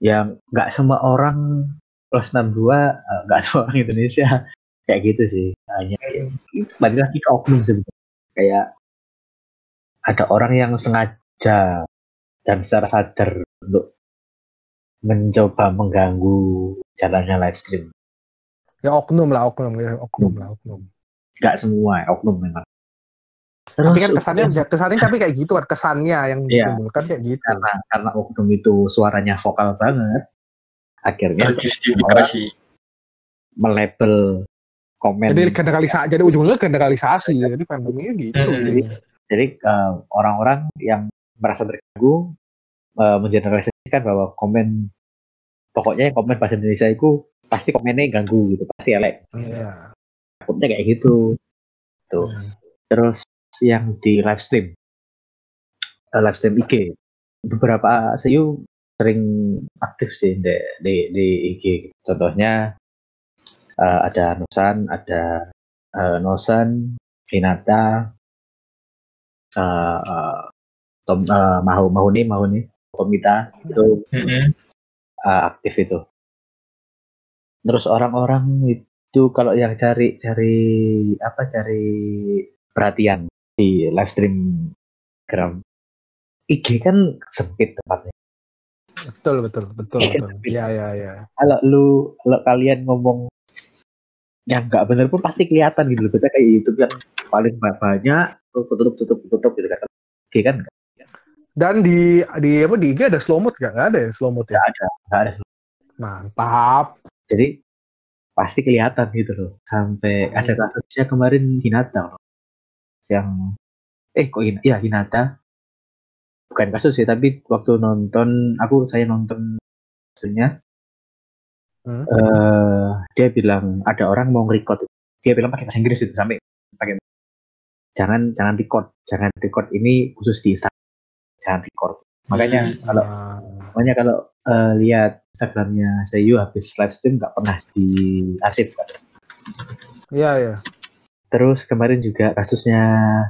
yang nggak semua orang plus 62 eh, nggak semua orang Indonesia kayak gitu sih hanya itu balik lagi ke oknum sebenarnya kayak ada orang yang sengaja dan secara sadar untuk mencoba mengganggu jalannya live stream Ya oknum lah, oknum ya, oknum lah, oknum. nggak semua oknum memang Tapi kan Terus kesannya, kesannya tapi kayak gitu kan, kesannya yang Iya. ditimbulkan kayak gitu. karena karena oknum itu suaranya vokal banget akhirnya terjustifikasi. melabel komen Jadi generalisasi, jadi ujungnya generalisasi, jadi fandomnya gitu Hmm. sih. Jadi eh, orang-orang yang merasa terganggu eh, mengeneralisasikan bahwa komen pokoknya yang komen bahasa Indonesia itu pasti komennya ganggu gitu pasti elek. Iya. takutnya kayak gitu. Tuh. Hmm. terus yang di live stream. Eh, live stream IG beberapa SEO sering aktif sih di di, di IG contohnya eh, ada Nosan ada eh, Nosan Hinata eh, eh, Tom eh, Mahu Mahuni Mahuni Tomita itu Mm-mm. eh, aktif itu terus orang-orang itu kalau yang cari cari apa cari perhatian di live stream gram IG kan sempit tempatnya Betul, betul, betul, Iya, betul. Iya, iya, iya. kalau lu kalau kalian ngomong yang nggak bener pun pasti kelihatan gitu loh. Kita kayak YouTube yang paling ba- banyak tutup tutup tutup gitu kan IG kan Dan di di apa di IG ada slow mode nggak? Nggak ada ya slow mode ya? ada nggak ada Mantap. jadi pasti kelihatan gitu loh sampai Hmm. ada kasusnya kemarin Hinata loh. yang eh kok Hin ya Hinata bukan kasus sih tapi waktu nonton aku saya nonton maksudnya Hmm. eh dia bilang ada orang mau nge-record dia bilang pakai bahasa Inggris itu sampai pakai jangan jangan record jangan record ini khusus di Instagram jangan record makanya Hmm. kalau makanya kalau eh, lihat Instagramnya Seiyu habis live stream nggak pernah di arsip Iya, iya. terus kemarin juga kasusnya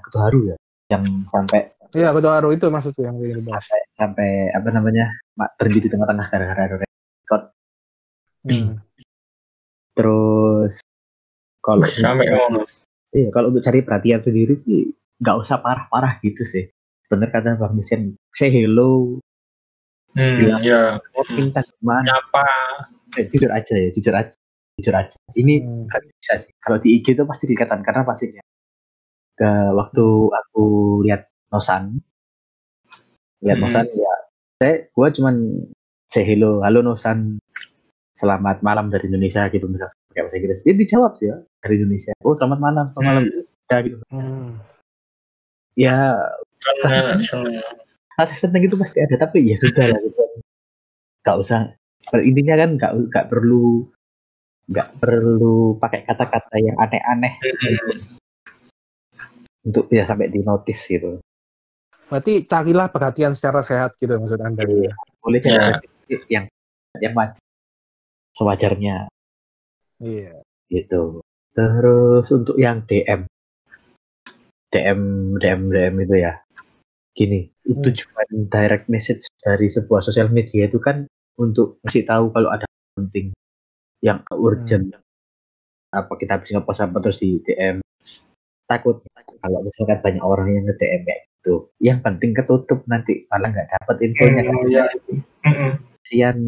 Ketuharu ya yang sampai Iya, kedua haru itu maksudku yang ingin dibahas. sampai, sampai apa namanya mak- berhenti di tengah-tengah gara-gara record Hmm. terus kalau Sampai. (laughs) iya kalau untuk cari perhatian sendiri sih nggak usah parah-parah gitu sih bener kata Bang Misen say hello Hmm, Bilang. ya. mau minta gimana Nyapa. Eh, jujur aja ya jujur aja jujur aja ini Hmm. nggak bisa sih kalau di IG itu pasti kelihatan karena pasti ya. ke waktu aku lihat Nosan lihat Hmm. Nosan ya saya gua cuman say hello halo Nosan selamat malam dari Indonesia gitu misalnya pakai bahasa Inggris dia dijawab ya dari Indonesia oh selamat malam selamat malam ya, gitu Hmm. ya Seneng, seneng. rasa seneng itu pasti ada tapi ya sudah lah gitu nggak usah pada intinya kan nggak nggak perlu nggak perlu pakai kata-kata yang aneh-aneh Mm-mm. untuk ya sampai di notice gitu Berarti carilah perhatian secara sehat gitu maksud Anda. Iya. boleh Ya. jadi yang yang wajar sewajarnya Iya. gitu terus untuk yang DM DM DM DM itu ya gini itu Hmm. cuma direct message dari sebuah sosial media itu kan untuk ngasih tahu kalau ada penting yang urgent apa kita habis ngepost apa terus di DM takut kalau misalkan banyak orang yang nge DM kayak gitu yang penting ketutup nanti malah nggak dapat infonya kan Oh, iya. Mm-mm. kasihan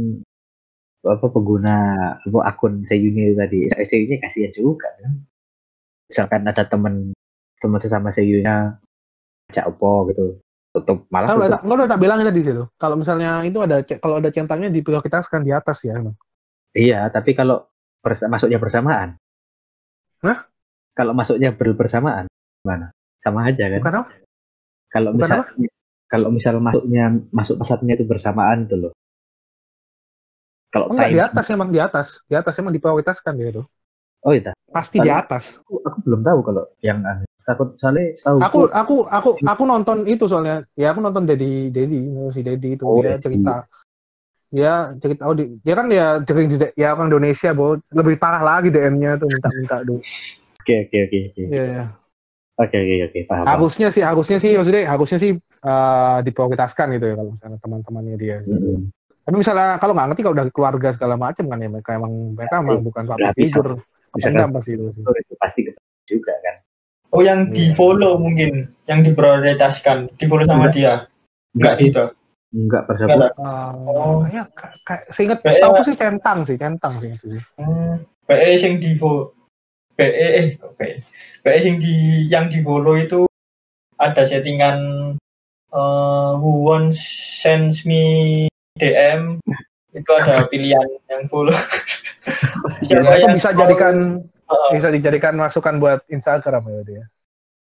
apa pengguna apa akun Seyuni tadi Seyuni kasihan juga kan misalkan ada teman teman sesama Seyunya ajak opo gitu tutup malah Kan udah, tutup. kan udah tak bilang tadi di situ. Kalau misalnya itu ada kalau ada centangnya diprioritaskan di atas ya. emang. iya tapi kalau bersa- masuknya bersamaan Hah? kalau masuknya ber- bersamaan gimana sama aja kan Bukan apa? kalau misal kalau misal masuknya masuk pesatnya itu bersamaan tuh loh kalau Oh, enggak di atas emang di atas. Di atas emang diprioritaskan dia itu. oh iya Pasti di Kalau- atas. aku, aku belum tahu kalau yang takut soalnya tahu Aku aku aku aku nonton itu soalnya. Ya aku nonton Dedi Dedi si Dedi itu Oh, dia cerita. Dia cerita oh di, dia kan ya sering di ya orang Indonesia, Bo. Lebih parah lagi DM-nya tuh minta-minta dulu. oke oke oke oke Iya, iya. oke oke oke paham. Harusnya sih harusnya sih maksudnya harusnya sih eh, diprioritaskan gitu ya kalau misalnya teman-temannya dia. Mm-mm. Tapi misalnya kalau nggak ngerti kalau dari keluarga segala macam kan ya mereka emang mereka emang bukan public figure. Misalkan- Enggak pasti itu sih. itu pasti juga kan Oh yang di Iya. follow mungkin, yang diprioritaskan, di follow sama Enggak. dia. Enggak gitu. enggak Enggak persahabatan. Oh, ya ka- kayak seingat setahu aku sih centang sih, centang sih itu sih. Hmm. PE sing di follow, PE eh PE, PE sing di yang di follow itu ada settingan eh who wants sends me DM itu ada pilihan yang follow. Ya, (laughs) itu yang bisa follow? jadikan Heeh. bisa dijadikan masukan buat Instagram ya dia.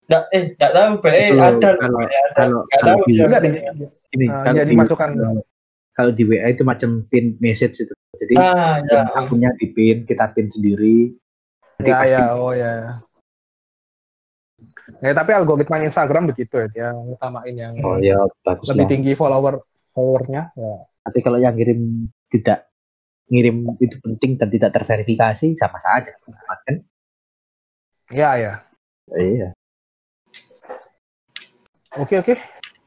Nggak, eh nggak tahu PE Itu ada kalau- ada kalau- nggak kalau tahu di- Enggak di, ini kalau jadi di, masukkan. kalau di WA itu macam pin message itu jadi ah ya yang akunnya di pin kita pin sendiri Nanti ya pasti ya oh ya. Ya tapi algoritma Instagram begitu ya, dia utamain yang oh ya bagus lebih lah tinggi follower followernya ya. tapi kalau yang ngirim tidak ngirim itu penting dan tidak terverifikasi sama saja kan Ya ya. iya Oke oke.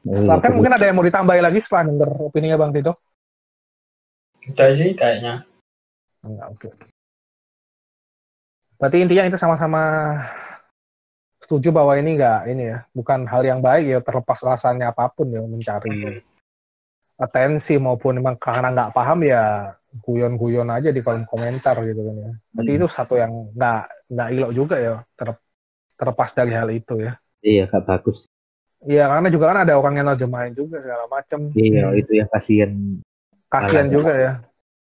Iya, Bahkan mungkin ada yang mau ditambahin lagi setelah denger opininya Bang Tido. udah sih kayaknya. Enggak, oke. oke. Berarti intinya kita sama-sama setuju bahwa ini enggak ini ya, bukan hal yang baik ya terlepas alasannya apa pun ya mencari atensi maupun memang karena nggak paham ya guyon-guyon aja di kolom komentar gitu kan ya. Berarti Hmm. itu satu yang nggak nggak ilok juga ya ter- terlepas dari hal itu ya. iya gak bagus Iya karena juga kan ada orang yang nerjemahin juga segala macam. iya itu yang kasihan kasihan juga ya.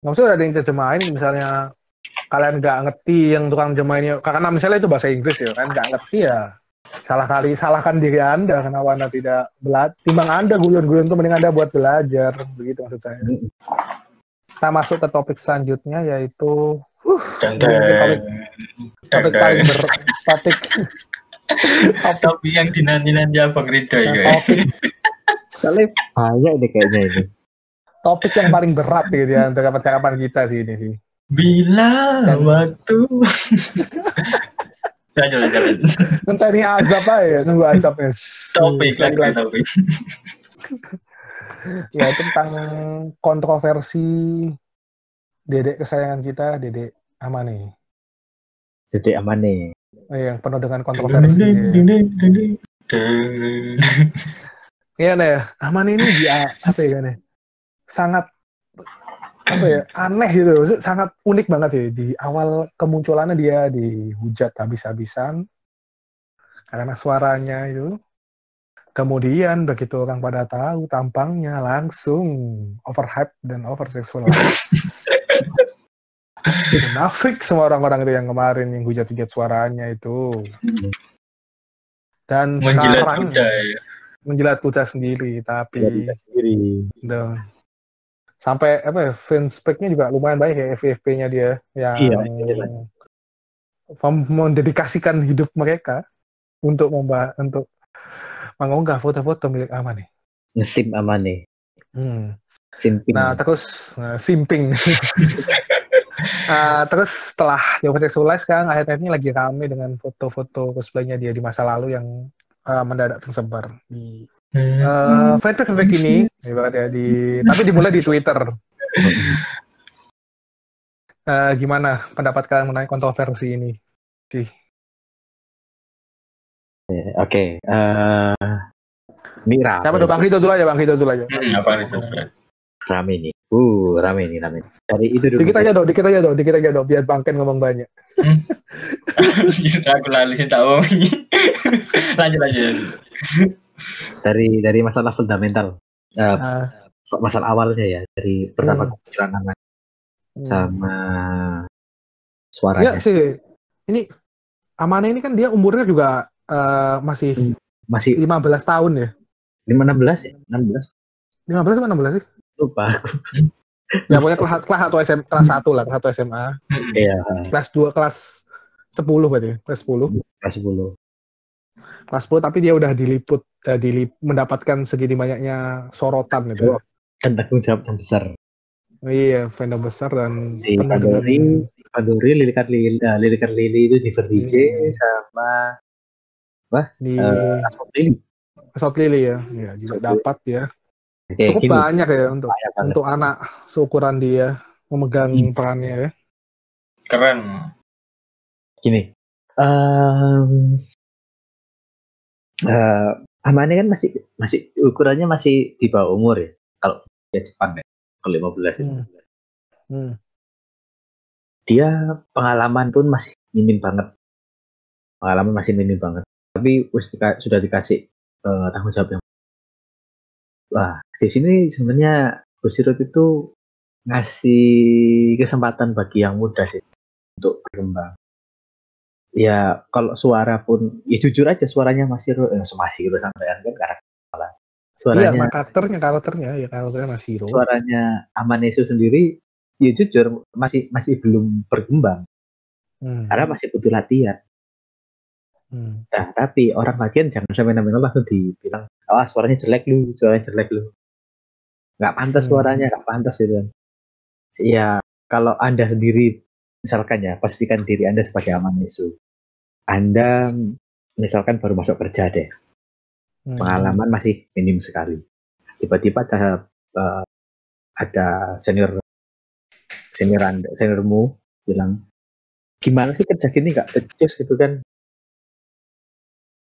Maksudnya ada yang terjemahin misalnya kalian nggak ngerti yang tukang terjemahinnya karena misalnya itu bahasa Inggris ya kan nggak ngerti ya salah kali salahkan diri anda kenapa anda tidak belajar timbang anda guyon-guyon itu mending anda buat belajar begitu maksud saya. Kita masuk ke topik selanjutnya yaitu uh, Dan topik topik paling ber topik Tapi yang dinanti-nanti Abang Ridho ya. topik banyak ini kayaknya ini. topik yang paling berat gitu ya antara percakapan kita sih ini sih. Bila Dan- waktu (laughs) lanjut lanjut lanjut. entah ini azab aja ya nunggu azabnya. Topik lagi lagi. topik. Ya tentang kontroversi dedek kesayangan kita dedek Amane. Jadi aman nih Eh, yang penuh dengan kontroversi. Iya nih Amane ini dia apa ya ya sangat apa ya aneh gitu. Maksudnya sangat unik banget ya. Di awal kemunculannya dia dihujat habis-habisan karena suaranya itu. Kemudian begitu orang pada tahu tampangnya langsung overhype dan oversexualized munafik semua orang-orang itu yang kemarin yang hujat-hujat suaranya itu. Dan menjilat sekarang kuda ya. menjilat kuda sendiri tapi Iya, sendiri. Sampai apa ya fanspage-nya juga lumayan banyak ya FVP-nya dia yang Iya, iya. mendedikasikan hidup mereka untuk memba untuk mengunggah foto-foto milik Aman nih. ngesim aman nih Hmm. simping Nah terus nah, simping. (laughs) Nah, terus setelah Joko Seksualize sekarang akhir-akhir ini lagi rame dengan foto-foto cosplaynya dia di masa lalu yang uh, mendadak tersebar di Hmm. Eh, feedback feedback ini ibarat ya di tapi dimulai di Twitter. Eh, gimana pendapat kalian mengenai kontroversi ini? Sih. Eh, Oke, eh ini rame. Siapa tuh Bang Hito dulu aja, Bang Hito dulu aja. Hmm, apa nih? Rame nih. Uh, rame nih, rame. Dari itu dulu. Dikit aja dong, dikit aja dong, dikit aja dong, biar Bang Ken ngomong banyak. Sudah (laughs) aku lalu sih tahu. (laughs) lanjut aja. Dari dari masalah fundamental. Eh, Ah, masalah awalnya ya, dari pertama Hmm. kemunculan nama hmm. sama Ya suaranya. sih, ini Amane ini kan dia umurnya juga eh, masih Masih 15 tahun ya. 516 ya? 16? 15 atau 16 sih? Lupa. (laughs) Ya pokoknya kelas kelas atau SM, kelas 1 lah, kelas 1 SMA. Iya, Kelas 2, kelas 10 berarti ya, kelas 10. kelas 10. Kelas 10 tapi dia udah diliput, eh, dilip, mendapatkan segini banyaknya sorotan gitu. ya. Kan tanggung jawab yang besar. Iya, fandom besar dan Di dengan Pandori, Lilikan Lili, eh, Lilikan Lili itu di DJ Hmm. sama di eh, Asmod Lili. South Lily ya, ya juga Lily. dapat ya. Kayak Cukup gini, banyak ya untuk banyak banget. untuk anak seukuran dia memegang Hmm. perannya ya. Keren. Gini. Em, eh, Amane kan masih masih ukurannya masih di bawah umur ya. Kalau dia Jepang ya, kalau 15 ya. Hmm. Hmm. Dia pengalaman pun masih minim banget. Pengalaman masih minim banget. Tapi sudah dikasih eh, tanggung jawab yang Wah, di sini sebenarnya Busirut itu ngasih kesempatan bagi yang muda sih untuk berkembang. Ya kalau suara pun, ya jujur aja suaranya masih eh, masih Hiro sampean kan karakter malah. Iya, Suaranya mak- karakternya karakternya ya karakternya masih hero. suaranya Amanesu sendiri, ya jujur masih masih belum berkembang Hmm. karena masih butuh latihan. Hmm. Nah, tapi orang latihan jangan sampai namanya langsung dibilang, ah suaranya jelek lu, suaranya jelek lu. Nggak pantas Hmm. suaranya, nggak pantas gitu kan. Ya, kalau Anda sendiri, misalkan ya, pastikan diri Anda sebagai Amanesu. Anda misalkan baru masuk kerja deh, Hmm. pengalaman masih minim sekali. Tiba-tiba ada eh, ada senior senior Anda, seniormu bilang, gimana sih kerja gini nggak becus gitu kan?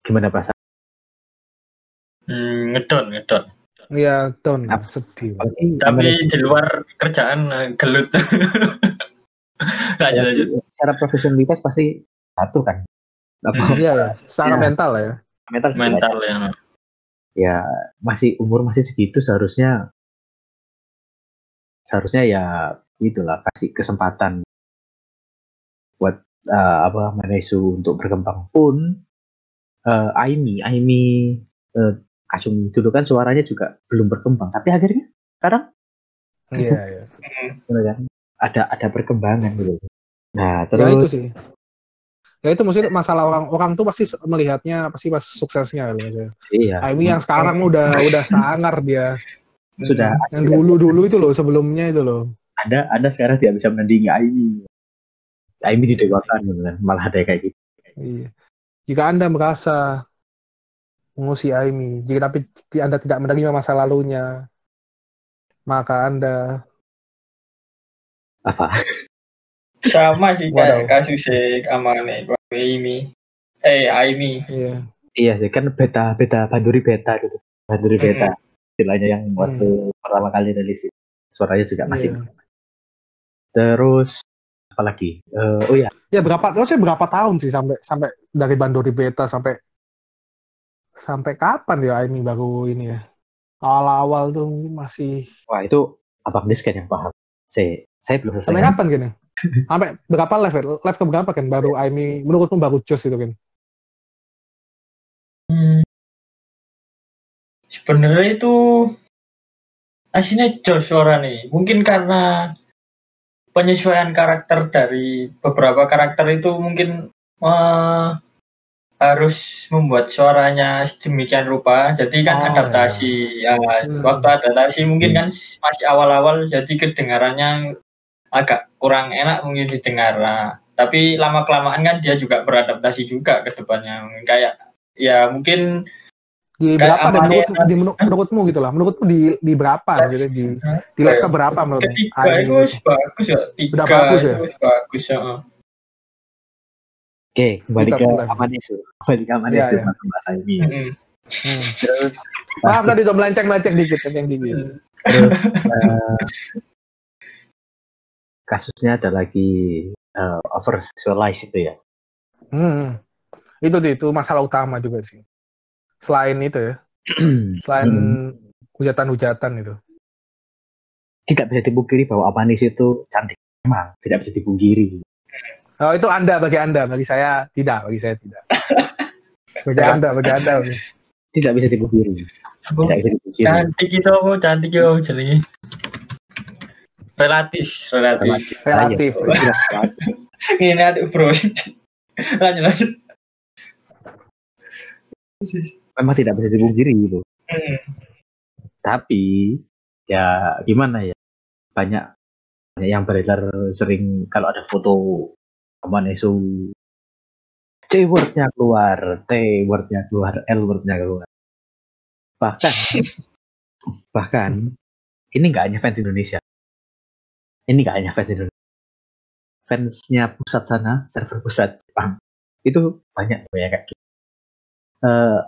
Gimana perasaan? Hmm, ngedon, ngedon. Iya, down, Apa? sedih. Tapi Amanesu- di luar kerjaan eh, gelut. (laughs) lanjut, lanjut. secara profesionalitas pasti satu kan apa Hmm. (laughs) Iya ya, secara Ya. mental ya. mental. Mental ya. ya masih umur masih segitu seharusnya seharusnya ya itulah kasih kesempatan buat eh, apa Manesu untuk berkembang pun eh, Aimi Aimi eh, Kasumi dulu kan suaranya juga belum berkembang tapi akhirnya sekarang Iya, iya. gitu kan ada ada perkembangan gitu nah Ya terus itu sih. Ya itu mesti masalah orang orang tuh pasti melihatnya pasti pas suksesnya gitu. maksudnya. iya Aimi yang sekarang udah udah sangar dia. sudah Yang dulu-dulu itu loh, sebelumnya itu loh. anda anda sekarang tidak bisa menandingi Aimi Aimi didewakan gitu kan malah ada kayak gitu Iya. Jika Anda merasa mengusi Aimi, jika tapi Anda tidak menerima masa lalunya, maka Anda apa Sama sih kayak kasus Amane, Aimi. Eh, Aimi. iya. Iya sih kan beta beta Banduri beta gitu. Banduri beta istilahnya yang waktu pertama kali rilis suaranya juga masih. iya. Terus apalagi? Eh, oh ya Ya berapa maksudnya berapa tahun sih sampai sampai dari Bandori Beta sampai sampai kapan ya Aimi baru ini ya? Awal-awal tuh mungkin masih wah itu abang Dis kan yang paham. Saya saya belum selesai. sampai kapan gini? Sampai berapa level? Level ke berapa kan baru Aimi menurutmu baru jos itu kan? Hmm. Sebenarnya itu aslinya Josh suara nih. Mungkin karena penyesuaian karakter dari beberapa karakter itu mungkin eh, harus membuat suaranya sedemikian rupa. Jadi kan Oh, adaptasi ya Hmm. waktu adaptasi mungkin kan masih awal-awal jadi kedengarannya agak kurang enak mungkin didengar. Nah, tapi lama kelamaan kan dia juga beradaptasi juga ke depannya. Kayak ya mungkin Di berapa dan Amane- menurut, di, menurut- menurutmu gitu lah. Menurutmu di di berapa gitu di di level ke berapa menurutmu? Ketiga Anime itu wis bagus ya. Tiga Udah bagus ya? bagus ya. Oke, kembali ke. Amanesu. Kembali ke Amanesu Iya, iya. bahasa ini. Mm-mm. Hmm. Terus Maaf tadi udah melenceng-melenceng dikit, melenceng dikit. terus eh, kasusnya ada lagi eh, over sexualize itu ya. Hmm. Itu itu masalah utama juga sih. Selain itu ya, (clears throat) selain Hmm. hujatan-hujatan itu. Tidak bisa dipungkiri bahwa Amanesu itu cantik. Memang tidak bisa dipungkiri. Oh itu Anda bagi Anda, bagi saya tidak, bagi saya tidak. (laughs) Bagi Ya. Anda, bagi Anda. Tidak bisa dipungkiri. Tidak bisa dipungkiri. Cantik itu? Cantik itu apa jenenge? Relatif, relatif. Relatif. Iya. (laughs) Ini ada bro. lanjut lanjut. Memang tidak bisa dipungkiri gitu. Hmm. Tapi ya gimana ya? Banyak banyak yang beredar sering kalau ada foto Amanesu C wordnya keluar, T wordnya keluar, L wordnya keluar. Bahkan (laughs) bahkan ini nggak hanya fans Indonesia. Ini nggak hanya fans Indonesia. Fansnya pusat sana, server pusat Jepang itu banyak ya kayak gitu. Eh,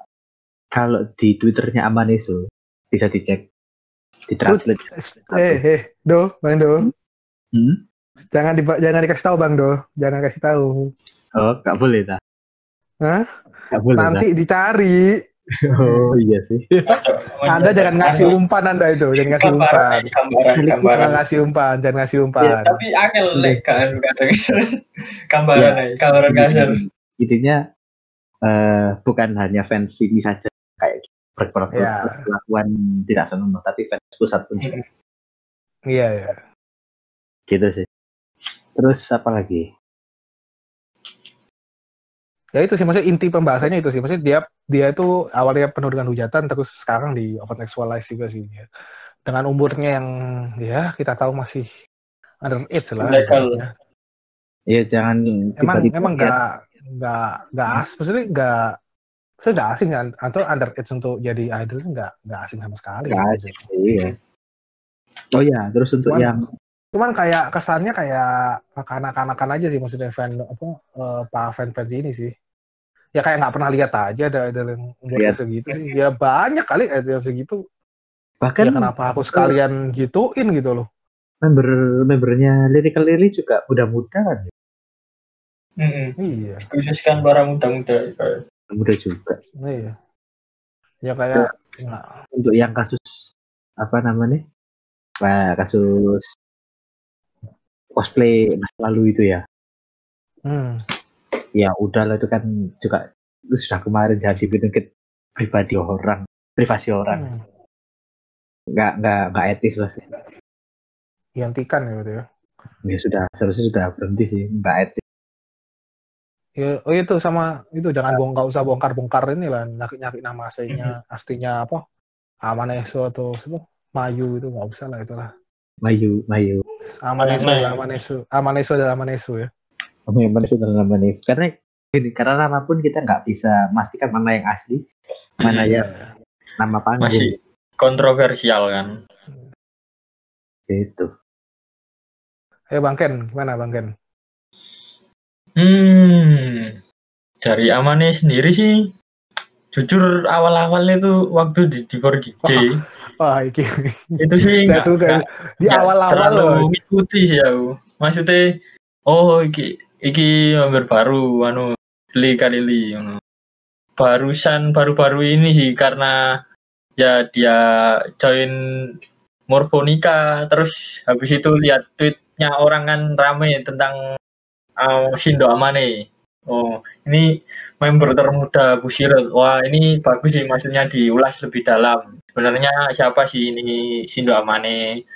kalau di Twitternya Amanesu bisa dicek di translate. Eh, eh, Do, Bang Do. Hmm? Jangan di, jangan dikasih tahu Bang Do, jangan kasih tahu. Oh, nggak boleh tak? Hah? Boleh Nanti dicari. Oh iya sih. (laughs) Anda jangan ngasih umpan Anda itu, jangan ngasih umpan. gambaran, gambaran, gambaran. Jangan ngasih umpan, jangan ngasih umpan. Ya, tapi angel lek kan kadang (laughs) gambaran aja, gambaran kasar. Intinya eh, bukan hanya fans ini saja kayak berperlakuan Ya. perlakuan tidak senonoh, tapi fans pusat pun juga Iya, ya. gitu sih. Terus apa lagi? Ya itu sih maksudnya inti pembahasannya itu sih. Maksudnya dia dia itu awalnya penuh dengan hujatan terus sekarang di open sexualize juga sih. Ya. Dengan umurnya yang ya kita tahu masih under age lah. Legal. Ya. Ya jangan Emang tiba-tiba emang lihat nggak nggak nggak as maksudnya nggak saya nggak asing kan atau under age untuk jadi idol itu nggak nggak asing sama sekali. nggak asik, Iya. Oh ya, terus untuk Cuman- yang Cuman kayak kesannya kayak kanak-kanakan aja sih maksudnya fan apa eh, pak fan fans ini sih. Ya kayak nggak pernah lihat aja ada idol yang umurnya segitu sih. Ya banyak kali idol yang segitu. bahkan ya kenapa aku sekalian gituin gitu loh. member membernya Lyrical Lily juga muda-muda kan ya? Mm-mm. Iya, Khususkan para muda-muda kayak. muda juga. iya. Ya kayak nggak Untuk yang kasus apa namanya? Nah, kasus cosplay masa lalu itu ya. hmm, Ya udahlah itu kan juga itu sudah kemarin jadi penyakit pribadi orang, privasi orang. hmm, Nggak nggak nggak etis lah. sih. dihentikan ya gitu ya. Ya sudah, seharusnya sudah berhenti sih, nggak etis. Ya, oh itu sama itu jangan bongkar usah bongkar-bongkar ini lah nyari-nyari nama aslinya aslinya apa Amaneso atau apa Mayu itu nggak usah lah itulah Mayu, Mayu. Amaneso Mayu. adalah Amaneso Amaneso adalah Amaneso ya Yang mana sih dalam nama ini? Karena gini, karena nama pun kita nggak bisa memastikan mana yang asli, mana Iya. yang nama panggung. Masih kontroversial kan. Gitu. Eh Bang Ken gimana Bang Ken Hmm. Dari Amane sendiri sih jujur awal-awalnya tuh waktu di di 4DJ (laughs) wah iki itu sih (laughs) saya nggak- suka di awal-awal loh ngikuti sih aku maksudnya oh iki iki member baru anu beli karili anu. barusan baru-baru ini sih karena ya dia join Morfonika terus habis itu lihat tweetnya orang kan rame tentang uh, Shindo Amane. Oh ini member termuda Bushiroad wah ini bagus sih maksudnya diulas lebih dalam. Sebenarnya siapa sih ini Shindo Amane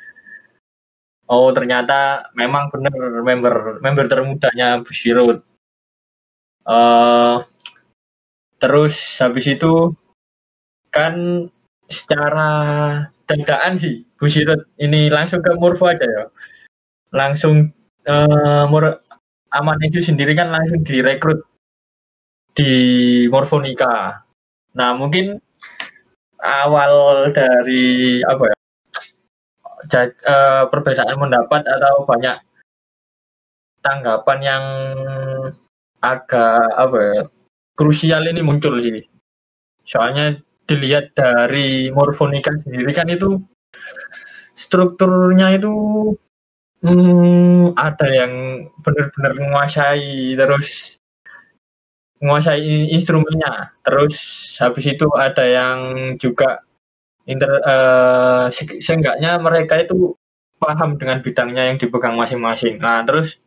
Oh ternyata memang benar member member termudanya Bushiroad. eh terus habis itu kan secara dadaan sih Bushiroad ini langsung ke Morpho aja ya. Langsung eh Mur Aman itu sendiri kan langsung direkrut di Morfonika. Nah mungkin awal dari apa ya eh, perbedaan pendapat atau banyak tanggapan yang agak apa ya krusial ini muncul sih soalnya dilihat dari morfonika sendiri kan itu strukturnya itu hmm, ada yang benar-benar menguasai terus menguasai instrumennya. Terus habis itu ada yang juga inter se- seenggaknya mereka itu paham dengan bidangnya yang dipegang masing-masing. Nah terus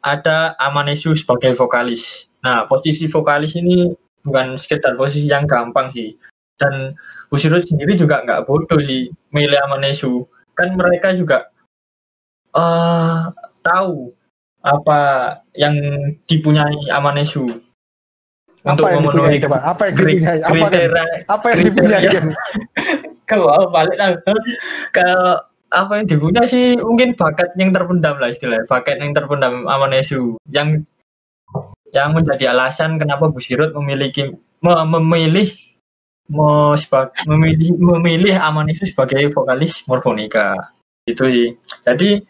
ada Amanesu sebagai vokalis. Nah posisi vokalis ini bukan sekedar posisi yang gampang sih. Dan Busirut sendiri juga nggak bodoh sih milih Amanesu kan mereka juga eh tahu apa yang dipunyai Amanesu untuk Apa yang memenuhi dipunyai coba? Apa yang dipunyai? Apa, kan? kriteria apa yang dipunyai? Kan? (laughs) kalau balik lagi ke apa yang dipunya sih mungkin bakat yang terpendam lah istilahnya bakat yang terpendam Amanesu yang yang menjadi alasan kenapa Busirut memiliki me- memilih memilih memilih Amanesu sebagai vokalis Morfonika itu sih jadi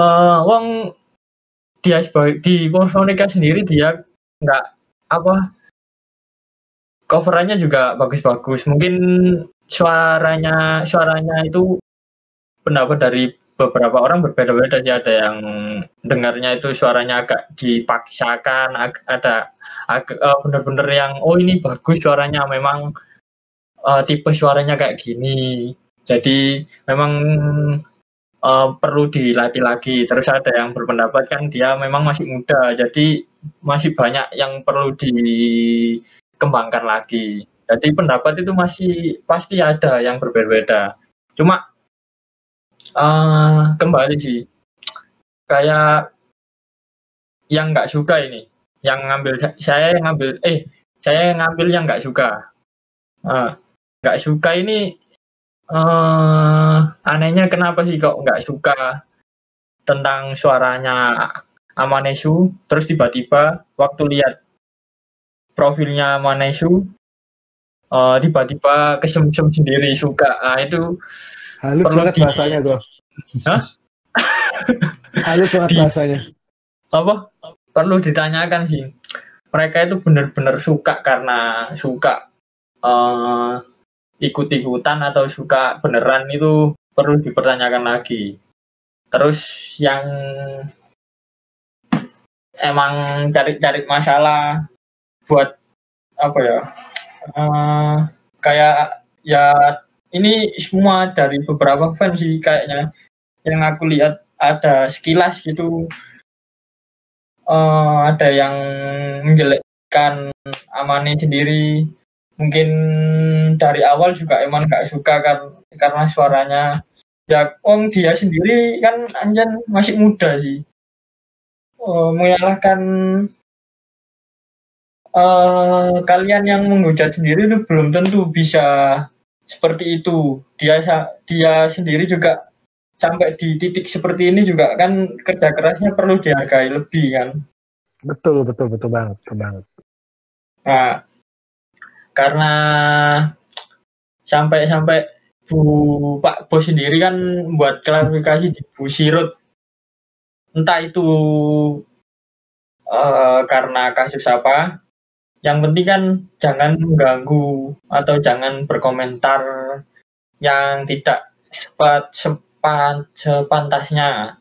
eh wong dia sebagai di Morfonika sendiri dia nggak apa? Coverannya juga bagus-bagus. Mungkin suaranya suaranya itu pendapat dari beberapa orang berbeda-beda sih. Ada yang dengarnya itu suaranya agak dipaksakan ada agak eh, bener-bener yang oh ini bagus suaranya memang eh, tipe suaranya kayak gini. Jadi memang eh, perlu dilatih lagi. Terus ada yang berpendapat kan dia memang masih muda jadi masih banyak yang perlu dikembangkan lagi. Jadi pendapat itu masih pasti ada yang berbeda-beda. Cuma eh kembali sih kayak yang nggak suka ini yang ngambil saya yang ngambil eh saya yang ngambil yang nggak suka. Eh, nggak suka ini eh anehnya kenapa sih kok nggak suka tentang suaranya Amanesu terus tiba-tiba waktu lihat profilnya Amanesu eh, tiba-tiba kesem-sem sendiri suka nah itu Halus Perlu banget di- bahasanya tuh. Hah? Halus banget Di- bahasanya. apa perlu ditanyakan sih mereka itu benar-benar suka karena suka eh, ikut-ikutan atau suka beneran itu perlu dipertanyakan lagi terus yang emang cari-cari masalah buat apa ya eh, kayak ya ini semua dari beberapa fans sih kayaknya. Yang aku lihat ada sekilas gitu. Eh, ada yang menjelekkan Amane sendiri. Mungkin dari awal juga emang nggak suka kan karena suaranya. Ya Om dia sendiri kan Anjan masih muda sih Eh, menyalahkan eh, kalian yang menghujat sendiri itu belum tentu bisa seperti itu dia dia sendiri juga sampai di titik seperti ini juga kan kerja kerasnya perlu dihargai lebih kan Betul, betul, betul banget, betul banget. Nah, karena sampai-sampai Bu Pak Bos sendiri kan buat klarifikasi di Bu Sirut. Entah itu eh, karena kasus apa. Yang penting kan jangan mengganggu atau jangan berkomentar yang tidak sepat, sepan, sepantasnya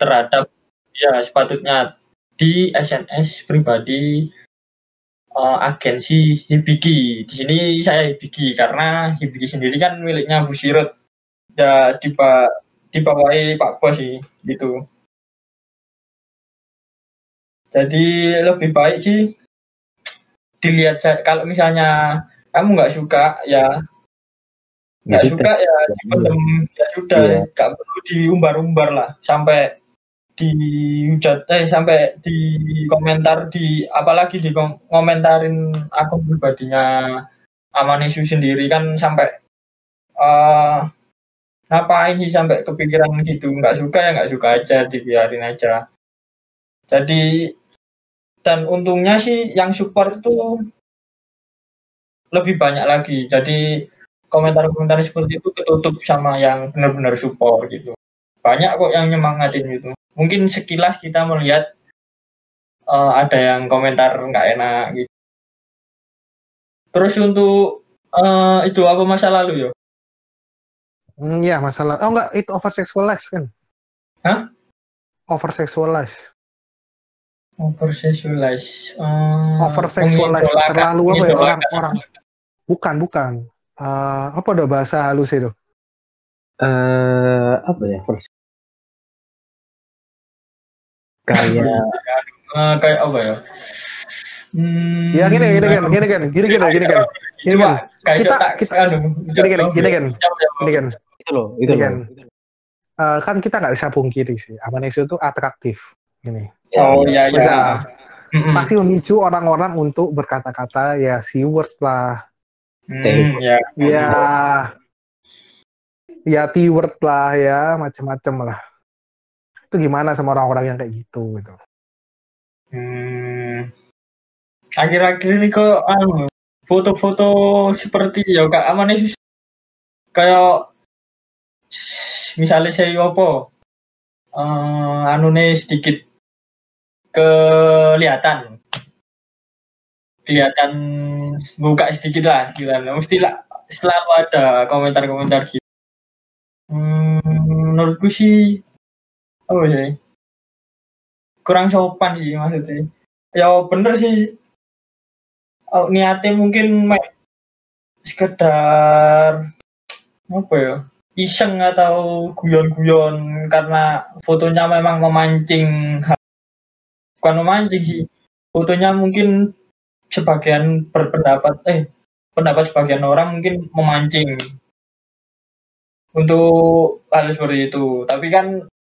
terhadap ya sepatutnya di SNS pribadi eh, agensi Hibiki. Di sini saya Hibiki karena Hibiki sendiri kan miliknya Bu Sirot. Ya diba dibawahi Pak Bos sih gitu. Jadi lebih baik sih dilihat kalau misalnya kamu nggak suka ya nggak Ya suka ya dipendem. Ya sudah Iya. nggak perlu diumbar-umbar lah. Sampai dihujat eh sampai di komentar di apalagi di kom- komentarin akun pribadinya Amanisu sendiri kan sampai eh ngapain sih sampai kepikiran gitu? Nggak suka ya nggak suka aja dibiarin aja. Jadi dan untungnya sih yang support itu lebih banyak lagi. Jadi komentar-komentar seperti itu ketutup sama yang benar-benar support gitu. Banyak kok yang nyemangatin gitu. Mungkin sekilas kita melihat uh, ada yang komentar nggak enak gitu. Terus untuk uh, itu apa masa lalu yo? Hmm, ya masalah. Oh enggak, itu over sexualized kan? Hah? Over sexualized. Over sexualized. Uh, terlalu apa ya orang-orang. Bukan, bukan. Uh, apa udah bahasa halus itu? Eh apa ya first kayak uh, (laughs) kayak apa ya? Hmm, Ya gini gini kan, gini kan, gini kan, gini kan. Gini kan. Kita- kita- anu, Gini kan, gini kan, gini kan. itu loh itu loh kan. Kan kita nggak bisa pungkiri sih, Amanesu itu atraktif. Gini. Oh iya iya. Pasti memicu orang-orang untuk berkata-kata ya si word lah, Hmm, ya. ya ya T word lah ya macam-macam lah. Itu gimana sama orang-orang yang kayak gitu gitu. Hmm. Akhir-akhir ini kok anu foto-foto seperti ya Kak Aman kayak misalnya saya apa eh anu sedikit kelihatan. Kelihatan buka sedikit lah kan. mesti lah selalu ada komentar-komentar gitu. Hmm, menurutku sih apa ya? Kurang sopan sih maksudnya. Ya bener sih. Oh, niatnya mungkin sekedar apa ya iseng atau guyon-guyon karena fotonya memang memancing bukan memancing sih fotonya mungkin sebagian berpendapat eh pendapat sebagian orang mungkin memancing. Untuk hal seperti itu. Tapi kan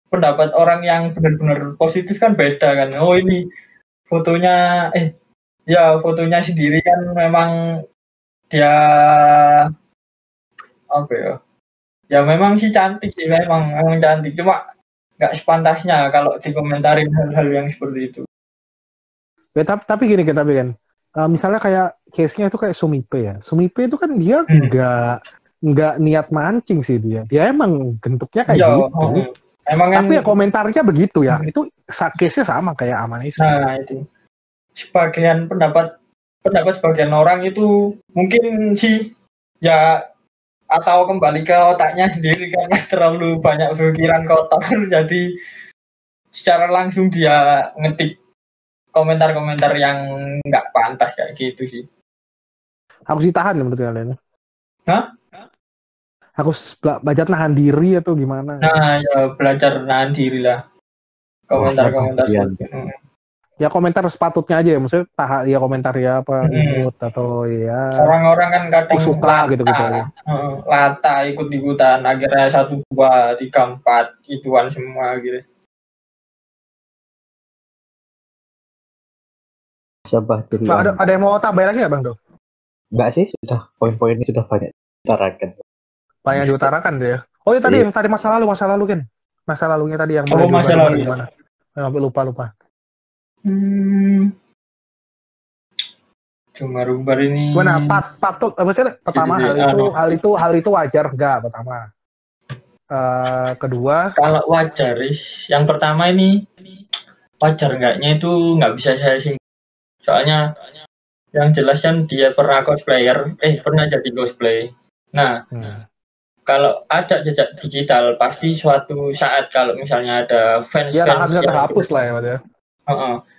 pendapat orang yang benar-benar positif kan beda kan. Oh ini fotonya eh ya fotonya sendiri kan memang dia apa ya ya memang sih cantik sih memang memang cantik cuma nggak sepantasnya kalau dikomentarin hal-hal yang seperti itu Ya, tapi, tapi gini kan, tapi kan. Eh, misalnya kayak case-nya itu kayak Sumipe ya. Sumipe itu kan dia Hmm. nggak nggak niat mancing sih dia. Dia emang bentuknya kayak ya gitu. oh, emang kan Tapi ya komentarnya begitu ya. Itu sa- case-nya sama kayak Amanesu. nah itu sebagian pendapat pendapat sebagian orang itu mungkin sih ya atau kembali ke otaknya sendiri karena (laughs) terlalu banyak pikiran kotor (laughs) jadi secara langsung dia ngetik komentar-komentar yang nggak pantas kayak gitu sih Harus ditahan ya menurut kalian. Hah? Harus bela- belajar nahan diri atau gimana? nah ya belajar nahan diri lah komentar-komentar. Ya komentar sepatutnya aja ya. Maksudnya tahan ya komentar ya apa Hmm. imut atau ya orang-orang kan kadang suka lata, gitu-gitu ya. Heeh, lata ikut-ikutan akhirnya satu dua tiga empat ituan semua gitu Sabah Nah, ada, ada yang mau tambahin lagi nggak Bang Do? enggak sih sudah poin-poin ini sudah banyak ditarakan Banyak diutarakan dia. Oh iya tadi Iya. yang tadi masa lalu masa lalu kan. Masa lalunya tadi yang Oh, mulai masa lalu. gimana? Sampai lupa lupa. Hmm. Cuma rumbar ini. Gimana? Pat, patut apa sih? Pertama Jadi, hal itu anu. hal itu hal itu wajar enggak pertama. Eh kedua, Kalau wajar, Is, yang pertama ini wajar enggaknya itu nggak bisa saya sih. Soalnya yang jelas kan dia pernah cosplayer, eh pernah jadi cosplay. Nah, hmm, kalau ada jejak digital pasti suatu saat kalau misalnya ada fans akan fans bisa terhapus lah ya, ya. fans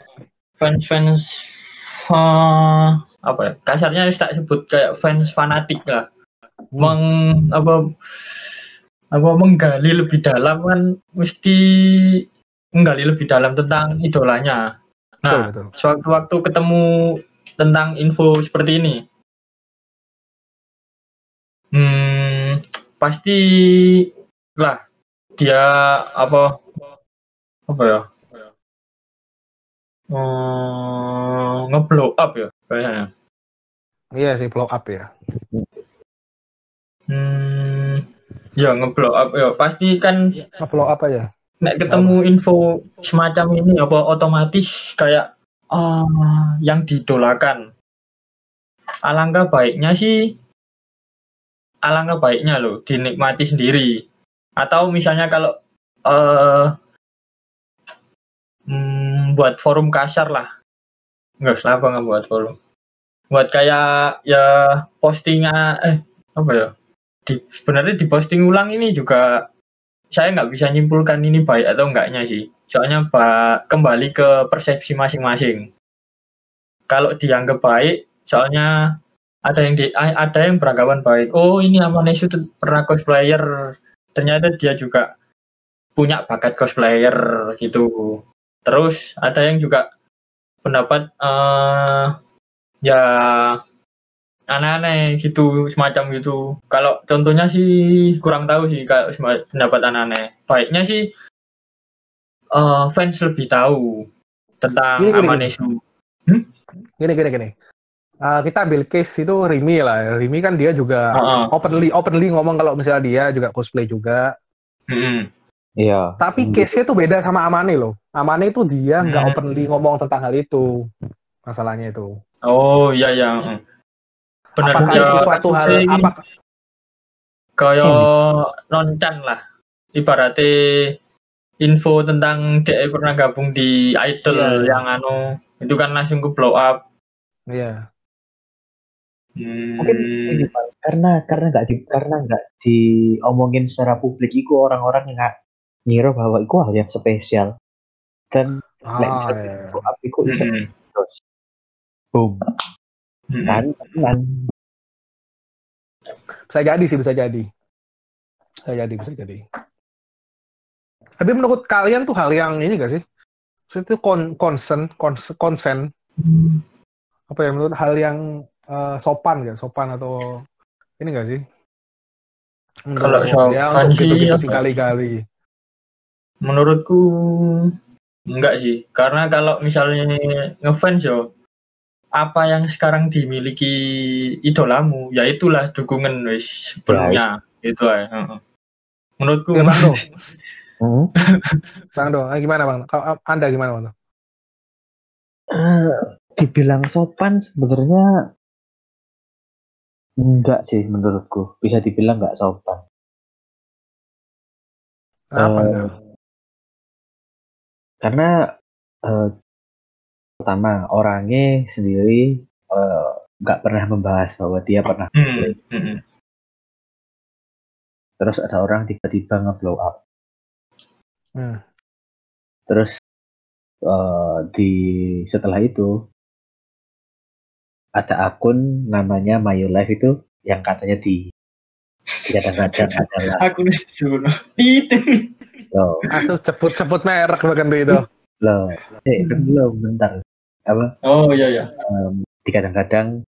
fans eh, apa ya? Kasarnya tak sebut kayak fans fanatik lah. Hmm. meng apa apa menggali lebih dalam kan mesti menggali lebih dalam tentang idolanya. Nah sewaktu-waktu ketemu tentang info seperti ini. Hmm, pasti lah dia apa apa ya eh, ngeblow up ya biasanya. Iya sih blow up ya. hmm, ya ngeblow up ya. Pasti kan Blow up aja. nek ketemu info semacam ini apa otomatis kayak ah yang didolakan. Alangkah baiknya sih alangkah baiknya loh dinikmati sendiri. Atau misalnya kalau eh hmm, buat forum kasar lah. Nggak kenapa nggak buat forum? Buat kayak ya postingnya eh apa ya? Di, sebenarnya di posting ulang ini juga saya nggak bisa nyimpulkan ini baik atau enggaknya sih. Soalnya pak kembali ke persepsi masing-masing. Kalau dianggap baik soalnya ada yang di ada yang beranggapan baik. Oh ini Amanesu pernah cosplayer. Ternyata dia juga punya bakat cosplayer gitu terus ada yang juga pendapat uh, ya aneh-aneh gitu semacam gitu kalau contohnya sih kurang tahu sih kalau pendapat aneh-aneh baiknya sih uh, fans lebih tahu tentang gini, Amanesu gini. Hmm? gini gini gini uh, kita ambil case itu Rimi lah Rimi kan dia juga uh -uh. openly openly ngomong kalau misalnya dia juga cosplay juga hmm. Iya. Tapi case-nya tuh beda sama Amane loh. Amane itu dia nggak hmm. openly ngomong tentang hal itu. Masalahnya itu. Oh iya iya benar apakah ya, itu suatu hal apa kaya noncan lah ibaratnya info tentang dia pernah gabung di idol yeah. yang anu itu kan langsung ke blow up iya yeah. hmm. mungkin ini, karena karena nggak di karena nggak diomongin secara publik itu orang-orang nggak ngira bahwa itu hal yang spesial dan ah, blow up itu bisa hmm. terus boom Hmm. Kan. Bisa jadi sih, bisa jadi. Bisa jadi, bisa jadi. Tapi menurut kalian tuh hal yang ini gak sih? Itu kon konsen, konsen, hmm. apa ya menurut hal yang uh, sopan gak? Sopan atau ini gak sih? Kalau sopan ya, untuk sih, gitu, kali-kali. Menurutku enggak sih, karena kalau misalnya ngefans yo, apa yang sekarang dimiliki idolamu ya itulah dukungan wis sebelumnya right. itu ya menurutku ya, bang? Dong (laughs) hmm? bang dong ah, gimana bang? Kalau anda gimana bang uh, dibilang sopan sebenarnya enggak sih menurutku. Bisa dibilang enggak sopan. Apa uh, karena uh, pertama orangnya sendiri eh, nggak uh, pernah membahas bahwa dia pernah hmm, hmm, hmm. terus ada orang tiba-tiba nge-blow up hmm. terus uh, di setelah itu ada akun namanya Mayu Life itu yang katanya di kadang-kadang (laughs) adalah akun itu itu (laughs) Aku sebut-sebut merek bahkan itu. Loh. Eh belum bentar apa? Oh iya iya. Um, di kadang-kadang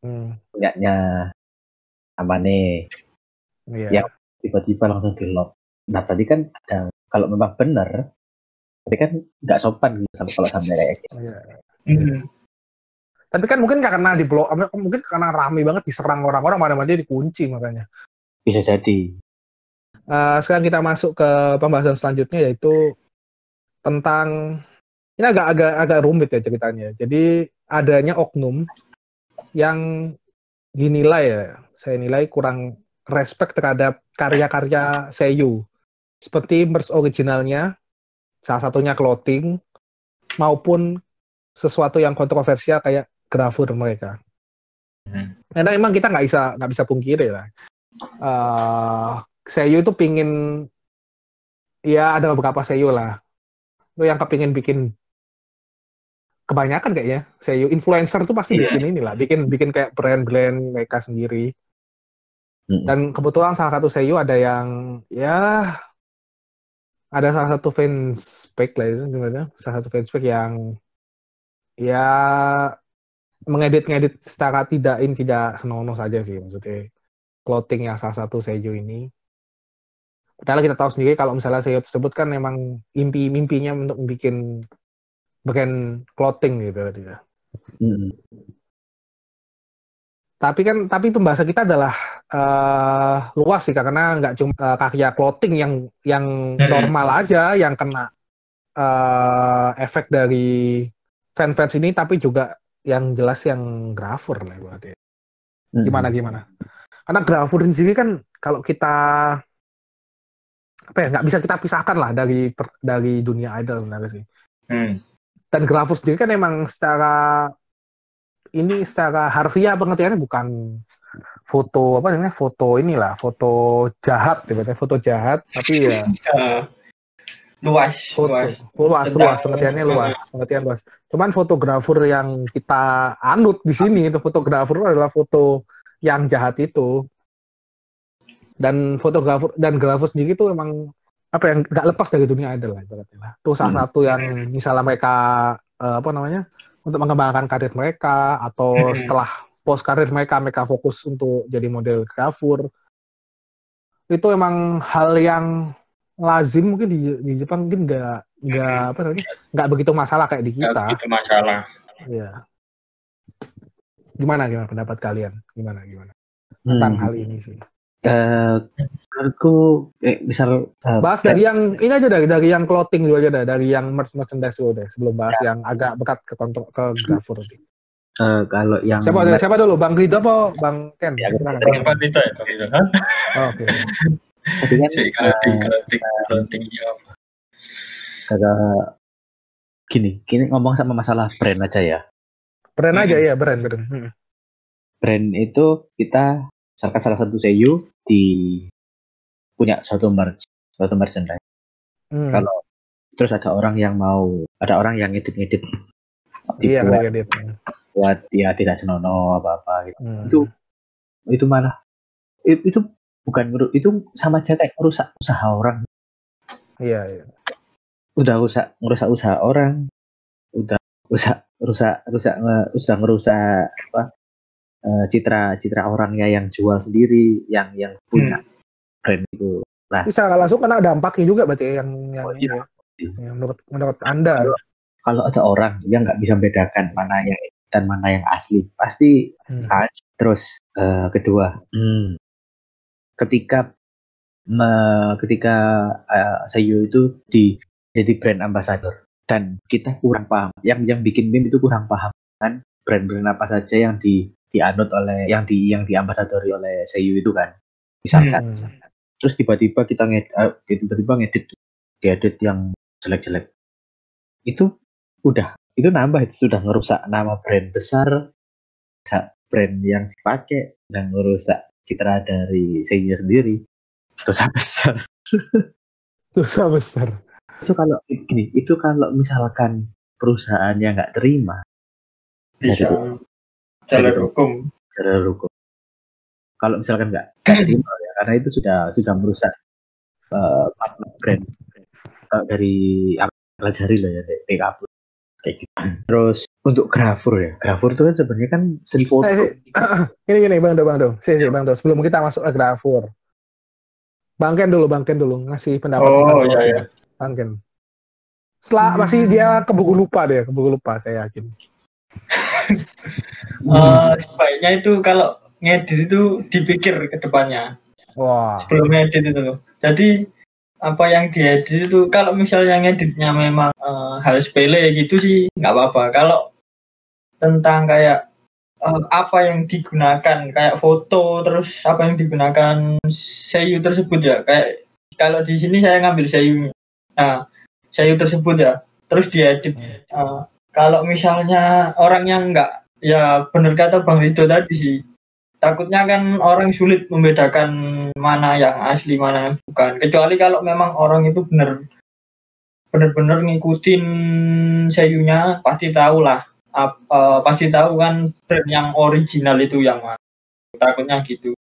hmm. punyanya Amane yeah. yang tiba-tiba langsung di lock nah tadi kan ada kalau memang benar tadi kan nggak sopan gitu sama kalau sampai kayak gitu yeah. hmm. tapi kan mungkin karena di blok mungkin karena rame banget diserang orang-orang mana-mana dia dikunci makanya. Bisa jadi uh, sekarang kita masuk ke pembahasan selanjutnya yaitu tentang ini agak agak agak rumit ya ceritanya. Jadi adanya oknum yang dinilai ya, saya nilai kurang respect terhadap karya-karya Seiyu. Seperti merch originalnya, salah satunya clothing, maupun sesuatu yang kontroversial kayak grafur mereka. Hmm. Karena memang kita nggak bisa nggak bisa pungkiri lah. Uh, Seiyu itu pingin ya ada beberapa Seiyu lah. Itu yang kepingin bikin kebanyakan kayaknya SEO influencer tuh pasti yeah. bikin inilah, bikin bikin kayak brand-brand mereka sendiri. Mm. Dan kebetulan salah satu SEO ada yang ya ada salah satu fans page lah itu sebenarnya, salah satu fans page yang ya mengedit-ngedit secara tidak ini tidak senonoh saja sih maksudnya clothing yang salah satu SEO ini. Padahal kita tahu sendiri kalau misalnya SEO tersebut kan memang impi mimpinya untuk bikin bagian clothing gitu ya. Mm. Tapi kan tapi pembahasan kita adalah uh, luas sih karena nggak cuma uh, karya clothing yang yang mm. normal aja yang kena uh, efek dari fans-fans ini tapi juga yang jelas yang grafur lah berarti. Hmm. Gimana gimana? Karena grafur sendiri kan kalau kita apa ya nggak bisa kita pisahkan lah dari per- dari dunia idol sebenarnya sih. Hmm. Dan grafur sendiri kan emang secara ini secara harfiah pengertiannya bukan foto apa namanya foto inilah foto jahat ya foto jahat tapi ya Eh, (laughs) luas, foto luas. luas luas pengertiannya luas pengertian luas cuman fotografer yang kita anut di sini itu fotografer adalah foto yang jahat itu dan fotografer dan grafer sendiri itu emang apa yang nggak lepas dari dunia idol lah ibaratnya lah. itu salah Hmm. satu yang misalnya mereka eh, apa namanya untuk mengembangkan karir mereka atau Hmm. setelah post karir mereka mereka fokus untuk jadi model grafur itu emang hal yang lazim mungkin di, di Jepang mungkin nggak nggak apa namanya nggak begitu masalah kayak di kita begitu masalah. ya gimana gimana pendapat kalian gimana gimana tentang Hmm. hal ini sih Eh, menurutku eh, misal eh, bahas dari yang ini aja dari dari yang clothing dulu aja dah dari yang merch merchandise dulu deh sebelum bahas yang agak berat ke kontrol ke grafur nanti. eh, kalau yang siapa siapa dulu bang Rido apa bang Ken Ya. Apa itu ya? Apa itu? Hah? Oh, oke kan Si clothing, clothing, clothing ya. kagak gini, gini ngomong sama masalah brand aja ya. brand aja Hmm. ya brand brand Hmm. Brand itu kita misalkan salah satu seiyu di punya suatu merch, suatu merchandise. Hmm. Kalau terus ada orang yang mau, ada orang yang ngedit-ngedit iya kayak gitu buat ya tidak senonoh apa-apa gitu. Hmm. Itu itu malah itu, itu bukan itu sama aja kayak merusak usaha orang. iya iya Udah rusak ngerusak usaha orang, udah rusak rusak rusak nge, udah ngerusak apa eh, citra citra orangnya yang jual sendiri, yang yang punya brand itu. Ini secara langsung kena dampaknya juga berarti yang yang Oh, iya. ya. yang menurut menurut anda Kalau ada orang yang nggak bisa membedakan mana yang dan mana yang asli, pasti Hmm. Touch. Terus eh, kedua, hmm, ketika me- ketika eh, Seiyu itu di jadi brand ambassador dan kita kurang paham, yang yang bikin meme itu kurang paham kan brand-brand apa saja yang di dianut oleh yang di yang diambasadori oleh Seiyu itu kan, misalkan. Hmm. Terus tiba-tiba kita ngedit, tiba-tiba ngedit, diedit yang jelek-jelek. Itu udah, itu nambah itu sudah ngerusak nama brand besar, brand yang dipakai dan ngerusak citra dari Seiya sendiri. Dosa besar. (laughs) dosa besar Itu kalau gini, itu kalau misalkan perusahaannya nggak terima Bisa jalur jadi- hukum. secara hukum. Kalau misalkan nggak nggak terima ya, karena itu sudah sudah merusak eh, partner brand eh, dari pelajari lah ya dari TKP kayak gitu. Terus untuk grafur ya, grafur itu kan sebenarnya kan seni foto. Eh, ini gini bang Do bang Do si si bang Do sebelum kita masuk ke grafur bang Ken dulu bang Ken dulu ngasih pendapat Oh, iya, iya. bang Ken setelah masih dia kebuku lupa deh kebuku lupa saya yakin Eh, sebaiknya itu kalau ngedit itu dipikir ke depannya. Wah. Sebelum ngedit itu. Jadi apa yang diedit itu kalau misalnya ngeditnya memang eh, hal sepele gitu sih nggak apa-apa. Kalau tentang kayak eh, apa yang digunakan kayak foto terus apa yang digunakan seiyu tersebut ya. Kayak kalau di sini saya ngambil seiyunya. Nah, seiyu tersebut ya. Terus diedit. Eh, kalau misalnya orang yang nggak ya benar kata Bang Rido tadi sih. Takutnya kan orang sulit membedakan mana yang asli mana yang bukan. Kecuali kalau memang orang itu benar benar-benar ngikutin seiyunya pasti tahu lah Ap- eh, pasti tahu kan brand yang original itu yang mana. Takutnya gitu.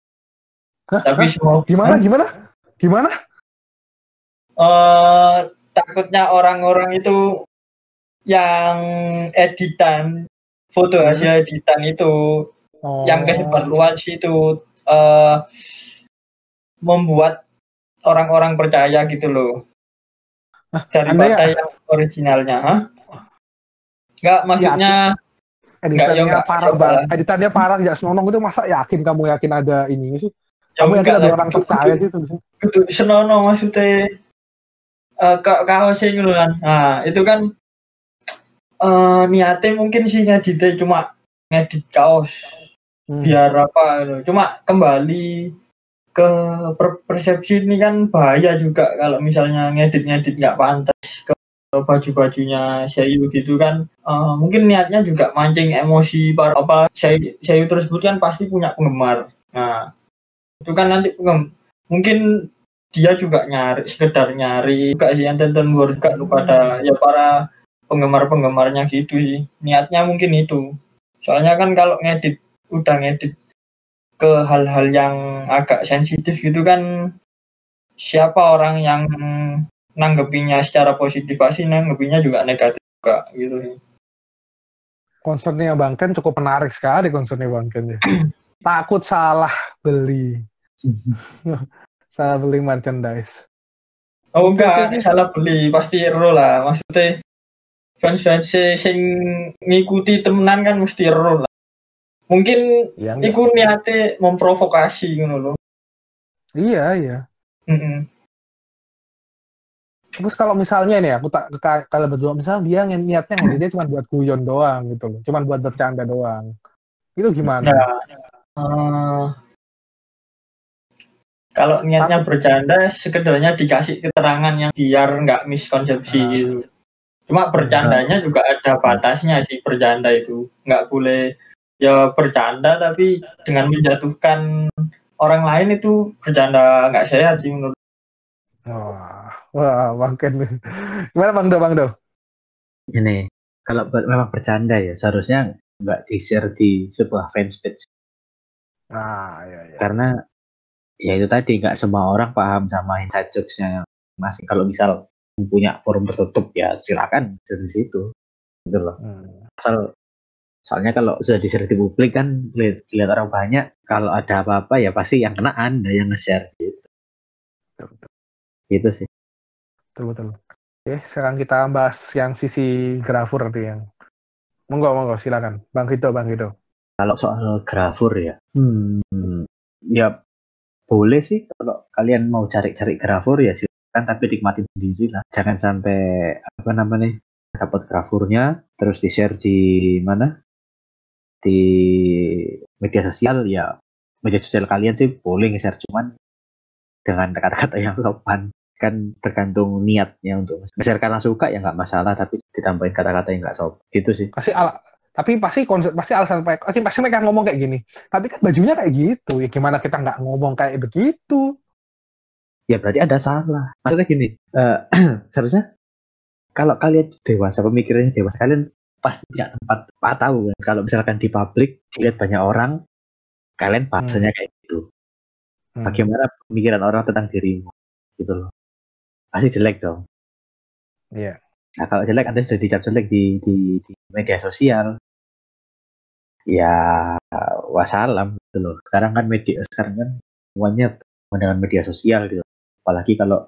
Hah? tapi semua gimana gimana? Gimana? Eh takutnya orang-orang itu yang editan foto hasil editan itu. Oh. yang kesebar luas itu eh membuat orang-orang percaya gitu loh. Daripada Anda yang originalnya Hah? Enggak maksudnya editannya Nggak, ya, parah banget editannya parah nggak senonong itu masa yakin kamu yakin ada ini sih? Ya kamu yakin enggak ada lah, orang percaya sih itu kudu senono maksudnya eh kak kaos kan nah itu kan eh niatnya mungkin sih ngeditnya cuma ngedit kaos Hmm. biar apa gitu. cuma kembali ke per- persepsi ini kan bahaya juga kalau misalnya ngedit-ngedit nggak pantas ke baju-bajunya Seiyu gitu kan Eh, mungkin niatnya juga mancing emosi para apa Seiyu, Seiyu tersebut kan pasti punya penggemar nah itu kan nanti mungkin dia juga nyari sekedar nyari juga sih yang tonton juga kepada ya para penggemar-penggemarnya gitu sih niatnya mungkin itu soalnya kan kalau ngedit udah ngedit ke hal-hal yang agak sensitif gitu kan siapa orang yang nanggepinya secara positif pasti nanggepinya juga negatif juga gitu sih. Concernnya Bang Ken cukup menarik sekali concernnya Bang Ken. ya. (clears throat) Takut salah beli. (clears throat) (laughs) salah beli merchandise. Oh enggak, salah beli pasti ero lah maksudnya fans-fans sing ngikuti temenan kan mesti ero lah. Mungkin enggak? iku niate memprovokasi ngono loh. iya, iya. Mm-mm. Terus kalau misalnya nih, aku tak ka- kalau berdua misalnya dia niatnya ngeditnya cuma buat guyon doang gitu loh, cuma buat bercanda doang. Itu gimana? Ya, eh, kalau niatnya bercanda, sekedarnya dikasih keterangan yang biar nggak miskonsepsi Ah. gitu. Cuma bercandanya juga ada batasnya sih bercanda itu. Nggak boleh ya bercanda tapi dengan menjatuhkan orang lain itu bercanda nggak sehat sih menurut. Wah, wah, Bang Ken. Gimana Bang Do, Bang Do? Ini kalau ber- memang bercanda ya seharusnya nggak di share di sebuah fanspage Ah, iya, iya. karena ya itu tadi nggak semua orang paham sama inside jokes-nya masing. Kalau misal punya forum tertutup ya silakan di situ gitu loh. Hmm. Asal soalnya kalau sudah di share di publik kan lihat, lihat orang banyak kalau ada apa-apa ya pasti yang kena anda yang nge-share gitu Betul, betul, gitu sih betul, betul. Oke, sekarang kita bahas yang sisi grafur nanti yang monggo, monggo, silakan. Bang Rito, Bang Rito. kalau soal grafur ya hmm, ya boleh sih kalau kalian mau cari-cari grafur ya silakan tapi nikmatin sendiri lah jangan sampai apa namanya dapat grafurnya terus di share di mana di media sosial ya media sosial kalian sih boleh nge-share cuman dengan kata-kata yang sopan kan tergantung niatnya untuk nge-share karena suka ya nggak masalah tapi ditambahin kata-kata yang nggak sopan gitu sih Pasti ala, tapi pasti konsep pasti alasan pasti pasti mereka ngomong kayak gini. Tapi kan bajunya kayak gitu. Ya gimana kita nggak ngomong kayak begitu? Ya berarti ada salah. Maksudnya gini, eh, (clears throat) seharusnya kalau kalian dewasa, pemikirannya dewasa, kalian pasti punya tempat Pak tahu kan. Kalau misalkan di publik dilihat banyak orang, kalian bahasanya kayak gitu. Hmm. Bagaimana pemikiran orang tentang dirimu, gitu loh. Pasti jelek dong. Iya. Nah kalau jelek, anda sudah dicap jelek di, di, di media sosial, ya wassalam gitu loh. Sekarang kan media, sekarang kan semuanya dengan media sosial gitu. Apalagi kalau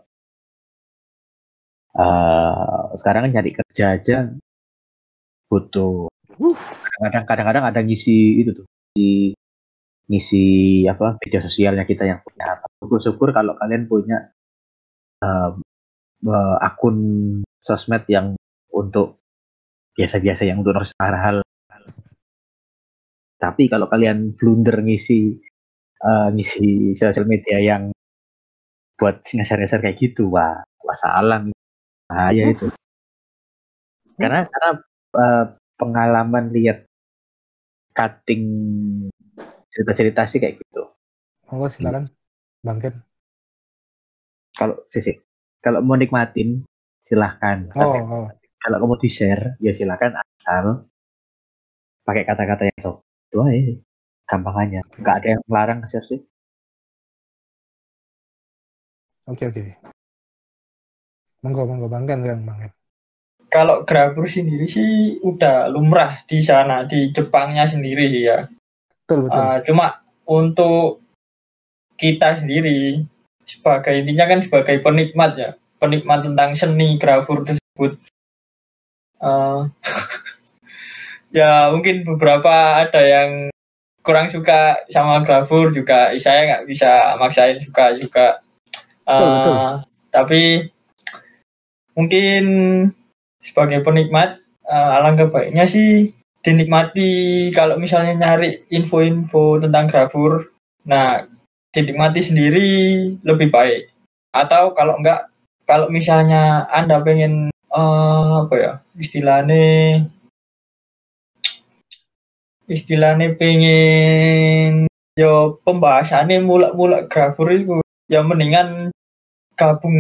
eh sekarang kan nyari kerja aja butuh Uh, kadang-kadang ada ngisi itu tuh ngisi, ngisi apa media sosialnya kita yang punya. Syukur-syukur kalau kalian punya em, eh, akun sosmed yang untuk biasa-biasa yang untuk hal-hal tapi kalau kalian blunder ngisi eh, ngisi sosial media yang buat ngeser-ngeser kayak gitu wah wassalam bahaya itu. Karena karena eh, pengalaman lihat cutting cerita-cerita sih kayak gitu. Monggo silakan. Bang Ken. kalau sih kalau mau nikmatin silahkan. Oh, oh. kalau kamu di share ya silahkan asal pakai kata-kata yang sok. Itu aja sih. gampangannya nggak ada yang melarang share sih Oke, oke. Monggo, monggo Bang Ken, Bang Bang Ken. Kalau grafur sendiri sih udah lumrah di sana di Jepangnya sendiri sih ya. Betul, betul. Uh, cuma untuk kita sendiri sebagai intinya kan sebagai penikmat ya, penikmat tentang seni grafur tersebut. Uh, (laughs) ya mungkin beberapa ada yang kurang suka sama grafur juga saya nggak bisa maksain suka juga. Uh, Betul. Tapi mungkin sebagai penikmat eh, alangkah baiknya sih dinikmati kalau misalnya nyari info-info tentang grafur. Nah, dinikmati sendiri lebih baik. Atau kalau enggak, kalau misalnya Anda pengen eh, apa ya istilahnya istilahnya pengen yo pembahasannya mulak-mulak grafur itu ya mendingan gabung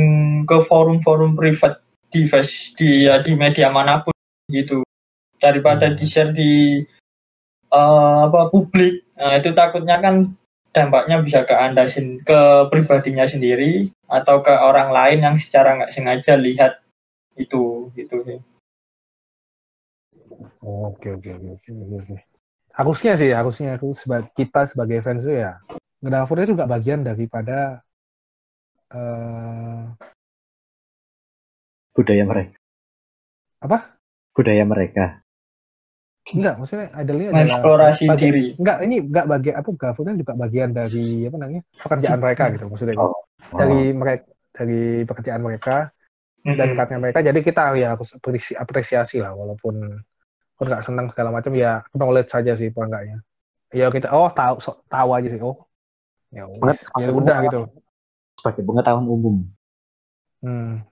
ke forum-forum privat di face- di ya, di media mana pun gitu daripada Hmm. di share di eh, apa publik nah, itu takutnya kan dampaknya bisa ke anda ke pribadinya sendiri atau ke orang lain yang secara nggak sengaja lihat itu gitu sih Oke oke oke oke oke. Harusnya sih harusnya aku seba- kita sebagai fans itu ya Grafur itu juga bagian daripada eh budaya mereka. Apa? Budaya mereka. enggak maksudnya idolnya adalah mengeksplorasi bagian- diri enggak ini enggak bagian apa Grafur kan juga bagian dari apa namanya pekerjaan mereka gitu maksudnya Oh. dari mereka dari pekerjaan mereka dan Mm-mm. karya mereka jadi kita ya harus apresi- apresiasi lah walaupun pun nggak senang segala macam ya knowledge saja sih apa enggaknya ya kita oh tahu so- tahu aja sih oh ya ya udah gitu Sebagai pengetahuan umum. Hmm.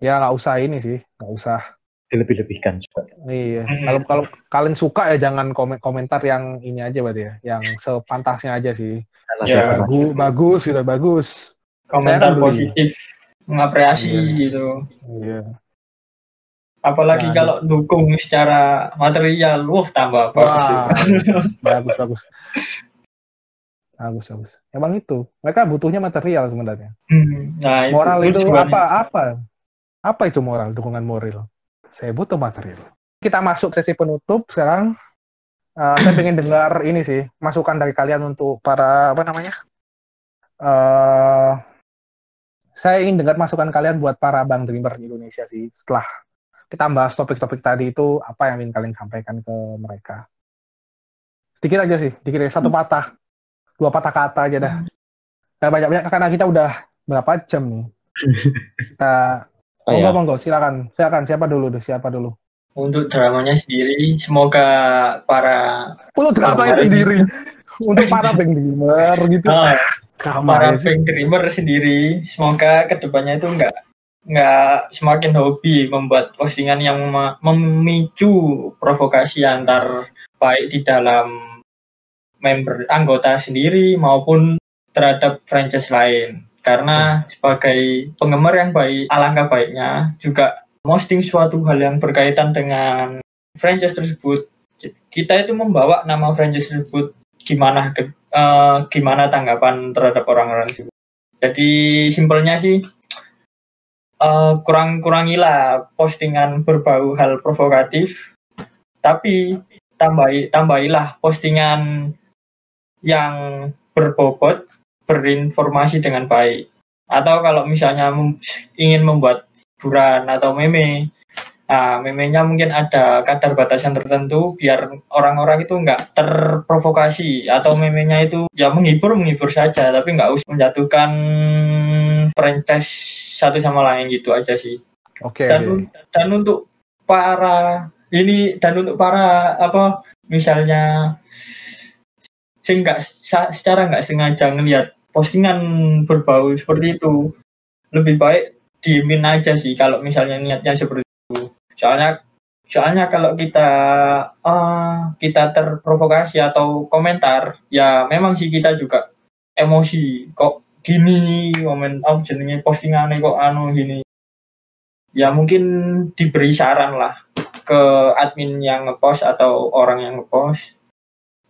ya nggak usah ini sih nggak usah. Dilebih-lebihkan juga. iya. Kalau kalau kalian suka ya jangan komen komentar yang ini aja berarti ya. Yang sepantasnya aja sih. Ya. bagus bagus gitu bagus. Komentar Saya kan positif mengapresiasi Iya. gitu. Iya. Apalagi Nah, kalau dukung secara material wah tambah bagus Wah, bagus bagus bagus bagus. Emang itu. Mereka butuhnya material sebenarnya. Hmm, nah itu moral itu tujuannya. apa apa? Apa itu moral dukungan moral? Saya butuh material. Kita masuk sesi penutup sekarang. Eh, saya pengen dengar ini sih masukan dari kalian untuk para apa namanya? Eh saya ingin dengar masukan kalian buat para bank dreamer di Indonesia sih. Setelah kita bahas topik-topik tadi itu apa yang ingin kalian sampaikan ke mereka? Sedikit aja sih sedikit aja. satu patah dua patah kata aja dah. Gak banyak-banyak karena kita udah berapa jam nih? Kita (laughs) Oh, monggo ya. monggo silakan. Silakan siapa dulu deh siapa dulu? Untuk dramanya sendiri semoga para untuk dramanya Kemarin. sendiri. Untuk para bank dreamer gitu. Kamar para sih. bank dreamer sendiri semoga ke depannya itu enggak nggak semakin hobi membuat postingan yang memicu provokasi antar baik di dalam member anggota sendiri maupun terhadap franchise lain. Karena sebagai penggemar yang baik alangkah baiknya juga posting suatu hal yang berkaitan dengan franchise tersebut kita itu membawa nama franchise tersebut gimana ke- eh, gimana tanggapan terhadap orang-orang tersebut. Jadi simpelnya sih eh, kurang-kurangilah postingan berbau hal provokatif tapi tambahi tambahilah postingan yang berbobot berinformasi dengan baik atau kalau misalnya mem- ingin membuat hiburan atau meme nah memenya mungkin ada kadar batasan tertentu biar orang-orang itu nggak terprovokasi atau memenya itu ya menghibur menghibur saja tapi nggak usah menjatuhkan franchise satu sama lain gitu aja sih oke dan oke. un- dan untuk para ini dan untuk para apa misalnya sing nggak secara nggak sengaja ngelihat postingan berbau seperti itu. Lebih baik diemin aja sih kalau misalnya niatnya seperti itu. Soalnya soalnya kalau kita ah, kita terprovokasi atau komentar ya memang sih kita juga emosi. Kok gini komen oh jenenge postingannya kok anu gini. Ya mungkin diberi saran lah ke admin yang ngepost atau orang yang ngepost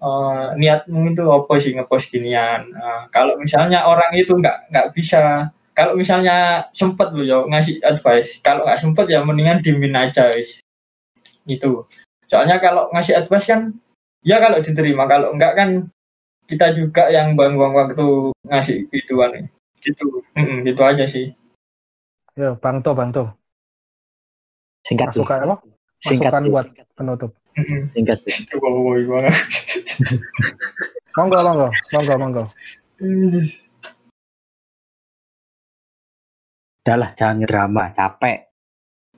Eh, niatmu itu apa sih ngepost ginian Eh, kalau misalnya orang itu nggak nggak bisa kalau misalnya sempet lo ngasih advice kalau nggak sempet ya mendingan dimin aja wis gitu soalnya kalau ngasih advice kan ya kalau diterima kalau enggak kan kita juga yang buang-buang waktu ngasih gituan gitu Mm-mm, gitu aja sih Yo, Bang To, Bang To. Singkat tuh. Masukan apa? Singkat Masukan tuh. buat penutup. Singkat (laughs) banget. (laughs) Monggo, monggo, monggo, monggo. Udah lah, jangan drama, capek.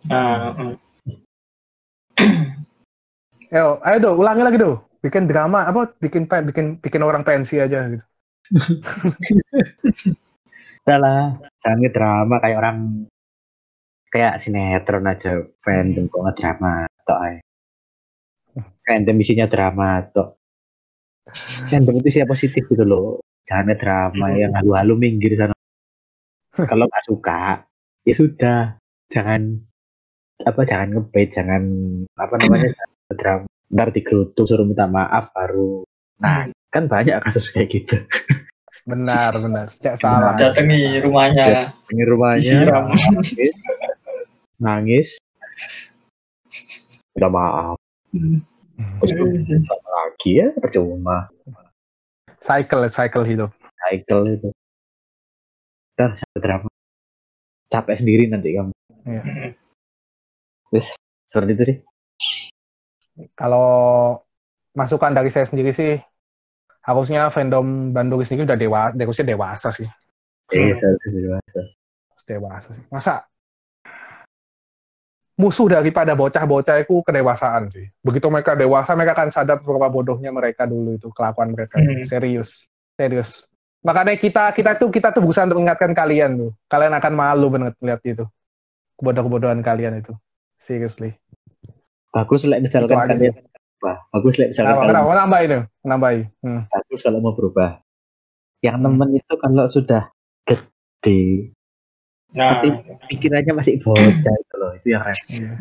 Nah, mm. (clears throat) Ayo, ayo tuh, ulangi lagi tuh. Bikin drama apa? Bikin pe- bikin bikin orang pensi aja gitu. (laughs) Udah lah, jangan drama kayak orang kayak sinetron aja fandom kok ngedrama tok ae. Fandom isinya drama tok. Fandom itu siapa positif gitu loh. Jangan ngedrama yang halu-halu minggir sana. (laughs) Kalau nggak suka, ya sudah. Jangan apa jangan ngebait, jangan apa namanya (clears throat) ngedrama. Ntar digerutuk suruh minta maaf baru. Nah, kan banyak kasus kayak gitu. Benar, benar. Tidak salah. Datangi rumahnya. Ini rumahnya Disiram. nangis, nangis. (laughs) Minta maaf. Terus minta lagi ya percuma. Cycle, cycle hidup. Cycle itu. Ntar satu drama. Capek sendiri nanti kamu. Iya. Terus seperti itu sih. Kalau masukan dari saya sendiri sih, harusnya fandom Bandung sendiri udah dewa, harusnya dewasa sih. Iya, dewasa. Dewasa sih. Masa musuh daripada bocah-bocah itu kedewasaan sih. Begitu mereka dewasa, mereka akan sadar berapa bodohnya mereka dulu itu kelakuan mereka. Hmm. Serius, serius. Makanya kita kita tuh kita tuh berusaha untuk mengingatkan kalian tuh. Kalian akan malu banget lihat itu. Kebodoh-kebodohan kalian itu. Seriously. Bagus lah misalkan Itu kalian berubah. Bagus lah misalkan Kenapa, kalian kenapa? Nambahin tuh, nambahin. Hmm. bagus kalau mau berubah. Yang Hmm. nemen itu kalau sudah gede, Nah, pikirannya masih bocah itu loh. Itu yang repot. Iya.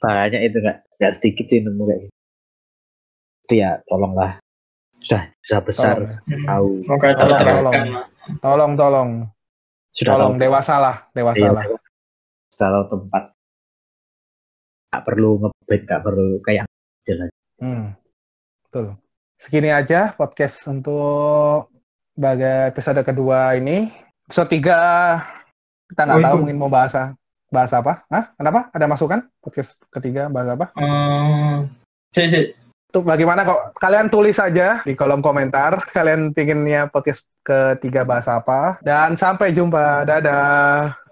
Banyak itu nggak nggak sedikit sih nemu kayak gitu. Itu ya tolonglah. Sudah sudah besar Tolong, tahu Semoga Tolong, tercerahkan. tolong, tolong, sudah tolong tahu dewasa lah, dewasa Iya, lah. sudah tahu tempat. Nggak perlu ngebet, nggak perlu kayak jalan. Hmm. Betul. Segini aja podcast untuk bagai episode kedua ini. Episode tiga kita nggak Oh, tahu itu. mungkin mau bahas bahas apa? Hah? Kenapa? Ada masukan? Podcast ketiga bahas apa? Hmm, sih, sih. Untuk bagaimana kok kalian tulis saja di kolom komentar kalian pinginnya podcast ketiga bahas apa dan sampai jumpa. Dadah.